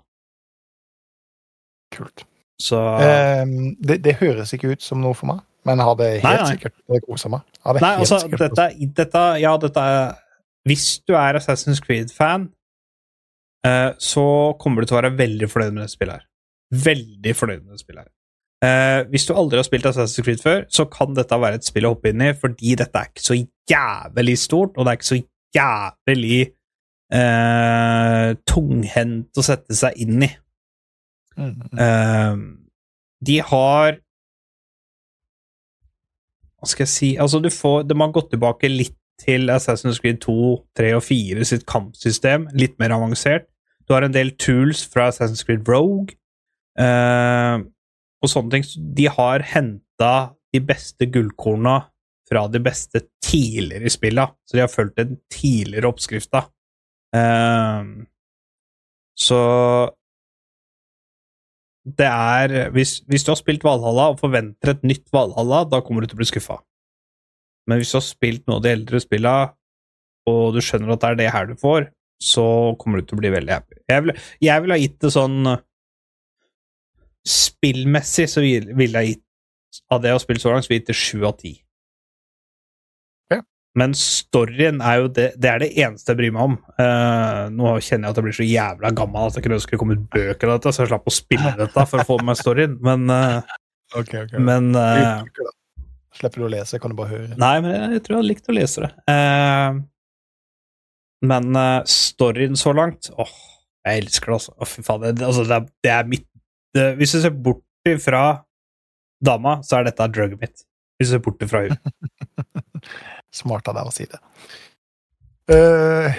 Kult. Så eh, det, det høres ikke ut som noe for meg, men jeg hadde helt Nei, nei. sikkert kosa meg. Nei, altså, dette, dette Ja, dette er Hvis du er Assassin's Creed-fan, eh, så kommer du til å være veldig fornøyd med det spillet her. Veldig fornøyd med det spillet her. Eh, hvis du aldri har spilt Assassin's Creed før, så kan dette være et spill å hoppe inn i, fordi dette er ikke så jævlig stort, og det er ikke så jævlig eh, tunghendt å sette seg inn i. Mm, mm. Eh, de har Hva skal jeg si Altså, du får De har gått tilbake litt til Assassin's Creed 2, 3 og 4 sitt kampsystem. Litt mer avansert. Du har en del tools fra Assassin's Creed Rogue eh, og sånne ting. De har henta de beste gullkorna fra de beste tidligere spilla, så de har fulgt den tidligere oppskrifta. Eh, så det er hvis, hvis du har spilt Valhalla og forventer et nytt Valhalla, da kommer du til å bli skuffa. Men hvis du har spilt noe av de eldre spilla, og du skjønner at det er det her du får, så kommer du til å bli veldig happy. Jeg vil, jeg vil ha gitt det sånn Spillmessig så vil- ville jeg gitt Av det jeg har spilt så langt, så vil jeg gitt det sju av ti. Men storyen er jo det Det er det eneste jeg bryr meg om. Uh, nå kjenner jeg at jeg blir så jævla gammel at jeg kunne ønske det kom ut bøker av dette, så jeg slapp å spille dette for å få med meg storyen, men, uh, okay, okay. men uh, Slipper du å lese, kan du bare høre. Nei, men jeg, jeg tror jeg hadde likt å lese det. Uh, men storyen så langt Åh, jeg elsker det, altså. Å, fy faen, det, altså, det, er, det er mitt det, Hvis du ser bort fra dama, så er dette druget mitt. Hvis du ser bort fra henne. Smart av deg å si det. Uh,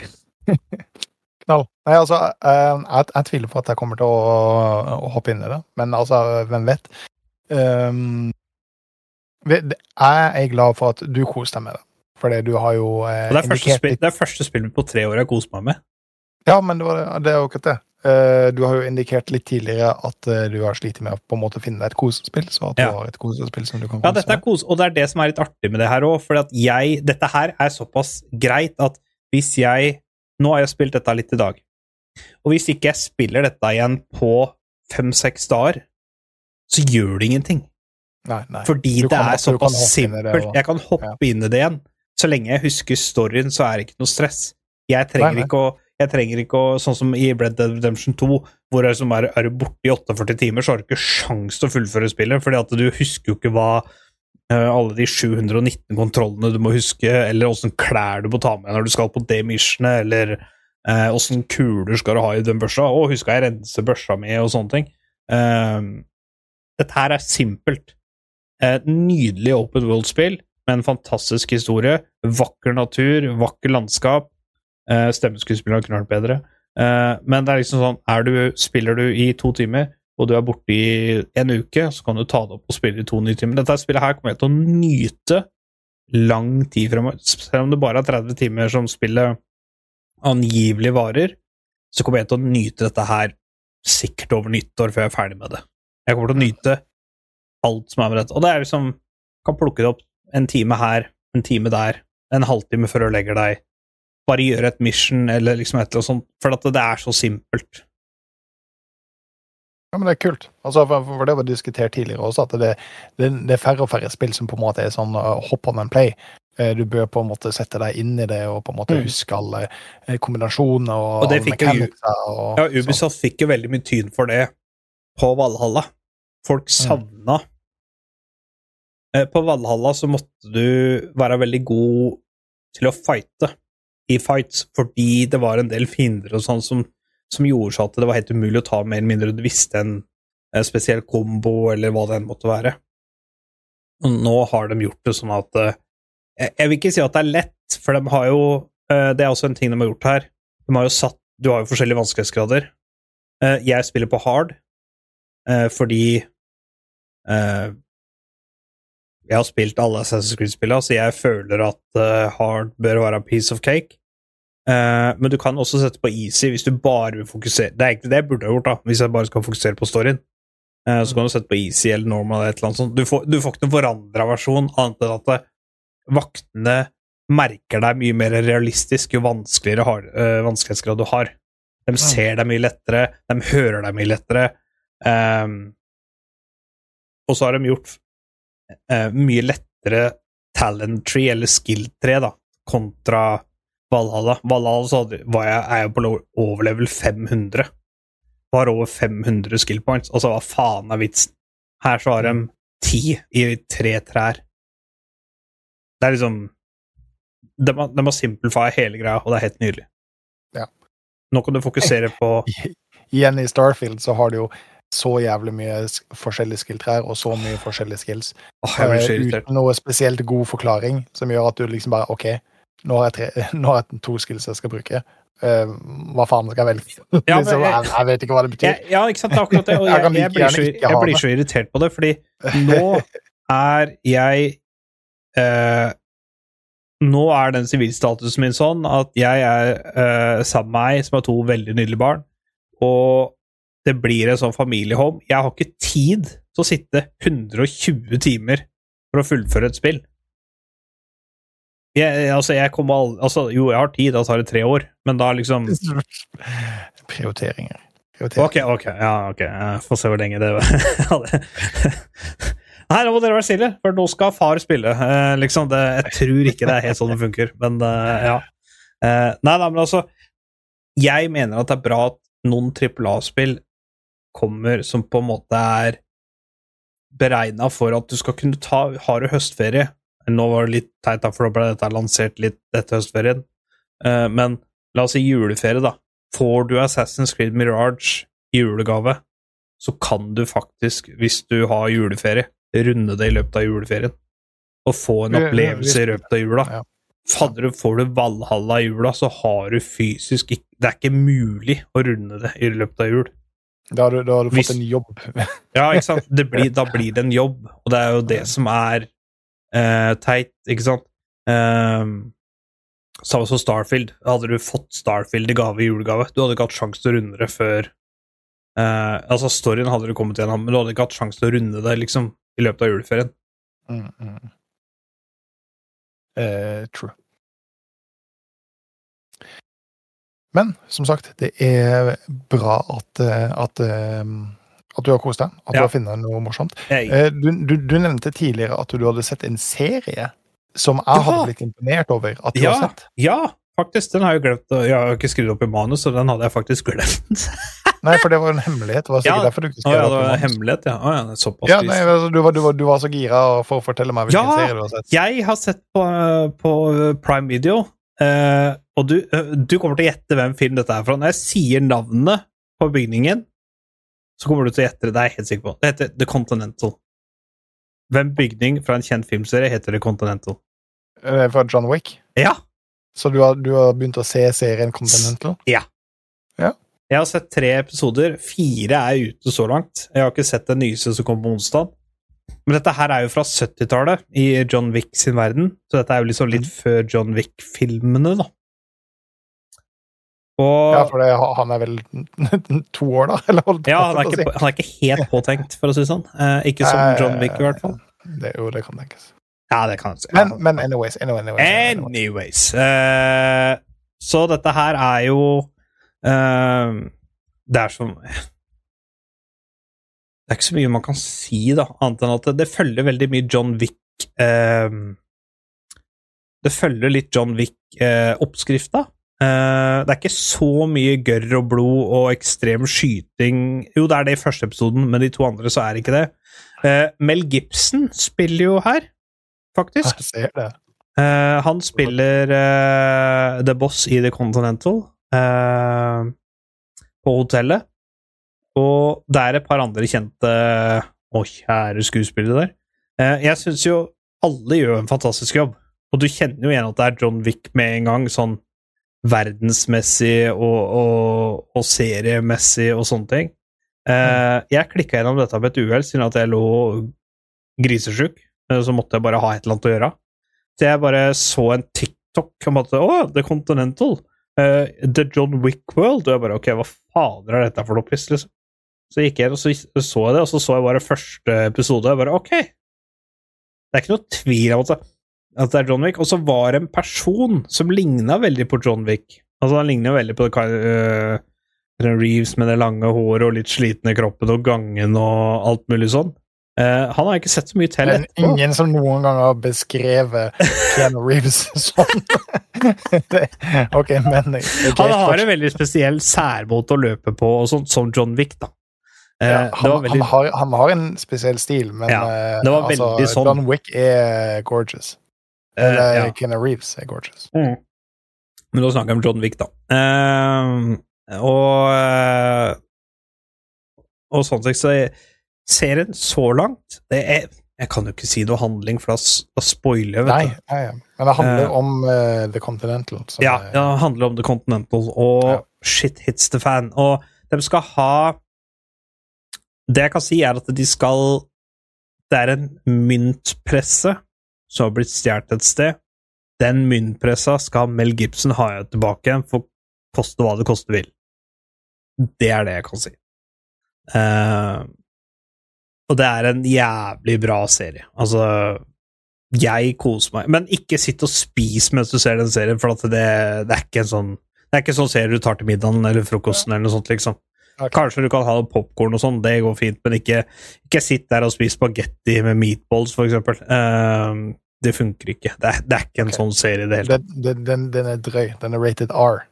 knall. Nei, altså, uh, jeg, jeg tviler på at jeg kommer til å, å hoppe inn i det, men altså, hvem vet? Um, jeg er glad for at du koser deg med det, fordi du har jo eh, det er indikert spill, det er første spillet på tre år jeg koser meg med. Ja, men det, var, det er jo akkurat det. Eh, du har jo indikert litt tidligere at eh, du har slitt med å på en måte finne deg et kosespill, så at Ja. du har et kosespill som du kan Ja, dette er kos, og det er det som er litt artig med det her òg, for at jeg Dette her er såpass greit at hvis jeg Nå har jeg spilt dette litt i dag, og hvis ikke jeg spiller dette igjen på fem-seks dager, så gjør det ingenting. Nei, nei. Fordi kan, det er såpass simpelt. Jeg kan hoppe inn i det igjen. Så lenge jeg husker storyen, så er det ikke noe stress. Jeg trenger nei. ikke å jeg trenger ikke å, Sånn som i Red Dead Redemption 2, hvor er, er, er borte i 48 timer, så har du ikke sjans til å fullføre spillet, fordi at du husker jo ikke hva eh, alle de 719 kontrollene du må huske, eller åssen klær du må ta med når du skal på det missionet, eller eh, kuler skal du ha i den børsa. Å, huska jeg rense børsa mi, og sånne ting. Eh, dette her er simpelt. Et nydelig open world-spill med en fantastisk historie, vakker natur, vakker landskap. Uh, Stemmeskuespillerne kunne vært bedre. Uh, men det er liksom sånn er du, Spiller du i to timer, og du er borte i en uke, så kan du ta det opp og spille i to nye timer. Dette spillet her kommer jeg til å nyte lang tid fremover. Selv om det bare er 30 timer som spillet angivelig varer, så kommer jeg til å nyte dette her sikkert over nyttår før jeg er ferdig med det. Jeg kommer til å nyte alt som er med dette. Og det er liksom Kan plukke det opp en time her, en time der, en halvtime før du legger deg. Bare gjøre et mission eller liksom et eller annet sånt, for at det er så simpelt. Ja, men det er kult. Altså, for, det var diskutert tidligere også, at det, det, det er færre og færre spill som på en måte er sånn uh, hop on and play. Eh, Du bør på en måte sette deg inn i det og på en måte Mm. huske alle eh, kombinasjoner og, Og det fikk jo og Ja, sånn. Ubisoft fikk jo veldig mye tyn for det på Valhalla. Folk savna mm. På Valhalla så måtte du være veldig god til å fighte i fights, fordi det var en del fiender og sånn som, som gjorde at det var helt umulig å ta mer eller mindre du visste en, en spesiell kombo, eller hva det enn måtte være. Og nå har de gjort det sånn at eh, Jeg jeg vil ikke si at det er lett, for de har jo eh, Det er også en ting de har gjort her. De har jo satt Du har jo forskjellige vanskelighetsgrader. Eh, jeg spiller på hard eh, fordi eh, jeg har spilt alle Assassin's Creed-spillene, så jeg føler at uh, hard bør være a piece of cake. Uh, men du kan også sette på easy hvis du bare vil fokusere Det er egentlig det jeg burde ha gjort, da, hvis jeg bare skal fokusere på storyen. Uh, så kan du sette på easy eller normal eller et eller annet sånt. Du får, du får ikke noen forandra versjon, annet enn at det, vaktene merker deg mye mer realistisk jo vanskeligere har, vanskelighetsgrad du har. De ser deg mye lettere, de hører deg mye lettere. Um, og så har de gjort eh, mye lettere talent tree, eller skill tree, da, kontra Valhalla. Valhalla så var jeg, er jeg på over level 500. Var over 500 skill points. Altså, hva faen er vitsen? Her så har de ti i tre trær. Det er liksom De må, de har simplify hele greia, og det er helt nydelig. Ja. Nå kan du fokusere på Igjen i Starfield så har du jo så jævlig mye forskjellige skill-trær og så mye forskjellige skills. oh, irritert. uten noe spesielt god forklaring som gjør at du liksom bare OK, nå har jeg, tre, nå har jeg to skills jeg skal bruke. Uh, hva faen skal jeg velge? Ja, men liksom, jeg- jeg, vet ikke hva det betyr. Ja, ikke sant, akkurat det. Og Jeg jeg, blir, så, jeg blir så irritert på det, fordi nå er jeg uh, Nå er den sivilstatusen min sånn at jeg er sammen med meg, som har to veldig nydelige barn, og det blir en sånn familiehome. Jeg har ikke tid til å sitte 120 timer for å fullføre et spill. Jeg, altså, jeg kommer aldri altså, jo, jeg har tid, da tar det tre år, men da liksom Prioriteringer. Prioriteringer. Ok, ok, ja, ok. Jeg får se hvor lenge det hadde Nei, nå må dere være stille, for nå skal far spille. Eh, liksom, det, jeg tror ikke det er helt sånn det funker, men eh, ja. Eh, nei, nei, men altså Jeg mener at det er bra at noen trippel A-spill kommer som på en måte er beregna for at du skal kunne ta Har du høstferie? Nå var det litt teit, da, for da ble dette lansert litt etter høstferien. Eh, men la oss si juleferie, da. Får du Assassin's Creed Mirage i julegave, så kan du faktisk, hvis du har juleferie, runde det i løpet av juleferien. Og få en opplevelse i løpet av jula. Fadder, får du Valhalla i jula, så har du fysisk ikke Det er ikke mulig å runde det i løpet av jul. Da har du, da har du Hvis- fått en jobb. Ja, ikke sant? Det blir, da blir det en jobb, og det er jo det som er uh, teit, ikke sant? Um, Samme som Starfield. Hadde du fått Starfield i gave i julegave, du hadde ikke hatt sjanse til å runde det før uh, Altså, storyen hadde du kommet gjennom, men du hadde ikke hatt sjanse til å runde det liksom i løpet av juleferien. Mm, mm. Uh, true. Men som sagt, det er bra at, eh, at, eh, at du har kost deg. At du har funnet noe morsomt. Eh, Du, du, du nevnte tidligere at du hadde sett en serie som jeg Ja. hadde blitt imponert over at du Ja. har sett. ja, faktisk. Den har jeg glemt. Jeg har ikke skrevet opp i manus, så den hadde jeg faktisk glemt. Nei, for det var en hemmelighet. Det var sikkert Ja. derfor du ikke skrev ja, det var en hemmelighet, ja. Å, ja såpass Ja, nei, altså, du, var, du, var, du var så gira for å fortelle meg hvilken Ja. serie du har sett. Jeg har sett på, på Prime Video, eh, og du, du kommer til å gjette hvem film dette er fra. Når jeg sier navnet på bygningen, så kommer du til å gjette det. Det er jeg helt sikker på. Det heter The Continental. Hvem bygning fra en kjent filmserie heter The Continental? Eh, Fra John Wick. Ja! Så du har, du har begynt å se serien Continental? Ja. Jeg har sett tre episoder. Fire er ute så langt. Jeg har ikke sett den nyeste som kom på onsdag. Men dette her er jo fra 70-tallet, i John Wick sin verden. Så dette er jo liksom litt før John Wick-filmene, da. Og Ja, for det, han er vel to år, da? Eller holdt Ja, han er, ikke, han er ikke helt påtenkt, for å si det sånn. Eh, ikke som John Wick, i hvert fall. Det, jo, det kan tenkes. Ja, det kan tenkes. Men, men anyways, anyways, anyways, anyways. Anyways. eh, så dette her er jo uh, Det er som Det er ikke så mye man kan si, da, annet enn at det, det følger veldig mye John Wick uh, Det følger litt John Wick-oppskrifta. Eh, det er ikke så mye gørr og blod og ekstrem skyting Jo, det er det i første episoden, men de to andre så er ikke det. Eh, Mel Gibson spiller jo her, faktisk. Jeg ser det. Eh, han spiller The Boss i The Continental på hotellet. Og det er et par andre kjente Å, kjære skuespillere der. Jeg syns jo alle gjør en fantastisk jobb, og du kjenner jo igjen at det er John Wick med en gang, sånn verdensmessig og, og, og seriemessig og sånne ting. Uh, jeg klikka gjennom dette med et uhell, siden at jeg lå grisesjuk. eh, Så måtte jeg bare ha et eller annet å gjøre. Så jeg bare så en TikTok om at Å, The Continental. Uh, The John Wick World. Og jeg bare Ok, hva fader er dette for noe piss, liksom? Så gikk jeg og så så jeg det, og så så jeg bare første episode. Og jeg bare Ok. Det er ikke noe tvil om at at det er John Wick. Og så var det en person som ligna veldig på John Wick. Altså, han ligner veldig på uh, Reeves med det lange håret og litt slitne kroppen og gangen og alt mulig sånn. Uh, han har ikke sett så mye til Men etterpå. ingen som noen gang har beskrevet Keanu Reeves sånn. det, ok, men er Han har en veldig spesiell særmåte å løpe på, og sånt som John Wick, da. Uh, Ja, han, veldig han, har, han har en spesiell stil, men Ja, det sånn. John Wick er gorgeous. Eh, Eller ja. Kenna Reeves er gorgeous. Mm. Men nå snakker jeg om John Wick, da. Uh, og eh, Og sånn sett, så er serien så langt det er, Jeg kan jo ikke si noe handling, for da, da spoiler jeg, vet Nei, du. Nei, nei, men det handler Eh, om uh, The Continental. som Ja, er- ja, det handler om The Continental, og Ja. shit hits the fan. Og de skal ha Det jeg kan si, er at de skal Det er en myntpresse som har blitt stjålet et sted. Den myntpressa skal Mel Gibson ha tilbake igjen, for koste hva det koste vil. Det er det jeg kan si. Uh, og det er en jævlig bra serie. Altså Jeg koser meg. Men ikke sitt og spis mens du ser den serien, for at det, det er ikke en sånn Det er ikke sånn serie du tar til middagen eller frokosten eller noe sånt, liksom. Kanskje du kan ha popkorn og sånn, det går fint, men ikke, ikke sitt der og spis spagetti med meatballs, for eksempel. Eh, det funker ikke. Det er, det er ikke en okay. sånn serie i det hele tatt. Den, den, den, er drøy. Den er rated R.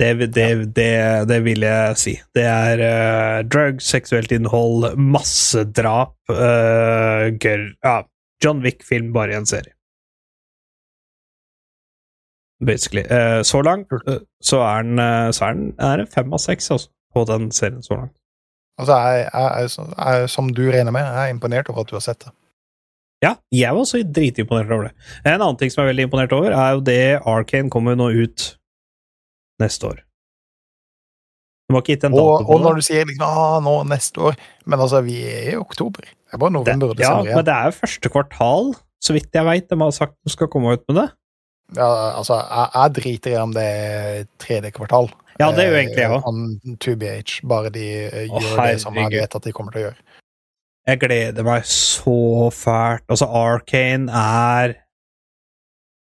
Det, det, det, det vil jeg si. Det er uh, drugs, seksuelt innhold, massedrap, uh, gørr Ja, John Wick-film bare i en serie. Basically. Eh, så langt eh, så er den, eh, så er den er fem av seks altså, på den serien så langt. Altså, jeg, jeg, jeg, som du regner med, jeg er imponert over at du har sett det. Ja, jeg var også dritimponert over det. En annen ting som jeg er veldig imponert over, er jo det Arkane kommer nå ut neste år. De har ikke gitt en dato Og, på og når du sier liksom, ah, nå neste år Men altså, vi er i oktober. Det er bare november og det, ja, desember men det er jo første kvartal, så vidt jeg veit. De har sagt de skal komme ut med det. Ja, altså, jeg, jeg driter i om det er tredje kvartal. Ja, det er jo egentlig jeg ja. òg. 2BH, bare de eh, Å, gjør det som jeg vet at de kommer til å gjøre. Jeg gleder meg så fælt. Altså, Arcane er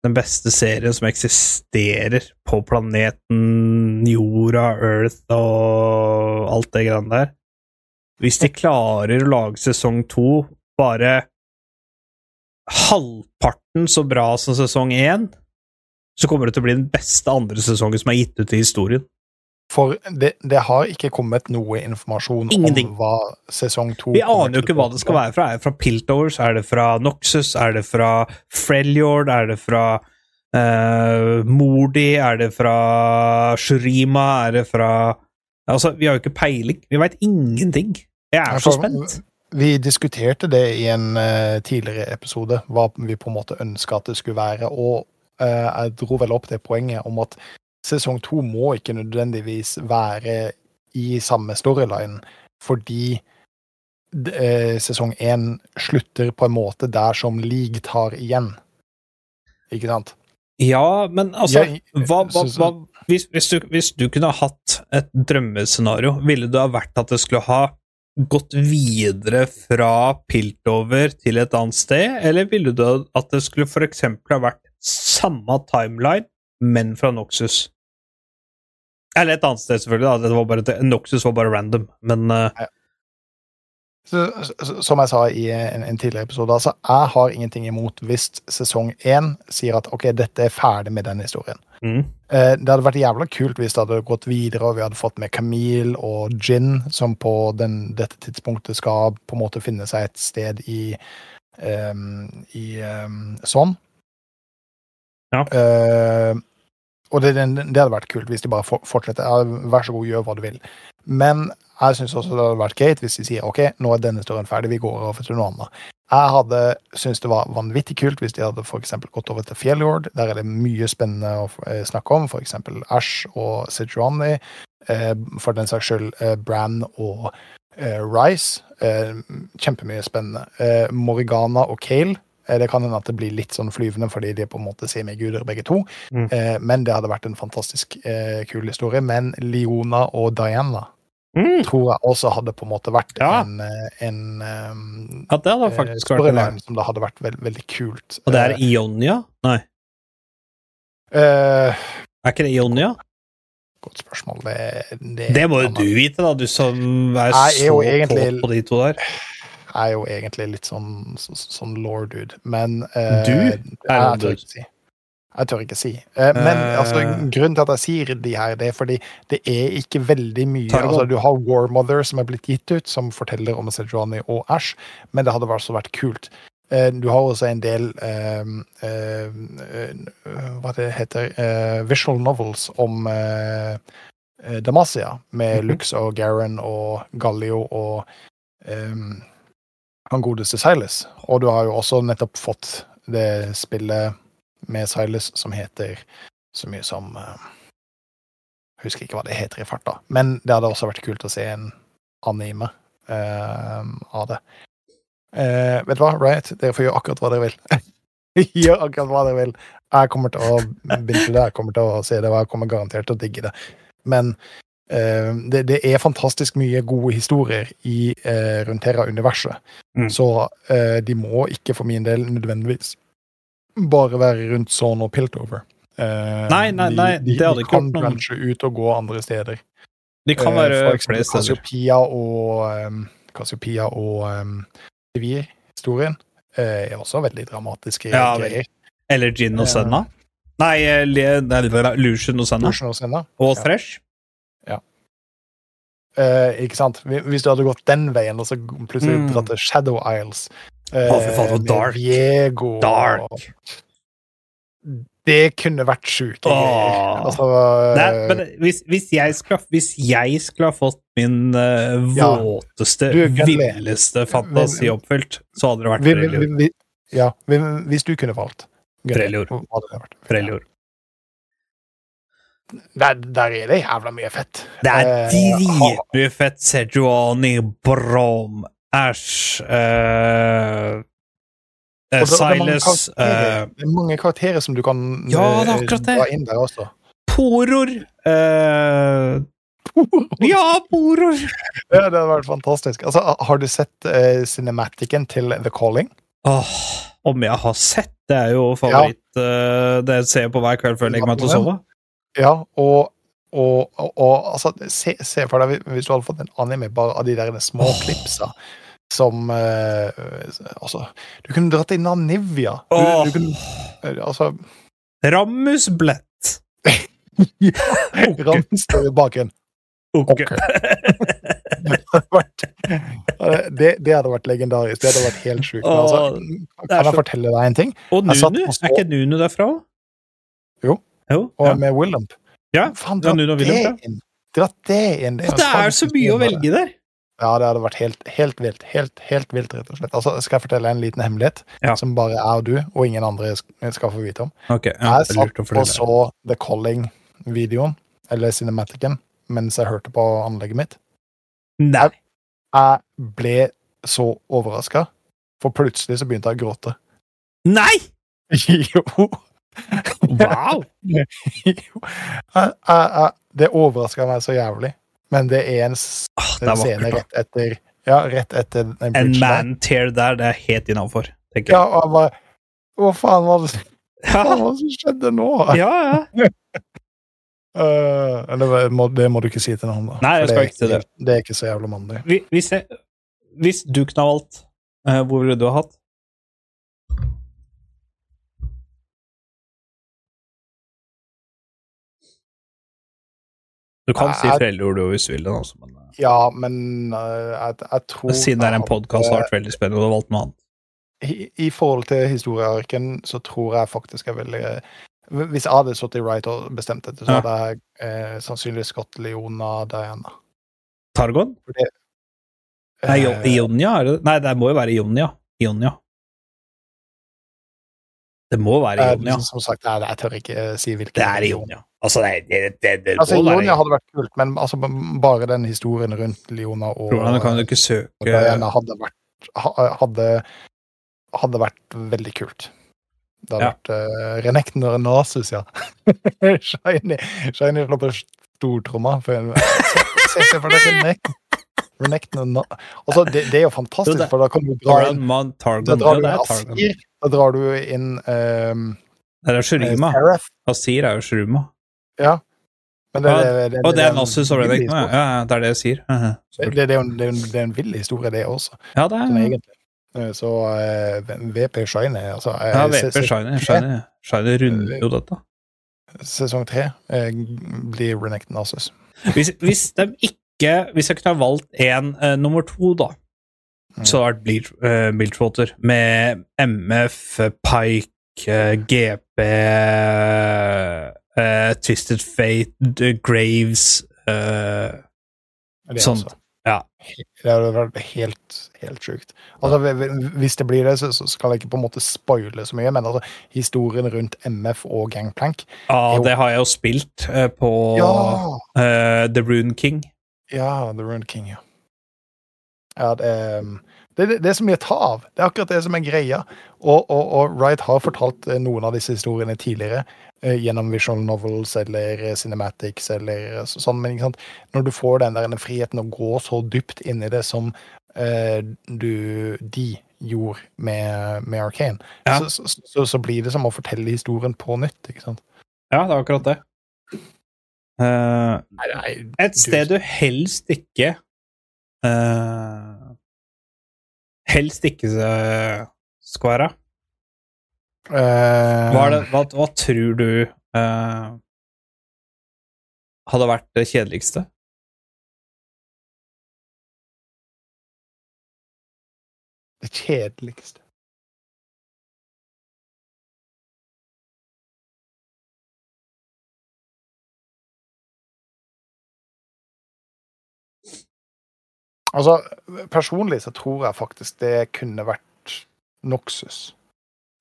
den beste serien som eksisterer på planeten jorda, Earth og alt det greiene der. Hvis de klarer å lage sesong to bare halvparten så bra som sesong én, så kommer det til å bli den beste andre sesongen som er gitt ut i historien. For det, det har ikke kommet noe informasjon Ingenting. om hva sesong to Vi aner jo ikke hva det skal være fra. Er det fra Piltowers? Er det fra Noxus? Er det fra Freljord? Er det fra uh, Mordi? Er det fra Shurima? Er det fra Altså, vi har jo ikke peiling. Vi veit ingenting. Jeg er så spent. Vi diskuterte det i en uh, tidligere episode, hva vi på en måte ønska at det skulle være. Og uh, jeg dro vel opp det poenget om at sesong to må ikke nødvendigvis være i samme storyline, fordi eh, sesong én slutter på en måte der som League tar igjen. Ikke sant? Ja, men altså Jeg- hva, hva, så- hva, hvis, hvis, du, hvis du kunne hatt et drømmescenario, ville det ha vært at det skulle ha gått videre fra Piltover til et annet sted, eller ville du at det skulle eksempel ha vært samme timeline, men fra Noxus? Eller et annet sted, selvfølgelig. da. Det var bare, Noxus var bare random, men uh... Så, som jeg sa i en, en tidligere episode, altså, jeg har ingenting imot hvis sesong én sier at ok, dette er ferdig med den historien. mm. Eh, det hadde vært jævla kult hvis det hadde gått videre, og vi hadde fått med Camille og Gin, som på den, dette tidspunktet skal på en måte finne seg et sted i um, i um, sånn. Ja. Eh, og det, det, hadde vært kult hvis de bare fortsetter. Ja, vær så god, gjør hva du vil. Men jeg syns også det hadde vært greit hvis de sier ok, nå er denne storyen ferdig, vi går over til noe annet. Jeg hadde syntes det var vanvittig kult hvis de hadde for gått over til Fjelljord. Der er det mye spennende å eh, snakke om, f.eks. Ash og Sejuani. Eh, for den saks skyld eh, Bran og Rice. Kjempemye spennende. Morrigana og Kale. Eh, det kan hende at det blir litt sånn flyvende fordi de er på en måte semiguder begge to. Mm. Eh, men det hadde vært en fantastisk eh, kul historie. Men Leona og Diana Mm. tror jeg også hadde på en måte vært Ja. en, en Ja, det hadde faktisk vært en som det hadde vært veld, veldig kult. Og det er Ionia? Nei, Uh, er ikke det Ionia? Godt spørsmål. Det, det, Det må jo du vite, da, du som er er så egentlig- på de to der. Jeg er jo egentlig litt sånn, så, sånn law-dude, men eh, Du er jeg, jeg law dude. si. Jeg tør ikke si. Eh, men Eh. altså, grunnen til at jeg sier de her, det er fordi det er ikke veldig mye altså, Du har War Mother som er blitt gitt ut, som forteller om Sejuani og Ash, men det hadde også vært kult. Eh, Du har også en del eh, eh, Hva det heter Visual novels om Damacia, med Mhm. Lux og Garen og Gallio og eh, han godeste Silas. Og du har jo også nettopp fått det spillet med Silas som heter så mye som uh, husker ikke hva det heter i farta, men det hadde også vært kult å se en anime uh, av det. Uh, vet du hva, Riot, dere får gjøre akkurat hva dere vil. Gjør akkurat hva dere vil. Jeg kommer til å begynne det, jeg kommer til å se det, og jeg kommer garantert til å digge det. Men det, det er fantastisk mye gode historier i eh, Runtera-universet. Mm. Så eh, de må ikke for min del nødvendigvis bare være rundt sånn og Piltover. Eh, Nei, nei, nei, de, de, det hadde de ikke kan gjort noe. kanskje ut og gå andre steder. De kan Eh, være uh, flere steder. Kasiopia og um, Kasiopia og um, Sivir-historien uh, er også veldig dramatiske Ja, greier. Eller Gin og. Senna. Eh, nei, Lucian og Senna. Lucian og Senna. Og Ja. Thresh. Eh, ikke sant? Hvis du hadde gått den veien, og så plutselig Mm. dratt til Shadow Isles uh, oh, faen, dark. Viego Dark. Det kunne vært sjukt. Oh. Altså, eh, hvis, hvis, jeg skulle, hvis jeg skulle ha fått min Ja. våteste, Du, villeste fantasi oppfylt, så hadde det vært Freljord. ja, hvis du kunne valgt Freljord. Freljord. Der, der er det jævla mye fett. Det er Eh, dritmye fett. Sejuani, Brom, Æsj uh, uh, Silas det- er eh, Det er mange karakterer som du kan Ja, det er eh, akkurat det. dra inn der også. Poror Uh, Ja, poror! Ja, det hadde vært fantastisk. Altså, har du sett uh, cinematicen til The Calling? Åh, om jeg har sett Det er jo favoritt. eh, det ser jeg på hver kveld før jeg legger meg til å sove. Ja, og, og, og, og altså, se, se for deg hvis du hadde fått en anime bare av de der små oh. klipsa som eh, Altså, du kunne dratt inn av Nivia. Du, oh. du kunne eh, Altså Rammusblett. Rammus står i bakgrunnen. Ok. Det hadde vært- det, det hadde vært legendarisk. Det hadde vært helt sjukt. Altså, kan jeg fortelle deg en ting? Og Nunu? så- Er ikke Nunu derfra? Jo. Jo Og ja. med Willump. Ja, Faen, ja, dra Nuno det ja. inn. Dra det inn. Og det er så mye å velge der! Ja, det hadde vært helt, helt vilt. Helt, helt vilt, rett og slett. Altså, skal jeg fortelle en liten hemmelighet Ja. som bare jeg og du og ingen andre skal få vite om? Okay, ja, jeg det satt og så The Calling-videoen, eller Cinematicen, mens jeg hørte på anlegget mitt. Nei! Jeg ble så overraska, for plutselig så begynte jeg å gråte. Nei! jo! Wow! Jeg, jeg, jeg, det overraska meg så jævlig. Men det er en, det er scene vakkert. rett etter Ja, rett etter. En man tear der, det er helt innafor, tenker Ja, jeg. og jeg bare Hva faen var det, som skjedde nå? ja. ja. uh, det, må, det må du ikke si til noen, da. Nei, jeg skal ikke si det. Det er ikke så jævla mandig. Hvis, jeg, hvis du kunne valgt, uh, hvor ville du ha hatt? Du kan si Jeg- foreldreord hvis du vil, det, altså, men eh, Ja, men øh, jeg, jeg tror siden det er en podkast, har vært veldig spennende, og du har valgt noe annet. I, I forhold til historiearken så tror jeg faktisk jeg ville Hvis jeg hadde sittet i Right og bestemt dette, så hadde jeg eh, sannsynligvis gått Leona Diana. Targon? Fordi, Nei, Eh, Ionia? Er det? Nei, det må jo være Ionia. Ionia. Det må være eh, Ionia. Som sagt, jeg, jeg tør ikke eh, si hvilken. Det er Ionia. Altså, det, det, det, det Altså, må være Ionia hadde vært kult, men altså, bare den historien rundt Leona og, Hvordan kan du ikke søke Diana hadde vært, hadde, hadde vært veldig kult. Det hadde Ja. vært uh, Renekten og Nasus, ja. Shiny, Shiny slår på stortromma. Se, for deg Renekten. Renekten og Na... Altså, det, det er jo fantastisk, for da kan du dra Targon, inn det inn er Targon. Asir, da drar du inn um, Det er Shurima. Seraph. Asir er jo Shurima. Ja. Men det, Ja, det, det, Og det er Nassus og Renekton. Ja, det er det jeg sier. Uh Det, det, det, er en, det, er en, vill historie, det også. Ja, det Sånn er egentlig. Eh, Så uh, VP Shiny altså, uh, ja, VP Shiny. Shiny, Shiny runder jo dette. Sesong tre uh, blir Renekton Nasus. Hvis, hvis de ikke Hvis jeg kunne ha valgt en eh, nummer to, da. Så hadde det vært uh, Bleachwater med MF, Pike, uh, GP, uh, Twisted Fate, D- Graves eh, Sånn, ja. Det hadde vært helt, helt sjukt. Altså, hvi- hvi- hvis det blir det, så så skal jeg ikke på en måte spoile så mye, men altså, historien rundt MF og Gangplank Ja, det har jeg jo spilt eh, på Ja! eh, The Rune King. Ja, The Rune King, ja. Ja, det, er- det, det, det er så mye å ta av. Det er akkurat det som er greia. Og, og, og Wright har fortalt eh, noen av disse historiene tidligere eh, gjennom visual novels eller eh, cinematics eller sånn, men når du får den der den friheten å gå så dypt inn i det som eh, du, de gjorde med, med Arcane, Ja. så, så, så, blir det som å fortelle historien på nytt, ikke sant? Ja, det er akkurat det. Nei, et sted du helst ikke eh, Helst ikke skværa. Uh, eh, Hva, det, hva, hva tror du uh, hadde vært det kjedeligste? Det kjedeligste. Altså, personlig så tror jeg faktisk det kunne vært Noxus.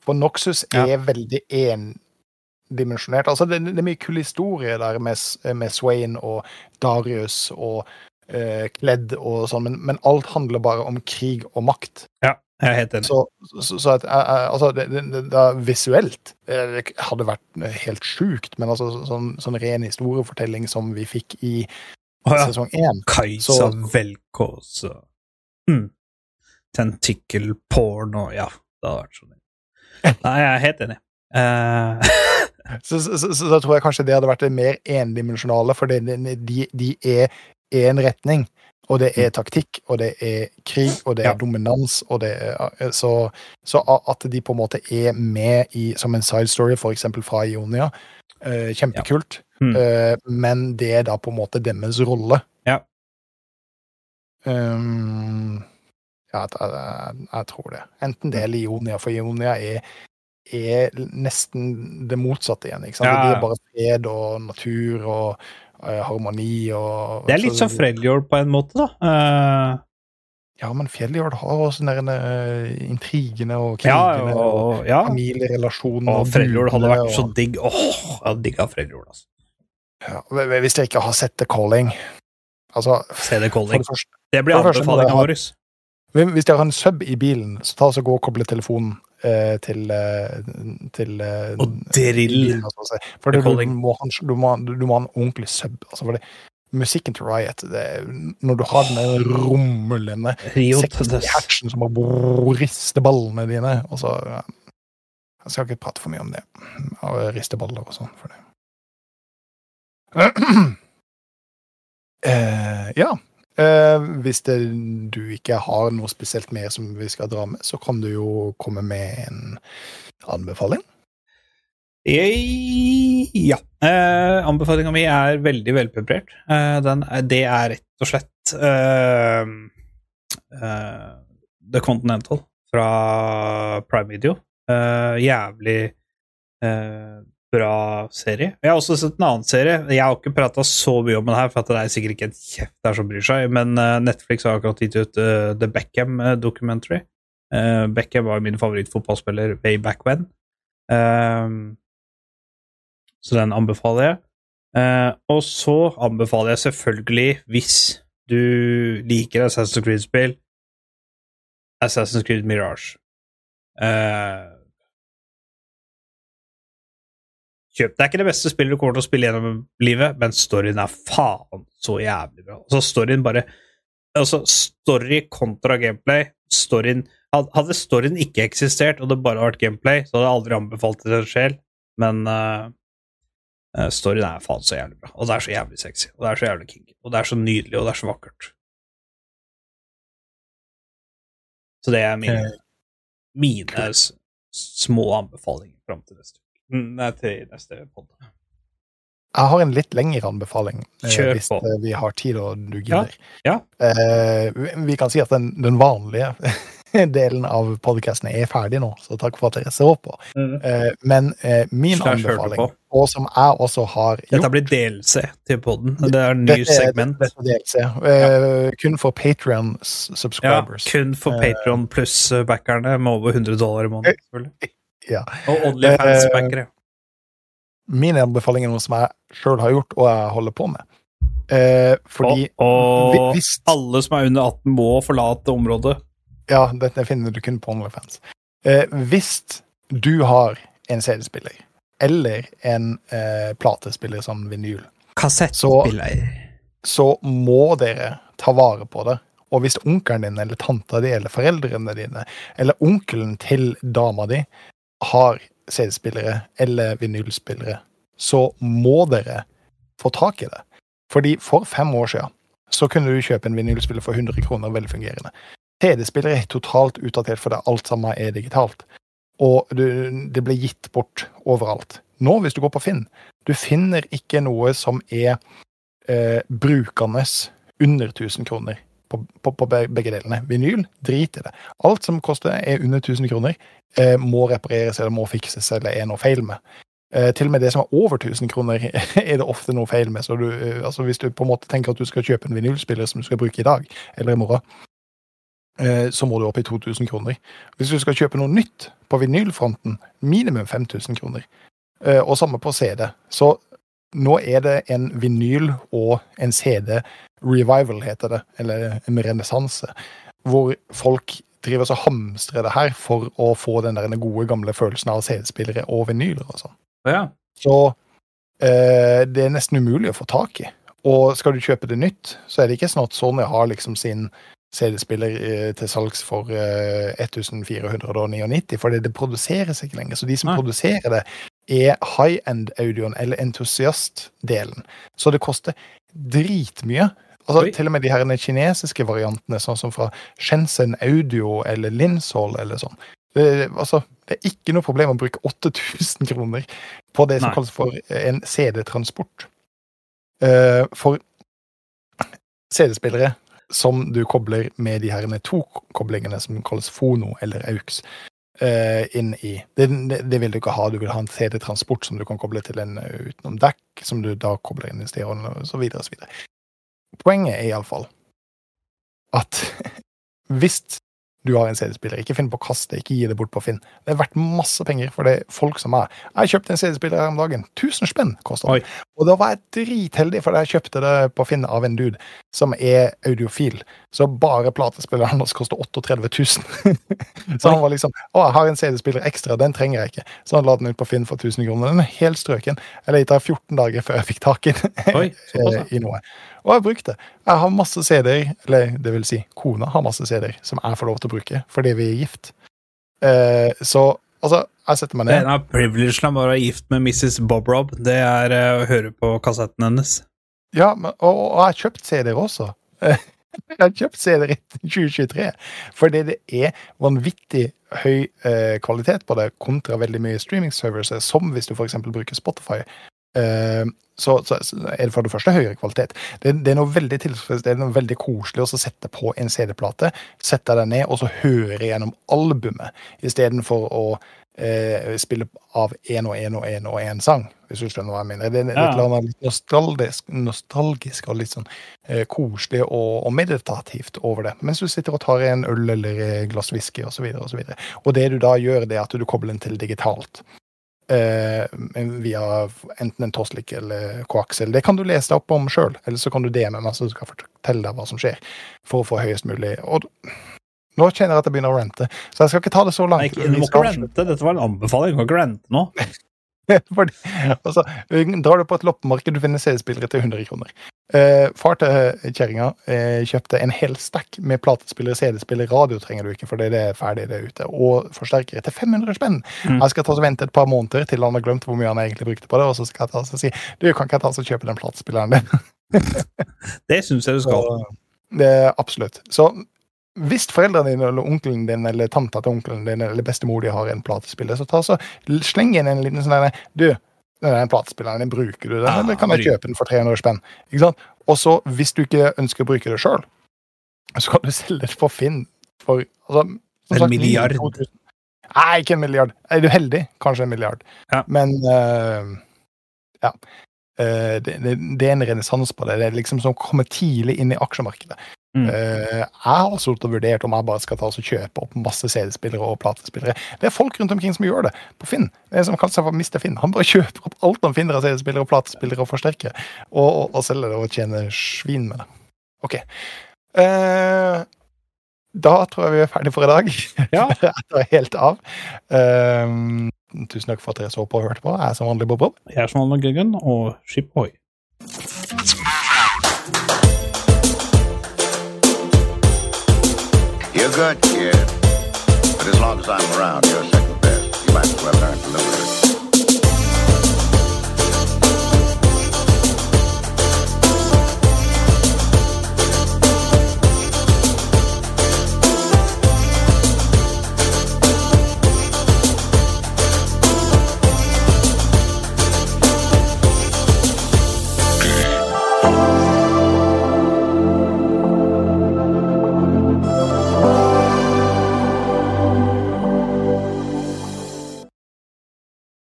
For Noxus Ja. er veldig endimensjonert. Altså, det, det er mye kul historie der med, med Swain og Darius og eh, Kledd og sånn, men, men alt handler bare om krig og makt. Ja, jeg er helt enig. Så, så, så at, eh, eh, altså, det, det, det, det visuelt det hadde vært helt sjukt, men altså sånn, sånn ren historiefortelling som vi fikk i Å ja. sesong én Kajsa så- Velkås og mm. Tentacle porn og Ja, det hadde vært sånn. Nei, jeg er helt enig. Uh... så, så, så, så tror jeg kanskje det hadde vært det mer endimensjonale, for det, de, de er én retning. Og det er taktikk, og det er krig, og det er Ja. dominans, og det er så, så at de på en måte er med i, som en side story, eksempel fra Ionia, eh, kjempekult. Mm. Eh, men det er da på en måte deres rolle. Ja. Um, ja, jeg, jeg, jeg tror det. Enten det eller Ionia, for Ionia er, er nesten det motsatte igjen. Ikke sant? Ja, Det blir bare fred og natur og, uh, harmoni og Det er litt som Freljord på en måte, da. Uh... Ja, men Fjelljord har også den der intrigene og ja, krigene og og, ja. familierelasjoner. Og Freljord hadde vært så digg. Åh, jeg hadde digga Freljord, altså. Ja, Hvis dere ikke har sett The Calling Altså, Se The calling. det første Det blir anbefalinga vår. Hvis dere har en sub i bilen, så ta oss og gå og koble telefonen eh, til, eh, til eh, Og drill. altså, så å si. For du, calling. må ha, du, må, du må ha en ordentlig sub. Altså, for det, musikken til Riot det, Når du har den rumlende Rio 60 til som bare rister ballene dine, og så. Jeg skal ikke prate for mye om det. Og riste baller og sånn for det. Eh, ja. Eh, hvis det, du ikke har noe spesielt mer som vi skal dra med, så kan du jo komme med en anbefaling. Jeg- Ja. Eh, Anbefalinga mi er veldig velpreparert. Eh, det er rett og slett The Continental fra Prime Video. Jævlig bra serie. Jeg har også sett en annen serie. Jeg har ikke prata så mye om den her, for at det er sikkert ikke en kjeft der som bryr seg, men eh, Netflix har akkurat gitt ut eh, The Beckham eh, Documentary. Beckham var min favorittfotballspiller way back when. Um, så den anbefaler jeg. Og så anbefaler jeg selvfølgelig, hvis du liker Assassin's Creed-spill, Assassin's Creed Mirage. Eh, kjøp. Det er ikke det beste spillet du kommer til å spille gjennom livet, men storyen er faen så jævlig bra. Altså, storyen bare Altså, story kontra gameplay. Storyen Hadde storyen ikke eksistert, og det bare vært gameplay, så hadde jeg aldri anbefalt det til en sjel, men Eh, Storyen er faen så jævlig bra, og det er så jævlig sexy, og det er så jævlig kinky, og det er så nydelig, og det er så vakkert. Så det er mine, mine små anbefalinger fram til neste uke. Mm, Nei, til neste pod. Jeg har en litt lengre anbefaling, eh, Kjør hvis på. eh, vi har tid og du gidder. ja. Eh, vi- kan si at den, den vanlige delen av podkasten er ferdig nå, så takk for at dere så på. Eh, men eh, min Slash anbefaling, og som jeg også har gjort Dette blir delelse til poden. Det er en ny Dette segment. dette DLC, Ja. kun for Patrion Ja, subscribers. kun for Patrion pluss-backerne med over 100 dollar i måneden. selvfølgelig. Ja. Og Onlyfans-backere. Min anbefaling er noe som jeg sjøl har gjort, og jeg holder på med. Eh, fordi og og hvis alle som er under 18, må forlate området. Ja, dette finner du kun på OnlyFans. Eh, hvis du har en CD-spiller, eller en eh, platespiller som vinyl, Kassettspiller. så må dere ta vare på det. Og hvis onkelen din eller tanta di eller foreldrene dine eller onkelen til dama di har CD-spillere eller vinylspillere, så må dere få tak i det. Fordi for fem år siden så kunne du kjøpe en vinylspiller for 100 kroner velfungerende. CD-spillere er totalt utdatert fordi alt sammen er digitalt. Og det ble gitt bort overalt. Nå, hvis du går på Finn, du finner ikke noe som er eh, brukende under 1000 kroner på, på, på begge delene. Vinyl, drit i det. Alt som koster er under 1000 kroner, eh, må repareres eller må fikses eller er noe feil med. Eh, til og med det som er over 1000 kroner, er det ofte noe feil med. Så du, eh, altså hvis du på en måte tenker at du skal kjøpe en vinylspiller som du skal bruke i dag eller i morgen, eh, så må du opp i 2000 kroner. Hvis du skal kjøpe noe nytt på vinylfronten, minimum 5000 kroner. Eh, og samme på CD. Så nå er det en vinyl og en CD revival, heter det, eller en renessanse, hvor folk driver og hamstrer det her for å få den der gode, gamle følelsen av CD-spillere og vinyler og sånn. Ja. Så eh, det er nesten umulig å få tak i. Og skal du kjøpe det nytt, så er det ikke sånn at Sony har liksom sin CD-spiller eh, til salgs for eh, 1499, for det, produseres ikke lenger. Så de som Nei. produserer det, er high-end-audioen, eller entusiast-delen. Så det koster dritmye. Altså, Oi. til og med de her kinesiske variantene, sånn som fra Shenzhen Audio eller Linsol eller sånn. Det, altså, det er ikke noe problem å bruke 8000 kroner på det som Nei. kalles for en CD-transport. Uh, for CD-spillere som du kobler med de her to koblingene som kalles Fono eller AUX, eh, inn i. Det, det, vil du ikke ha. Du vil ha en CD-transport som du kan koble til en eh, utenom dekk, som du da kobler inn i stereoen, og så videre og så videre. Poenget er iallfall at hvis du har en CD-spiller, ikke finn på å kaste, ikke gi det bort på Finn. Det er verdt masse penger for det er folk som er. Jeg kjøpte en CD-spiller her om dagen. 1000 spenn kosta den. Og da var jeg dritheldig, for jeg kjøpte det på Finn av en dude som er audiofil. Så bare platespilleren hans koster 38 000. så han var liksom Å, jeg har en CD-spiller ekstra, den trenger jeg ikke. Så han la den ut på Finn for 1000 kroner. Den er helt strøken. Jeg leita 14 dager før jeg fikk tak i ja. i noe. Og jeg har brukt det. Jeg har masse CD-er, eller det vil si, kona har masse CD-er som jeg får lov til å bruke fordi vi er gift. Eh, så altså, jeg setter meg Det ned. er en av privilegene å være gift med Mrs. Bob Rob. Det er eh, å høre på kassetten hennes. Ja, men, og, og jeg har kjøpt CD-er også. Jeg har kjøpt CD-er i 2023 fordi det er vanvittig høy eh, kvalitet på det, kontra veldig mye streaming-servers, som hvis du f.eks. bruker Spotify. Eh, så, så, er det for det første høyere kvalitet. Det, det er noe veldig tilfredsstillende og veldig koselig å sette på en CD-plate, sette den ned og så høre gjennom albumet, istedenfor å eh, spille av én og én og én og én sang, hvis du skjønner hva jeg mener. Det er litt, Ja. litt nostalgisk, nostalgisk og litt sånn eh, koselig og, og meditativt over det. Mens du sitter og tar en øl eller glass whisky osv. Og, så videre, og, så og det du da gjør, det er at du kobler den til digitalt. Eh, via enten en Toslik eller koaksel. Det kan du lese deg opp om sjøl, eller så kan du DM meg så skal fortelle deg hva som skjer, for å få høyest mulig. Og nå kjenner jeg at jeg begynner å rente, så jeg skal ikke ta det så langt. Nei, ikke, du må ikke rente. Dette var en anbefaling. Du må ikke rente nå. Fordi, altså, drar du på et loppemarked, du finner CD-spillere til 100 kroner. Eh, far til kjerringa eh, kjøpte en hel stack med platespillere, CD-spillere, radio trenger du ikke, for det er ferdig det er ute, og forsterkere til 500 spenn. Mm. Jeg skal ta og vente et par måneder til han har glemt hvor mye han egentlig brukte på det, og så skal jeg ta og si du, kan ikke jeg ta og kjøpe den platespilleren din? Det syns jeg du skal. Så, det absolutt. Så hvis foreldrene dine eller onkelen din eller tanta til onkelen din eller bestemor de har en platespiller, så ta så sleng inn en liten sånn der Du, den platespilleren din, bruker du den, Ja, eller kan jeg kjøpe den for 300 spenn? Og så, hvis du ikke ønsker å bruke det sjøl, så kan du selge det på Finn for altså, En sagt, milliard. 2000. Nei, ikke en milliard. Er du heldig, kanskje en milliard. Ja. Men uh, ja. Uh, det, det, det er en renessanse på det. Det er liksom som å komme tidlig inn i aksjemarkedet. Mm. Eh, jeg har altså vurdert om jeg bare skal ta og kjøpe opp masse CD-spillere og platespillere. Det er folk rundt omkring som gjør det på Finn. Det er som kaller seg for Mr. Finn. Han bare kjøper opp alt han finner av CD-spillere og platespillere og forsterkere, og, og, og selger det og tjener svin med det. OK. Eh, da tror jeg vi er ferdige for i dag. Ja. jeg tar helt av. Eh, tusen takk for at dere så på og hørte på. Jeg er som vanlig Bob Bob. Jeg er som vanlig Gøggen, og skip ohoi. Good, kid. But as long as I'm around, you're second best. You might as well learn to live with it.